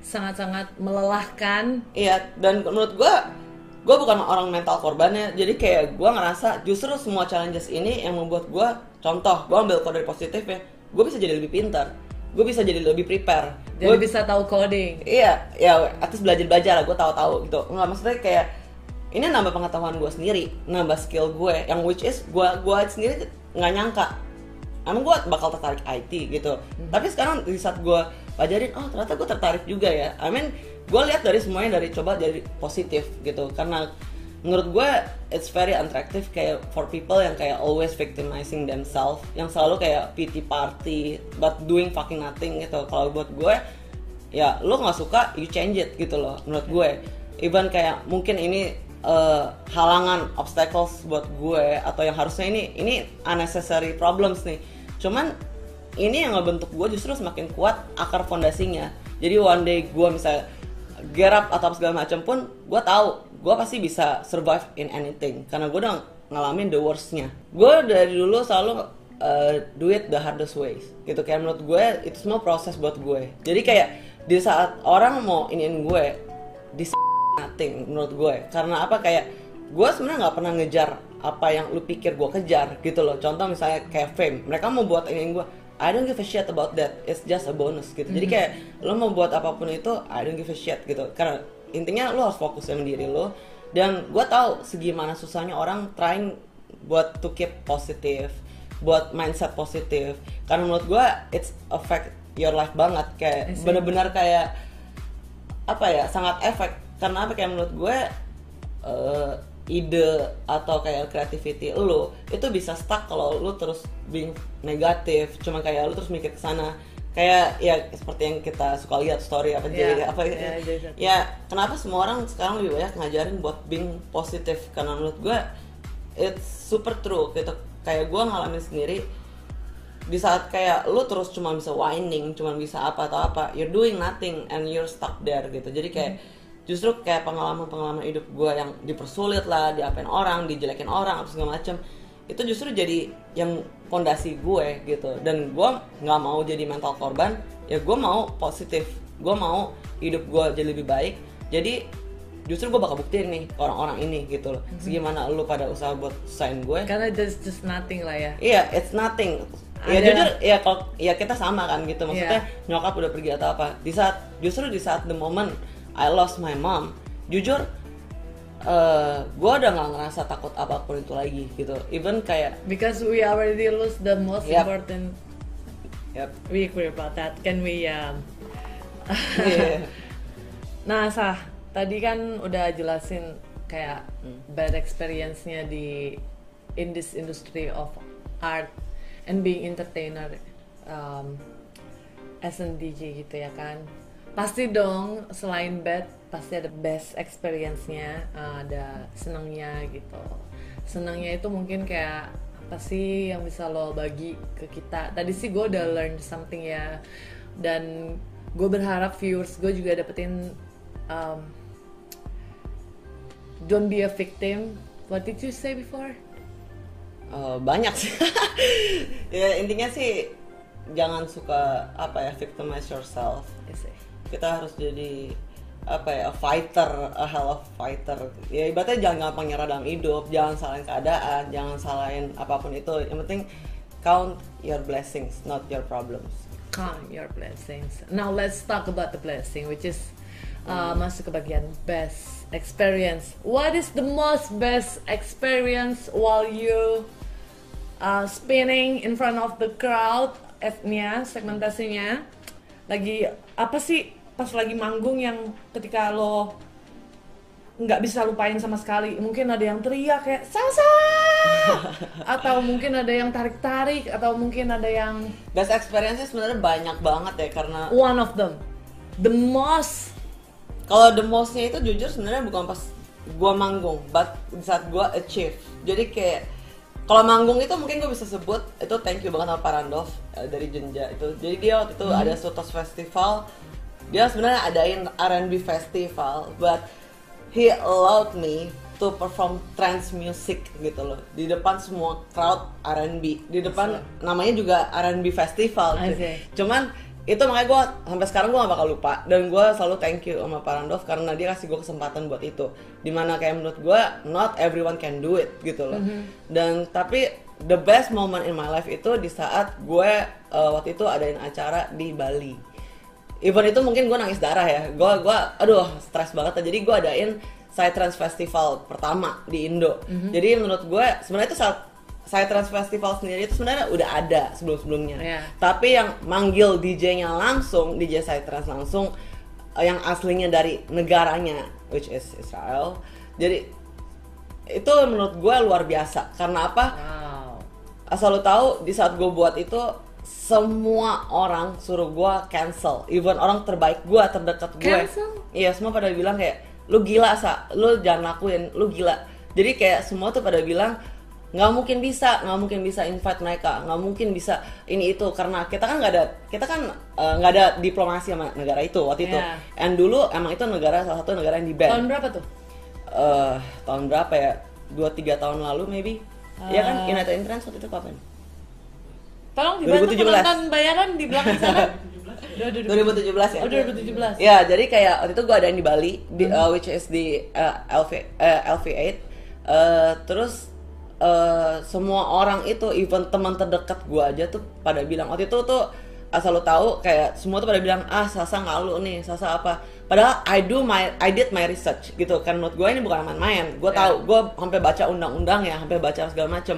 sangat-sangat melelahkan. Iya, dan menurut gue, gue bukan orang mental korbannya. Jadi kayak gue ngerasa justru semua challenges ini yang membuat gue, contoh, gue ambil kode positif ya, gue bisa jadi lebih pintar, gue bisa jadi lebih prepare. Jadi Gue bisa tahu coding. iya, ya atas belajar belajar lah, gue tahu-tahu gitu. Nggak maksudnya kayak ini nambah pengetahuan gue sendiri, nambah skill gue, yang which is gue gue sendiri nggak nyangka. Emang gue bakal tertarik IT gitu. Tapi sekarang di saat gue pelajarin, oh ternyata gue tertarik juga ya. I mean, gue lihat dari semuanya dari coba jadi positif gitu. Karena menurut gue it's very attractive kayak for people yang kayak always victimizing themselves, yang selalu kayak pity party but doing fucking nothing gitu. Kalau buat gue ya lo nggak suka you change it gitu loh menurut gue even kayak mungkin ini eh, halangan obstacles buat gue atau yang harusnya ini ini unnecessary problems nih cuman ini yang ngebentuk gue justru semakin kuat akar fondasinya jadi one day gue misalnya up atau segala macam pun gue tahu gue pasti bisa survive in anything. Karena gue udah ngalamin the worstnya. Gue dari dulu selalu uh, do it the hardest ways. Gitu kayak menurut gue itu semua proses buat gue jadi kayak di saat orang mau iniin gue di nothing menurut gue karena apa? Kayak gue sebenarnya nggak pernah ngejar apa yang lu pikir gue kejar gitu loh. Contoh misalnya kayak fame mereka mau buat iniin gue I don't give a shit about that. It's just a bonus gitu. Jadi kayak lo mau buat apa pun itu I don't give a shit gitu. Karena intinya lo harus fokus sama diri lo. Dan gue tahu segimana susahnya orang trying buat to keep positive buat mindset positif karena menurut gue it's affect your life banget. Kayak bener-bener kayak apa ya sangat efek. Karena apa? Kayak menurut gue eh, ide atau kayak creativity lo itu bisa stuck kalau lo terus being negatif cuma kayak lo terus mikir ke sana. Kayak ya seperti yang kita suka lihat story apa Iya, jadi apa iya, jadi- ya kenapa semua orang sekarang lebih banyak ngajarin buat being positif karena menurut gue it's super true gitu. Kayak gue ngalamin sendiri di saat kayak lu terus cuma bisa whining, cuma bisa apa atau apa, you're doing nothing and you're stuck there gitu. Jadi kayak justru kayak pengalaman-pengalaman hidup gue yang dipersulit lah, diapain orang, dijelekin orang, apa segala macem itu justru jadi yang fondasi gue gitu. Dan gue nggak mau jadi mental korban, ya gue mau positif, gue mau hidup gue jadi lebih baik. Jadi justru gue bakal buktiin nih orang-orang ini gitu loh Mhm. segimana lu pada usaha buat sign gue Karena there's just nothing lah ya. Iya, it's nothing. Ya Ada- jujur, ya kalau ya kita sama kan gitu. Maksudnya Iya. nyokap udah pergi atau apa. Di saat justru di saat the moment I lost my mom, jujur eh gue udah nggak ngerasa takut apa pun itu lagi gitu. Even kayak, Because we already lose the most Yep. important. ya, We agree about that. Can we um, iya. Nah, Sah, tadi kan udah jelasin kayak Hmm. bad experience-nya di in this industry of art and being entertainer um, as a DJ gitu ya kan. Pasti dong selain bad pasti ada best experience-nya, uh, ada senangnya gitu. Senangnya itu mungkin kayak apa sih yang bisa lo bagi ke kita? Tadi sih gue udah learn something ya dan gue berharap viewers gue juga dapetin um, don't be a victim. What did you say before? Eh, banyak sih. ya intinya sih jangan suka apa ya victimize yourself. Yes, eh. Kita harus jadi apa ya a fighter a hell of fighter ya ibaratnya jangan gampang nyerah dalam hidup jangan salahin keadaan jangan salahin apa pun itu yang penting count your blessings not your problems Count your blessings. Now let's talk about the blessing, which is uh, masuk ke bagian best experience. What is the most best experience while you uh, spinning in front of the crowd? F-nya, segmentasinya, lagi apa sih pas lagi manggung yang ketika lo nggak bisa lupain sama sekali mungkin ada yang teriak kayak Sasa atau mungkin ada yang tarik-tarik atau mungkin ada yang best experience sebenarnya banyak banget ya karena one of them. The most. Kalau the mostnya itu jujur sebenarnya bukan pas gua manggung but saat gua achieve. Jadi kayak kalau manggung itu mungkin gue bisa sebut itu thank you banget sama Pak Randolph eh, dari Jenja itu. Jadi dia waktu itu ada Sotos Festival dia sebenarnya adain R&B festival but he allowed me to perform trance music gitu loh. Di depan semua crowd R&B di depan namanya juga R&B festival. See. cuman itu makanya gue sampai sekarang gue gak bakal lupa. Dan gue selalu thank you sama Pak Randolph karena dia kasih gue kesempatan buat itu. Di mana kayak menurut gue not everyone can do it gitu loh. Dan tapi the best moment in my life itu di saat gue uh, waktu itu adain acara di Bali event itu mungkin gue nangis darah ya. Gue gua aduh stres banget. Jadi gue adain Psytrance Festival pertama di Indo. Jadi menurut gue sebenarnya itu saat Psytrance Festival sendiri itu sebenarnya udah ada sebelum sebelumnya Iya. tapi yang manggil DJ-nya langsung DJ Psytrance langsung eh, yang aslinya dari negaranya which is Israel. Jadi itu menurut gue luar biasa. Karena apa? Wow. Asal lu tahu di saat gue buat itu semua orang suruh gue cancel. Even orang terbaik gue terdekat gue Cancel? iya semua pada bilang kayak lu gila sa. Lu jangan lakuin. Lu gila. Jadi kayak semua tuh pada bilang nggak mungkin bisa nggak mungkin bisa invite mereka nggak mungkin bisa ini itu. Karena kita kan nggak ada kita kan eh, nggak ada diplomasi sama negara itu waktu itu. Iya. and dulu emang itu negara salah satu negara yang di ban. Tahun berapa tuh? Eh tahun berapa ya? Dua tiga tahun lalu maybe. Iya kan? Ah. United Entrance waktu itu kapan tolong dibantu 2017. penonton bayaran di belakang sana Udah, udah, udah. 2017 ya Oh, 2017. ya jadi kayak waktu itu gue ada di Bali di, uh, which is di uh, LV uh, LV8 Uh, terus uh, semua orang itu even teman terdekat gue aja tuh pada bilang waktu itu tuh asal lo tahu kayak semua tuh pada bilang ah Sasa ngalu nih Sasa apa padahal I do my I did my research gitu kan menurut gue ini bukan main-main gue Ya. tahu gue sampai baca undang-undang ya sampai baca segala macem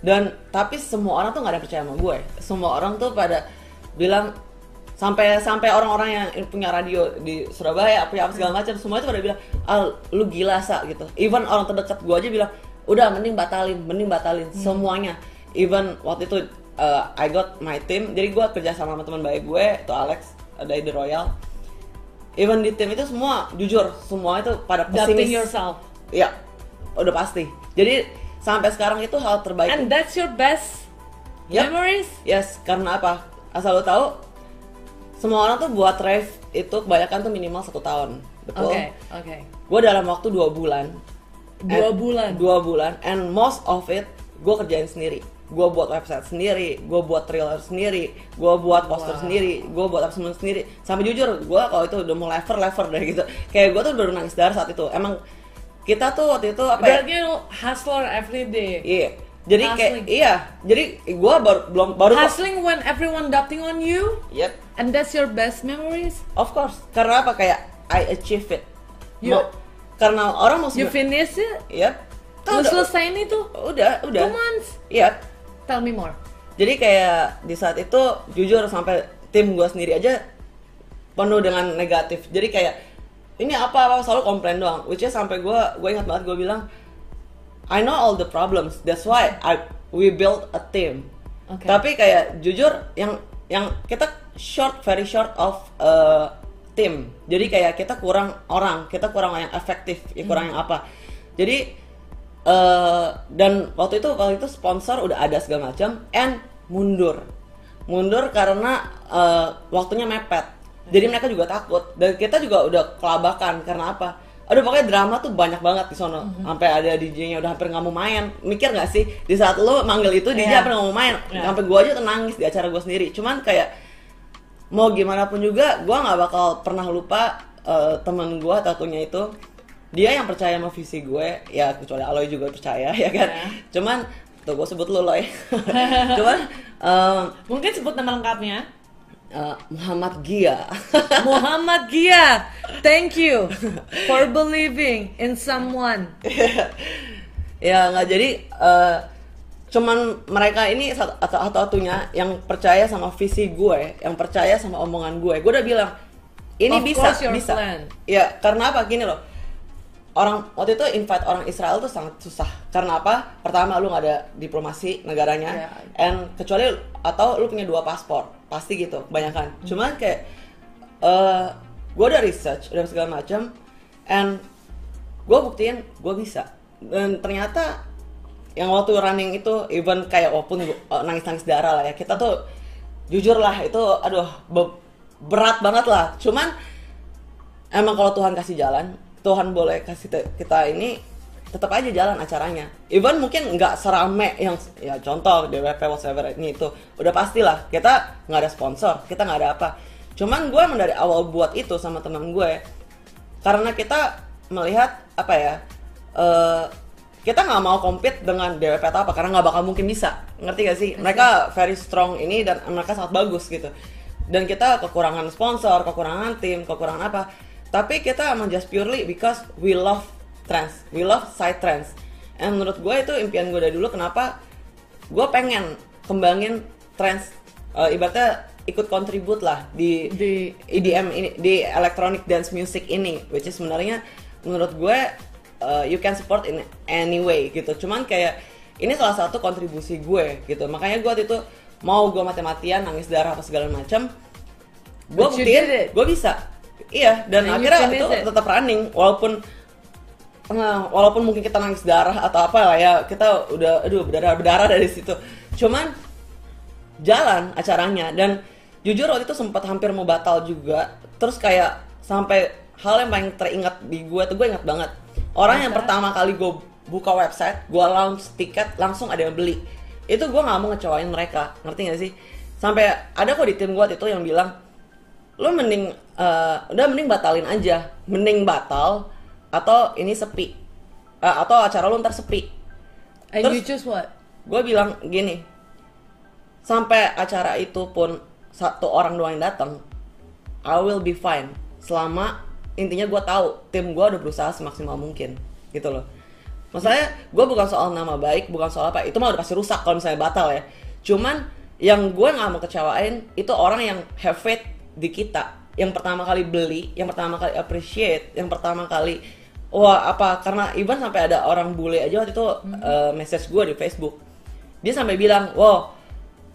dan tapi semua orang tuh nggak ada percaya sama gue. Semua orang tuh pada bilang sampai sampai orang-orang yang punya radio di Surabaya punya apa segala macam semua itu pada bilang ah lu gila sa gitu. Even orang terdekat gue aja bilang udah mending batalin mending batalin semuanya. Even waktu itu uh, I got my team jadi gue kerja sama sama teman baik gue itu Alex dari The Royal. Even di tim itu semua jujur semua itu pada pesimis. yourself. Ya udah pasti. Jadi sampai sekarang itu hal terbaik and that's your best Yep. memories Yes, karena apa? Asal lo tahu, semua orang tuh buat rave itu kebanyakan tuh minimal satu tahun, betul? oke oke Gue dalam waktu dua bulan, dua and- bulan dua bulan, and most of it gue kerjain sendiri. gue buat website sendiri, gue buat trailer sendiri, gue buat poster Wow. sendiri, gue buat apa semua sendiri. Sampai jujur, gue kalau itu udah mau lever lever deh gitu. Kayak gue tuh udah nangis darah saat itu. Emang kita tuh waktu itu apa ya? Berarti lu hustler every day. Iya. Jadi kayak Hustling. iya. Jadi gue baru belum baru Hustling when everyone doubting on you, Yep. and that's your best memories. Of course. Karena apa? Kayak I achieve it. You- Mau- karena orang mau You finish it. Yep. Lu Kan udah, selesain itu. udah, udah. Two months. Yep. Tell me more. Jadi kayak di saat itu jujur sampai tim gue sendiri aja penuh dengan negatif. Jadi kayak ini apa apa selalu komplain doang. Which is sampai gue gue ingat banget gue bilang I know all the problems. That's why I we built a team. Oke. Tapi kayak jujur yang yang kita short very short of uh, tim. Jadi kayak kita kurang orang, kita kurang yang efektif, ya kurang yang apa. Jadi eh, dan waktu itu waktu itu sponsor udah ada segala macam and mundur. Mundur karena eh, waktunya mepet. Jadi mereka juga takut dan kita juga udah kelabakan karena apa? Aduh pokoknya drama tuh banyak banget di sono. Sampai ada DJ-nya udah hampir nggak mau main. Mikir nggak sih di saat lo manggil itu DJ hampir nggak mau main. Iya. Sampai gua aja tuh nangis di acara gua sendiri. Cuman kayak mau gimana pun juga gua nggak bakal pernah lupa eh, temen gua tatunya itu dia yang percaya sama visi gue ya kecuali Aloy juga percaya ya kan Ya. cuman tuh gue sebut lu Loy cuman eh, Mungkin sebut nama lengkapnya. Eh, Muhammad Gia. Muhammad Gia, thank you for believing in someone. ya nggak jadi eh, cuman mereka ini satu- atau satunya yang percaya sama visi gue yang percaya sama omongan gue. Gue udah bilang ini Of bisa bisa. plan. ya karena apa? Gini loh orang waktu itu invite orang Israel tuh sangat susah. Karena apa? Pertama lu nggak ada diplomasi negaranya. Ya. and kecuali atau lu punya dua paspor. Pasti gitu kebanyakan. Cuman kayak eh gue udah research udah segala macam and gue buktiin gue bisa. Dan ternyata yang waktu running itu even kayak walaupun nangis nangis darah lah ya kita tuh jujur lah itu aduh be- berat banget lah. Cuman emang kalau Tuhan kasih jalan Tuhan boleh kasih kita ini tetap aja jalan acaranya. Even mungkin nggak serame yang ya contoh DWP whatever ini itu udah pastilah kita nggak ada sponsor kita nggak ada apa. Cuman gue emang dari awal buat itu sama teman gue karena kita melihat apa ya eh, kita nggak mau compete dengan DWP atau apa karena nggak bakal mungkin bisa. Ngerti gak sih? Mereka very strong ini dan mereka sangat bagus gitu. Dan kita kekurangan sponsor kekurangan tim kekurangan apa tapi kita emang just purely because we love trends we love side trends and menurut gue itu impian gue dari dulu kenapa gue pengen kembangin trends eh, ibaratnya ikut kontribut lah di Di EDM ini di electronic dance music ini which is sebenarnya menurut gue uh, you can support in any way gitu. Cuman kayak ini salah satu kontribusi gue gitu. Makanya gue waktu itu mau gue mati-matian nangis darah apa segala macam gue buktiin gue bisa iya dan And you akhirnya itu it. tetap running walaupun Nah, walaupun mungkin kita nangis darah atau apa lah ya, kita udah aduh berdarah-berdarah dari situ. Cuman jalan acaranya dan jujur waktu itu sempat hampir mau batal juga. Terus kayak sampai hal yang paling teringat di gue tuh gue ingat banget. Orang yang Masa? pertama kali gue buka website, gue launch tiket langsung ada yang beli. Itu gue nggak mau ngecewain mereka, ngerti gak sih? Sampai ada kok di tim gue waktu itu yang bilang, lo mending eh, udah mending batalin aja, mending batal atau ini sepi, Eh, atau acara lo ntar sepi. and Terus- you choose what? Gue bilang gini, sampai acara itu pun satu orang doang yang datang, I will be fine. Selama intinya gue tahu tim gue udah berusaha semaksimal mungkin, gitu loh. Maksudnya gue bukan soal nama baik, bukan soal apa, itu mah udah pasti rusak kalau misalnya batal ya. Cuman yang gue nggak mau kecewain itu orang yang have faith di kita, yang pertama kali beli, yang pertama kali appreciate, yang pertama kali wah apa karena even sampai ada orang bule aja waktu itu eh, message gue di Facebook. Dia sampai bilang wow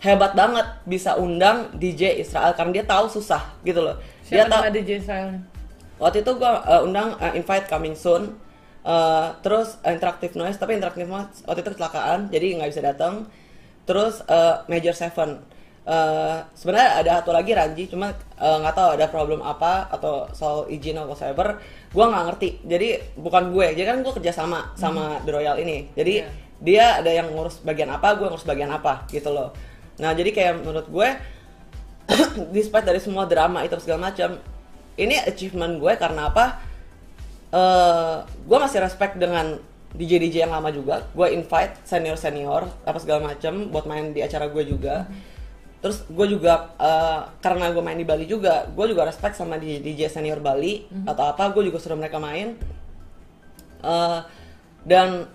hebat banget bisa undang DJ Israel karena dia tahu susah gitu loh. Dia Siapa tahu nama DJ Israel? waktu itu gue undang uh, invite coming soon Uh, terus uh, interactive noise tapi interactive noise waktu itu kecelakaan jadi nggak bisa datang. Terus uh, major seven Uh, sebenarnya ada satu lagi Ranji cuma uh, nggak tahu ada problem apa atau soal izin atau whatever gue nggak ngerti. Jadi bukan gue. Jadi kan gue kerja sama sama The Royal ini. Jadi Iya. dia ada yang ngurus bagian apa gue ngurus bagian apa gitu loh. Nah jadi kayak menurut gue despite dari semua drama itu segala macam ini achievement gue karena apa? Eh gue masih respect dengan DJ DJ yang lama juga. Gue invite senior senior apa segala macam buat main di acara gue juga terus gue juga eh, karena gue main di Bali juga gue juga respect sama DJ senior Bali. Atau apa gue juga suruh mereka main. Eh, dan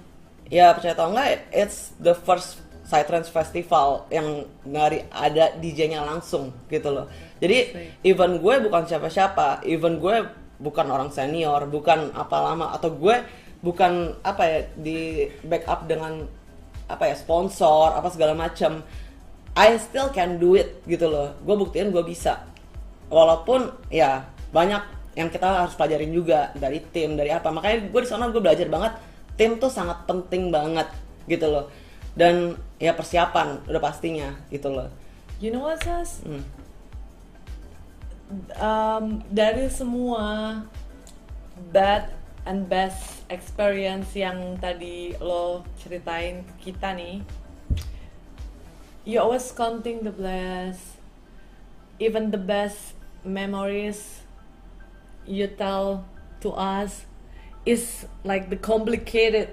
ya percaya atau enggak it's the first Psytrance Festival yang ngari ada DJ-nya langsung gitu loh. Jadi even gue bukan siapa-siapa even gue bukan orang senior bukan apa lama atau gue bukan apa ya di backup dengan apa ya sponsor apa segala macam I still can do it gitu loh. Gue buktiin gue bisa. Walaupun ya banyak yang kita harus pelajarin juga dari tim dari apa. Makanya gue di sana gue belajar banget tim tuh sangat penting banget gitu loh. Dan ya persiapan udah pastinya gitu loh. You know what, Sas? Hmm. Um, dari semua bad and best experience yang tadi lo ceritain ke kita nih, you always counting the bless, even the best memories you tell to us is like the complicated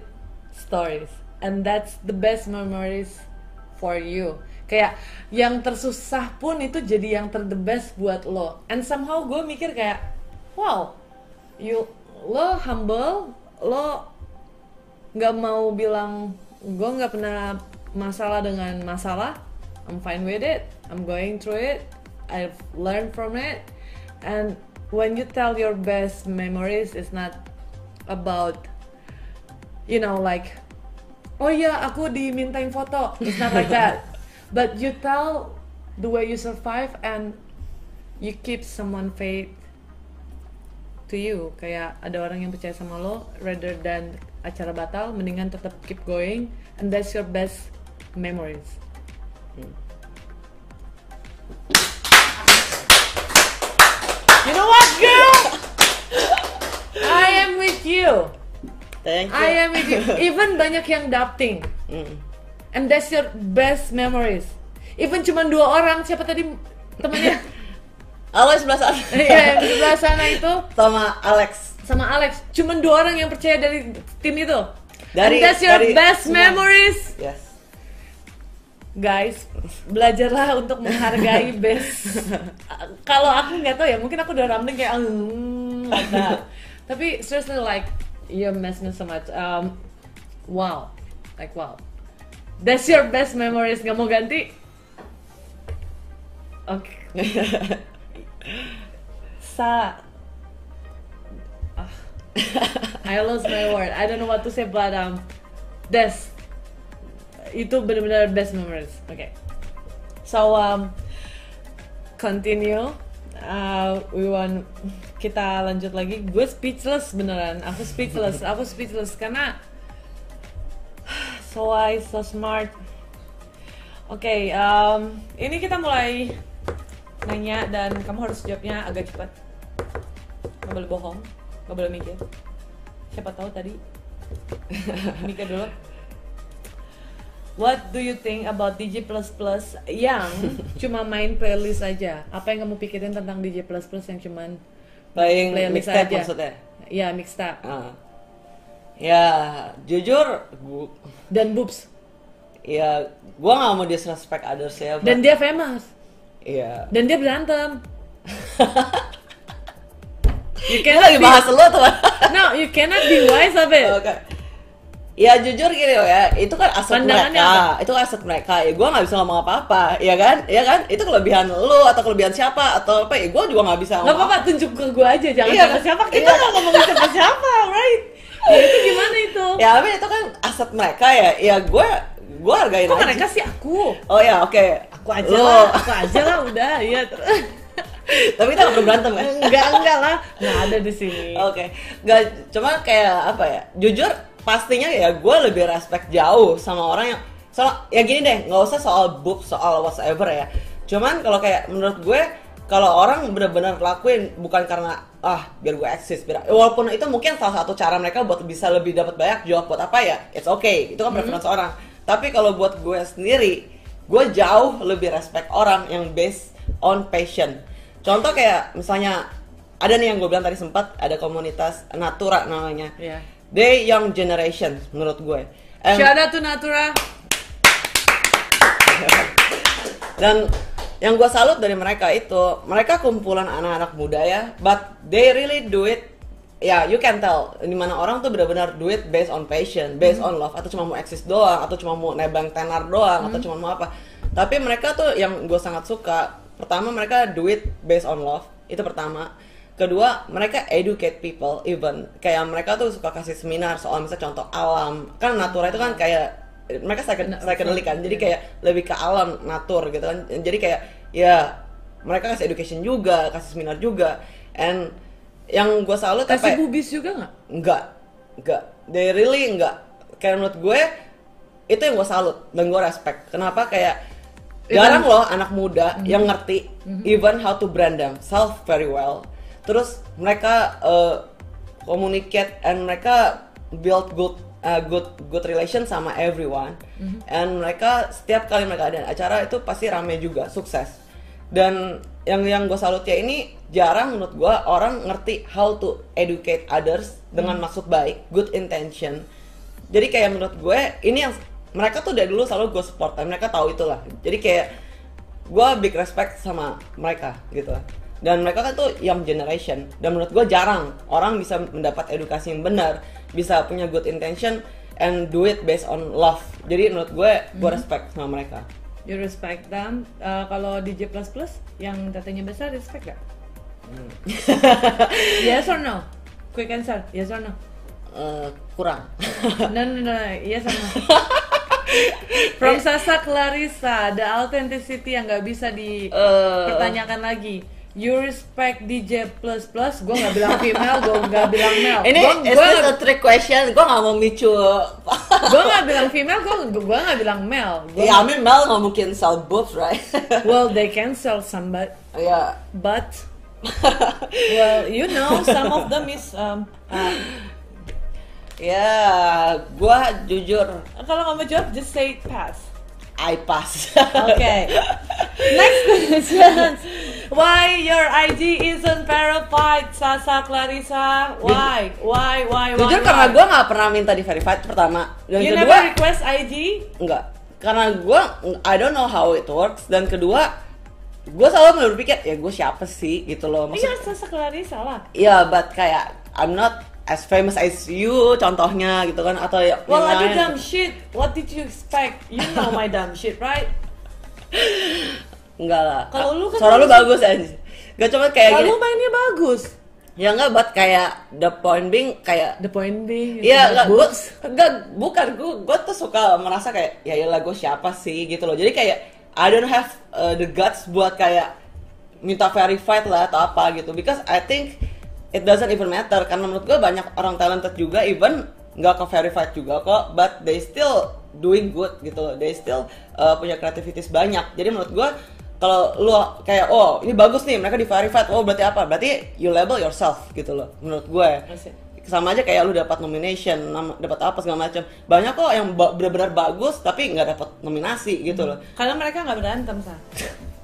stories and that's the best memories for you. Kayak yang tersusah pun itu jadi yang ter the best buat lo. And somehow gue mikir kayak wow you lo humble lo nggak mau bilang gue nggak pernah masalah dengan masalah I'm fine with it I'm going through it I've learned from it. And when you tell your best memories it's not about you know like oh ya aku dimintain foto. It's not like that. But you tell the way you survive and you keep someone faith to you. Kayak ada orang yang percaya sama lo rather than acara batal mendingan tetap keep going. And that's your best memories. You know what girl? I am with you. Thank you. I am with you. Even banyak yang doubting. Mm. and that's your best memories. Even cuma dua orang siapa tadi temennya Halo sebelah sana. Iya, sebelah sana itu. Sama Alex. Sama Alex. Cuma dua orang yang percaya dari tim itu. Dari- and that's your dari best semua. memories. Yes guys belajarlah untuk menghargai best. Kalau aku nggak tahu ya mungkin aku udah rambling kayak "Hmm," like that. tapi seriously like you miss me so much. Um, wow. Like wow. That's your best memories. Nggak mau ganti? Oke sa. Ah. I lost my word. I don't know what to say but um that's itu benar-benar best memories. Oke. So um continue. Uh, we want kita lanjut lagi. Gue speechless beneran. Aku speechless. Aku speechless karena so wise, so smart. Oke, um, ini kita mulai nanya dan kamu harus jawabnya agak cepat. Gak boleh bohong, gak boleh mikir. Siapa tahu tadi mikir dulu. What do you think about DJ Plus Plus yang cuma main playlist aja? Apa yang kamu pikirin tentang DJ Plus Plus yang cuman playing playlist mixtape aja? maksudnya Ya mixtape Ah. ya jujur gua, dan boobs ya gua nggak mau disrespect others ya dan but- dia famous iya dan dia berantem. you cannot lagi be, bahas lo tuh no, you cannot be wise of it. Oke. Ya jujur gini loh ya, itu kan aset mereka, itu aset mereka. Ya gue nggak bisa ngomong apa-apa, ya kan? Ya kan? Itu kelebihan lo atau kelebihan siapa atau apa? Ya gue juga nggak bisa Gak ngomong. apa-apa tunjuk ke gue aja, jangan Iya. siapa siapa. Kita Iya. nggak ngomongin siapa siapa, right? Ya itu gimana itu? Ya tapi itu kan aset mereka ya. Ya gue gue hargain Kok aja. mereka sih aku? Oh ya oke. Aku aja Lo. lah, aku aja lah udah, iya. tapi kita perlu berantem kan? enggak enggak lah, nggak ada di sini. Oke, nggak cuma kayak apa ya? Jujur pastinya ya gue lebih respect jauh sama orang yang soal ya gini deh, nggak usah soal book soal whatever ya. Cuman kalau kayak menurut gue kalau orang benar-benar lakuin bukan karena ah biar gue eksis biar walaupun itu mungkin salah satu cara mereka buat bisa lebih dapat banyak job buat apa ya it's okay. Itu kan preference orang. Tapi kalau buat gue sendiri gue jauh lebih respect orang yang based on passion. Contoh kayak misalnya ada nih yang gue bilang tadi sempat ada komunitas Natura namanya. Iya. They young generation menurut gue. And- Shout out to Natura. dan yang gue salut dari mereka itu mereka kumpulan anak-anak muda ya but they really do it ya you can tell di mana orang tuh benar-benar do it based on passion based on love atau cuma mau eksis doang atau cuma mau nebang tenar doang atau cuma mau apa. Tapi mereka tuh yang gue sangat suka pertama mereka do it based on love itu pertama kedua mereka educate people even. Kayak mereka tuh suka kasih seminar soal misalnya contoh alam. Kan natura itu kan kayak mereka psychedelic kan jadi kayak lebih ke alam natur gitu kan. Jadi kayak ya mereka kasih education juga kasih seminar juga. And yang gue salut Kasih apa bubis juga nggak? enggak enggak they really enggak kayak menurut gue itu yang gue salut. Dan gue respect. Kenapa? Kayak jarang loh anak muda yang ngerti even how to brand themselves very well terus mereka uh, communicate and mereka build good uh, good good relation sama everyone. And mereka setiap kali mereka ada acara itu pasti rame juga sukses. Dan yang yang gue salut ya ini jarang menurut gue orang ngerti how to educate others dengan maksud baik good intention. Jadi kayak menurut gue ini yang mereka tuh dari dulu selalu gue support dan mereka tahu itulah. Jadi kayak gue big respect sama mereka gitu dan mereka kan tuh young generation dan menurut gue jarang orang bisa mendapat edukasi yang benar bisa punya good intention and do it based on love jadi menurut gue gue respect sama mereka You respect them. Uh, kalau DJ plus plus yang datanya besar respect gak? yes or no? Quick answer. Yes or no? Eh, kurang No no no. Yes or no? From Sasa Clarissa, the authenticity yang nggak bisa dipertanyakan lagi. You respect DJ plus plus, gue nggak bilang female, gue nggak bilang male. ini Gua- is gua this nggak- a trick question gue gak mau micu gue nggak bilang female, gue gue nggak bilang male. Gua ya I mean Mel gak mungkin sell boobs right well, they can sell some, but ya but well, you know, some of them is um, uh, ya gue jujur kalau nggak mau jawab, just say pass. I pass Okay. Next question. Why your IG isn't verified, Sasa Clarissa? Why? Why? Why? Why? Jujur why? karena gue nggak pernah minta di verified pertama dan You kedua never request IG? enggak karena gue I don't know how it works dan kedua gue selalu berpikir ya gue siapa sih gitu loh Iya, Sasa Clarissa lah. ya but kayak I'm not as famous as you contohnya gitu kan atau ya Well, I do dumb shit. What did you expect? You know my dumb shit, right? enggak lah Kalau lu kan suara lu bagus. aja gak cuma kayak Kalau mainnya bagus. ya enggak but kayak the point being kayak The point being, Iya, enggak, boobs. enggak, bukan, gue, gue tuh suka merasa kayak, ya iyalah gue siapa sih gitu loh. Jadi kayak, I don't have uh, the guts buat kayak minta verified lah atau apa gitu. Because I think it doesn't even matter. Karena menurut gue banyak orang talented juga, even nggak ke verified juga kok, but they still doing good gitu loh. They still uh, punya kreativitas banyak. Jadi menurut gue, kalau lu kayak, oh ini bagus nih, mereka di verified, oh berarti apa? Berarti you label yourself gitu loh, menurut gue Asik. sama aja kayak lu dapat nomination, dapat apa segala macam. Banyak kok yang benar-benar bagus tapi nggak dapat nominasi gitu loh. Karena mereka nggak berantem, Sa.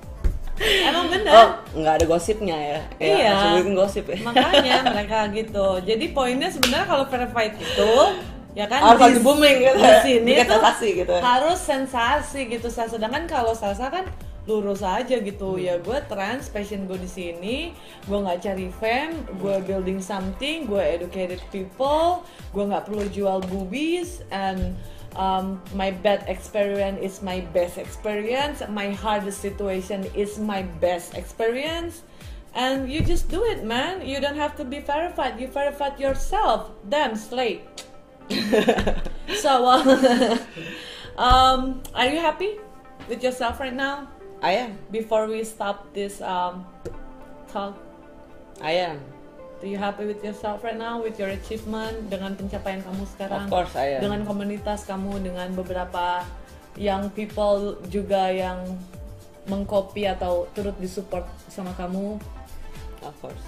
Emang bener. Oh, nggak ada gosipnya ya. Ya, Iya. bikin gosip ya. makanya mereka gitu jadi poinnya sebenarnya kalau verified itu ya kan Harus di- booming gitu di sini tuh sensasi gitu ya. harus sensasi gitu sedangkan kalau Sasa kan lurus aja gitu. Hmm. ya gue trans passion gue di sini. Gue nggak cari fame gue building something gue educated people gue nggak perlu jual boobies and um, my bad experience is my best experience. My hardest situation is my best experience. And you just do it man. You don't have to be verified. You verified yourself. Damn slate so uh, um, are you happy with yourself right now I am, before we stop this um, talk. I am. do you happy with yourself right now with your achievement dengan pencapaian kamu sekarang? Of course I am. dengan komunitas kamu dengan beberapa young people juga yang mengcopy atau turut disupport sama kamu? Of course.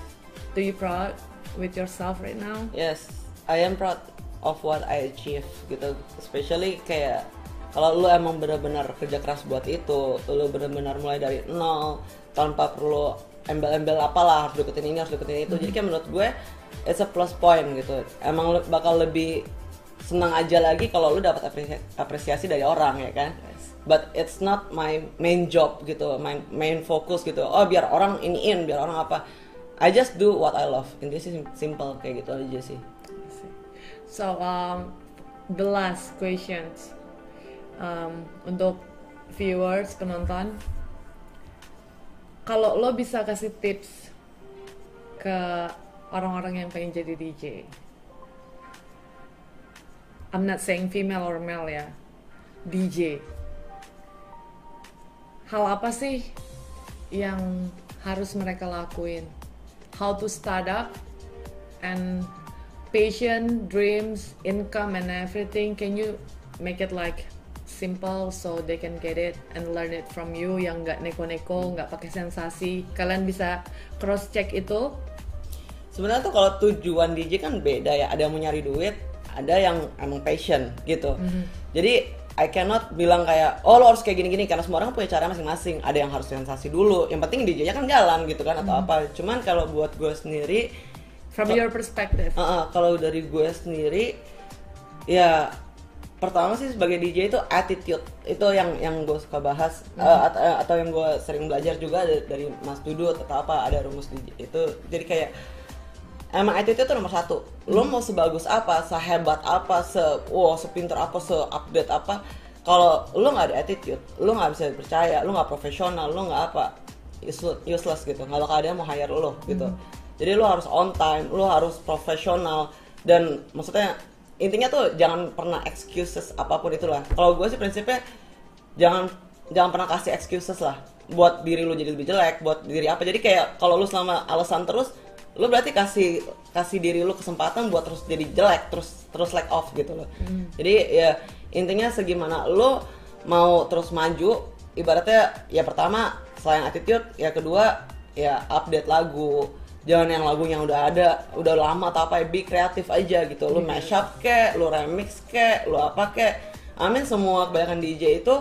Do you proud with yourself right now? Yes I am proud of what I achieve gitu. Especially kayak kalau lu emang benar-benar kerja keras buat itu lu benar-benar mulai dari nol tanpa perlu embel-embel apalah harus deketin ini harus deketin itu. Jadi kayak menurut gue it's a plus point gitu. Emang lu bakal lebih senang aja lagi kalau lu dapat apresi- apresiasi dari orang ya kan? But it's not my main job gitu my main focus gitu. Oh biar orang iniin biar orang apa. I just do what I love. In this is simple kayak gitu aja sih. So um, the last questions um, untuk viewers penonton kalau lo bisa kasih tips ke orang-orang yang pengen jadi DJ I'm not saying female or male ya. DJ hal apa sih yang harus mereka lakuin? How to start up and passion dreams income and everything. Can you make it like simple so they can get it and learn it from you yang nggak neko-neko nggak pakai sensasi. Kalian bisa cross check itu. Sebenarnya tuh kalau tujuan DJ kan beda ya. Ada yang mau nyari duit ada yang emang passion gitu. Jadi I cannot bilang kayak oh lo harus kayak gini-gini. Karena semua orang punya cara masing-masing. Ada yang harus sensasi dulu. Yang penting DJ-nya kan jalan gitu kan atau apa. Cuman kalau buat gue sendiri from your perspective. Uh, uh, kalau dari gue sendiri ya pertama sih sebagai DJ itu attitude. Itu yang yang gue suka bahas. At- uh, atau yang gue sering belajar juga dari, Mas Dudut atau apa ada rumus DJ itu jadi kayak emang attitude itu nomor satu. Lo mau sebagus apa sehebat apa se wow sepinter apa se update apa kalau lo nggak ada attitude lo nggak bisa dipercaya lo nggak profesional lo nggak apa useless, useless gitu. Nggak bakal ada yang mau hire lo gitu. Jadi lo harus on time lo harus profesional dan maksudnya intinya tuh jangan pernah excuses apa pun itulah. Kalau gue sih prinsipnya jangan jangan pernah kasih excuses lah buat diri lu jadi lebih jelek buat diri apa. Jadi kayak kalau lu selama alasan terus lu berarti kasih kasih diri lu kesempatan buat terus jadi jelek terus terus like off gitu loh. Jadi ya intinya segimana lu mau terus maju ibaratnya ya pertama selain attitude ya kedua ya update lagu jangan yang lagu yang udah ada udah lama atau apa ya be kreatif aja gitu. Lu mashup ke lu remix ke lu apa ke. Amin semua kebanyakan DJ itu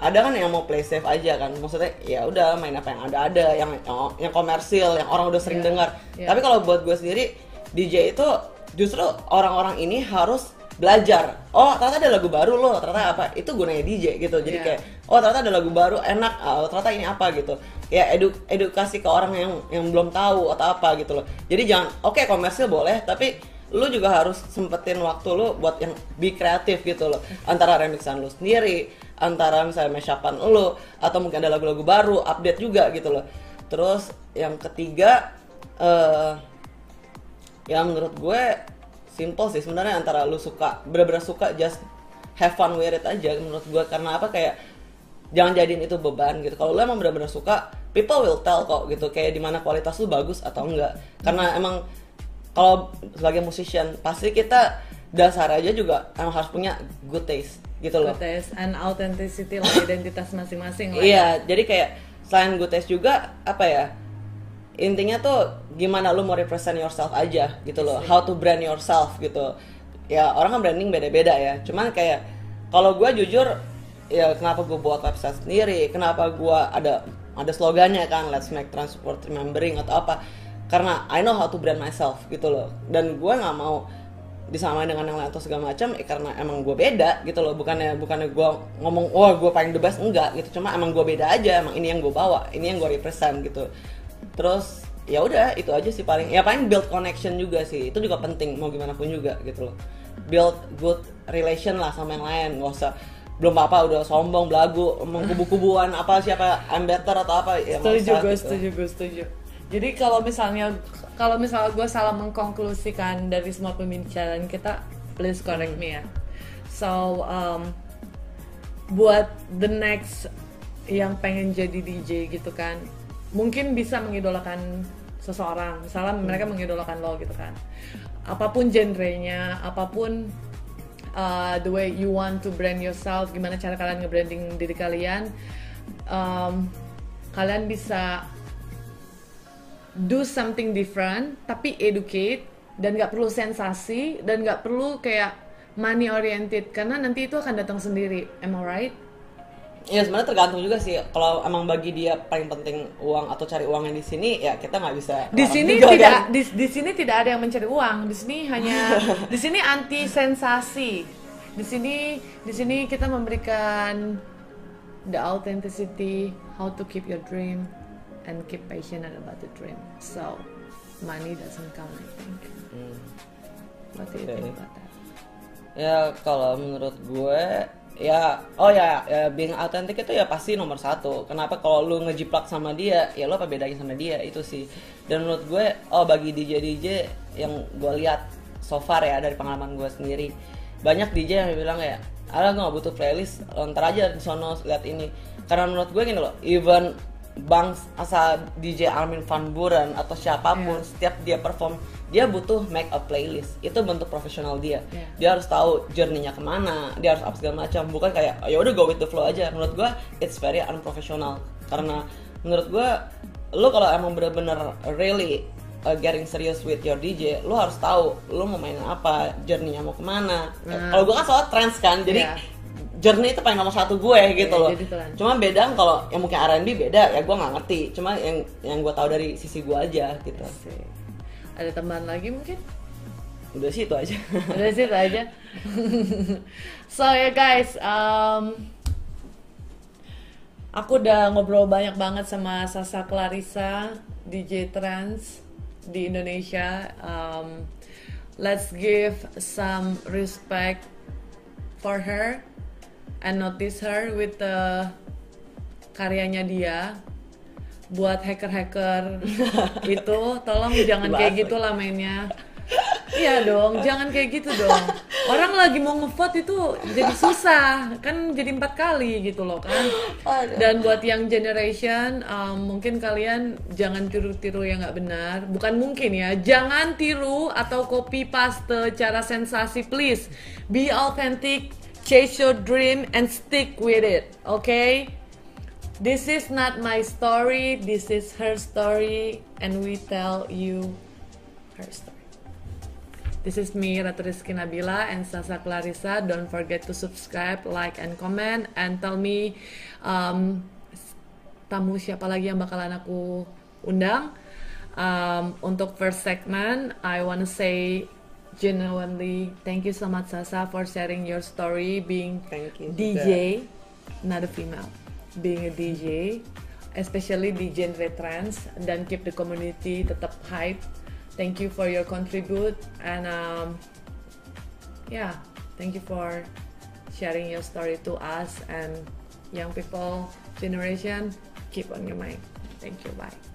ada kan yang mau play safe aja kan. Maksudnya ya udah main apa yang ada ada. Yang yang, yang komersil yang orang udah sering Iya, dengar. iya. tapi kalau buat gue sendiri DJ itu justru orang-orang ini harus belajar. Oh ternyata ada lagu baru loh ternyata apa itu gunanya DJ gitu. Jadi Iya. kayak oh ternyata ada lagu baru enak oh, ternyata ini apa gitu. Ya edu edukasi ke orang yang yang belum tahu atau apa gitu loh. Jadi jangan oke komersil boleh tapi lu juga harus sempetin waktu lu buat yang be kreatif gitu loh. Antara remixan lu sendiri antara misalnya mashupan lu atau mungkin ada lagu-lagu baru update juga gitu loh. Terus yang ketiga eh ya menurut gue simple sih sebenarnya antara lu suka bener-bener suka just have fun with it aja menurut gue karena apa kayak jangan jadiin itu beban gitu kalau lu emang bener-bener suka people will tell kok gitu kayak di mana kualitas lu bagus atau enggak karena emang kalau sebagai musician pasti kita dasar aja juga emang harus punya good taste gitu loh good taste and authenticity lah identitas masing-masing lah ya. Iya, jadi kayak selain good taste juga apa ya? Intinya tuh gimana lu mau represent yourself aja gitu loh. How to brand yourself gitu. Ya orang kan branding beda-beda ya. Cuman kayak kalau gue jujur ya kenapa gue buat website sendiri, kenapa gue ada ada slogannya kan Let's Make Transport Remembering atau apa? Karena I know how to brand myself gitu loh. Dan gue nggak mau disamain dengan yang lain atau segala macam eh, karena emang gue beda gitu loh bukannya bukannya gue ngomong wah gue paling the best enggak gitu cuma emang gue beda aja emang ini yang gue bawa ini yang gue represent gitu terus ya udah itu aja sih paling ya paling build connection juga sih. Itu juga penting mau gimana pun juga gitu loh. Build good relation lah sama yang lain nggak usah belum apa udah sombong belagu emang kubu-kubuan apa siapa I'm better atau apa ya setuju gue gitu. setuju gue setuju. Jadi kalau misalnya kalau misalnya gue salah mengkonklusikan dari semua pembicaraan kita please correct me ya. So um, buat the next yang pengen jadi DJ gitu kan mungkin bisa mengidolakan seseorang. Misalnya mereka mengidolakan lo gitu kan. Apa pun genrenya apa pun uh, the way you want to brand yourself gimana cara kalian nge-branding diri kalian um, kalian bisa do something different tapi educate dan nggak perlu sensasi dan nggak perlu kayak money oriented karena nanti itu akan datang sendiri. Am I right Ya sebenarnya tergantung juga sih kalau emang bagi dia paling penting uang atau cari uangnya di sini ya kita nggak bisa di sini juga, tidak kan? di, di sini tidak ada yang mencari uang di sini hanya di sini anti sensasi di sini di sini kita memberikan the authenticity how to keep your dream and keep passionate about the dream so money doesn't count I think Hmm. what do you Okay. think about that Ya kalau menurut gue ya oh ya, ya being authentic itu ya pasti nomor satu. Kenapa kalau lu ngejiplak sama dia ya lu apa bedanya sama dia itu sih. Dan menurut gue oh bagi DJ DJ yang gue lihat so far ya dari pengalaman gue sendiri banyak DJ yang bilang ya ala gue gak butuh playlist lo ntar aja di sono lihat ini karena menurut gue gini loh even bang asal DJ Armin Van Buren atau siapa pun Iya. setiap dia perform dia butuh make a playlist itu bentuk profesional dia Iya. dia harus tahu journey-nya ke mana dia harus apa segala macam bukan kayak ya udah go with the flow aja menurut gua it's very unprofessional karena menurut gua lu kalau emang bener-bener really uh, getting serious with your DJ lu harus tahu lu mau mainin apa journey-nya mau ke mana Nah. kalau gua kan soal trends kan jadi Iya. journey itu paling nomor satu gue gitu Iya, loh jadi trend. cuma beda kalau yang mungkin R&B beda ya gua nggak ngerti cuma yang yang gua tahu dari sisi gua aja gitu Asik. Ada tambahan lagi mungkin udah sih itu aja Udah situ aja. so ya guys, um, aku udah ngobrol banyak banget sama Sasa Clarissa, DJ Trans di Indonesia. Um, let's give some respect for her and notice her with the karyanya dia. Buat hacker-hacker itu, tolong jangan kayak gitu lah mainnya. Iya dong, jangan kayak gitu dong. Orang lagi mau ngevote itu jadi susah, kan jadi empat kali gitu loh kan. Dan buat yang generation, um, mungkin kalian jangan tiru-tiru yang nggak benar. Bukan mungkin ya, jangan tiru atau copy paste cara sensasi please. Be authentic, chase your dream and stick with it, okay? This is not my story, this is her story, and we tell you her story. This is me, Ratu Rizky Nabila and Sasa Clarissa. Don't forget to subscribe, like, and comment, and tell me um, tamu siapa lagi yang bakalan aku undang. Um, untuk first segment, I wanna say genuinely thank you so much Sasa for sharing your story being Thank you DJ, not a female, being a DJ, especially di genre trance dan keep the community tetap hype. Thank you for your contribute and um, yeah, thank you for sharing your story to us and young people generation. Keep on your mind. Thank you. Bye.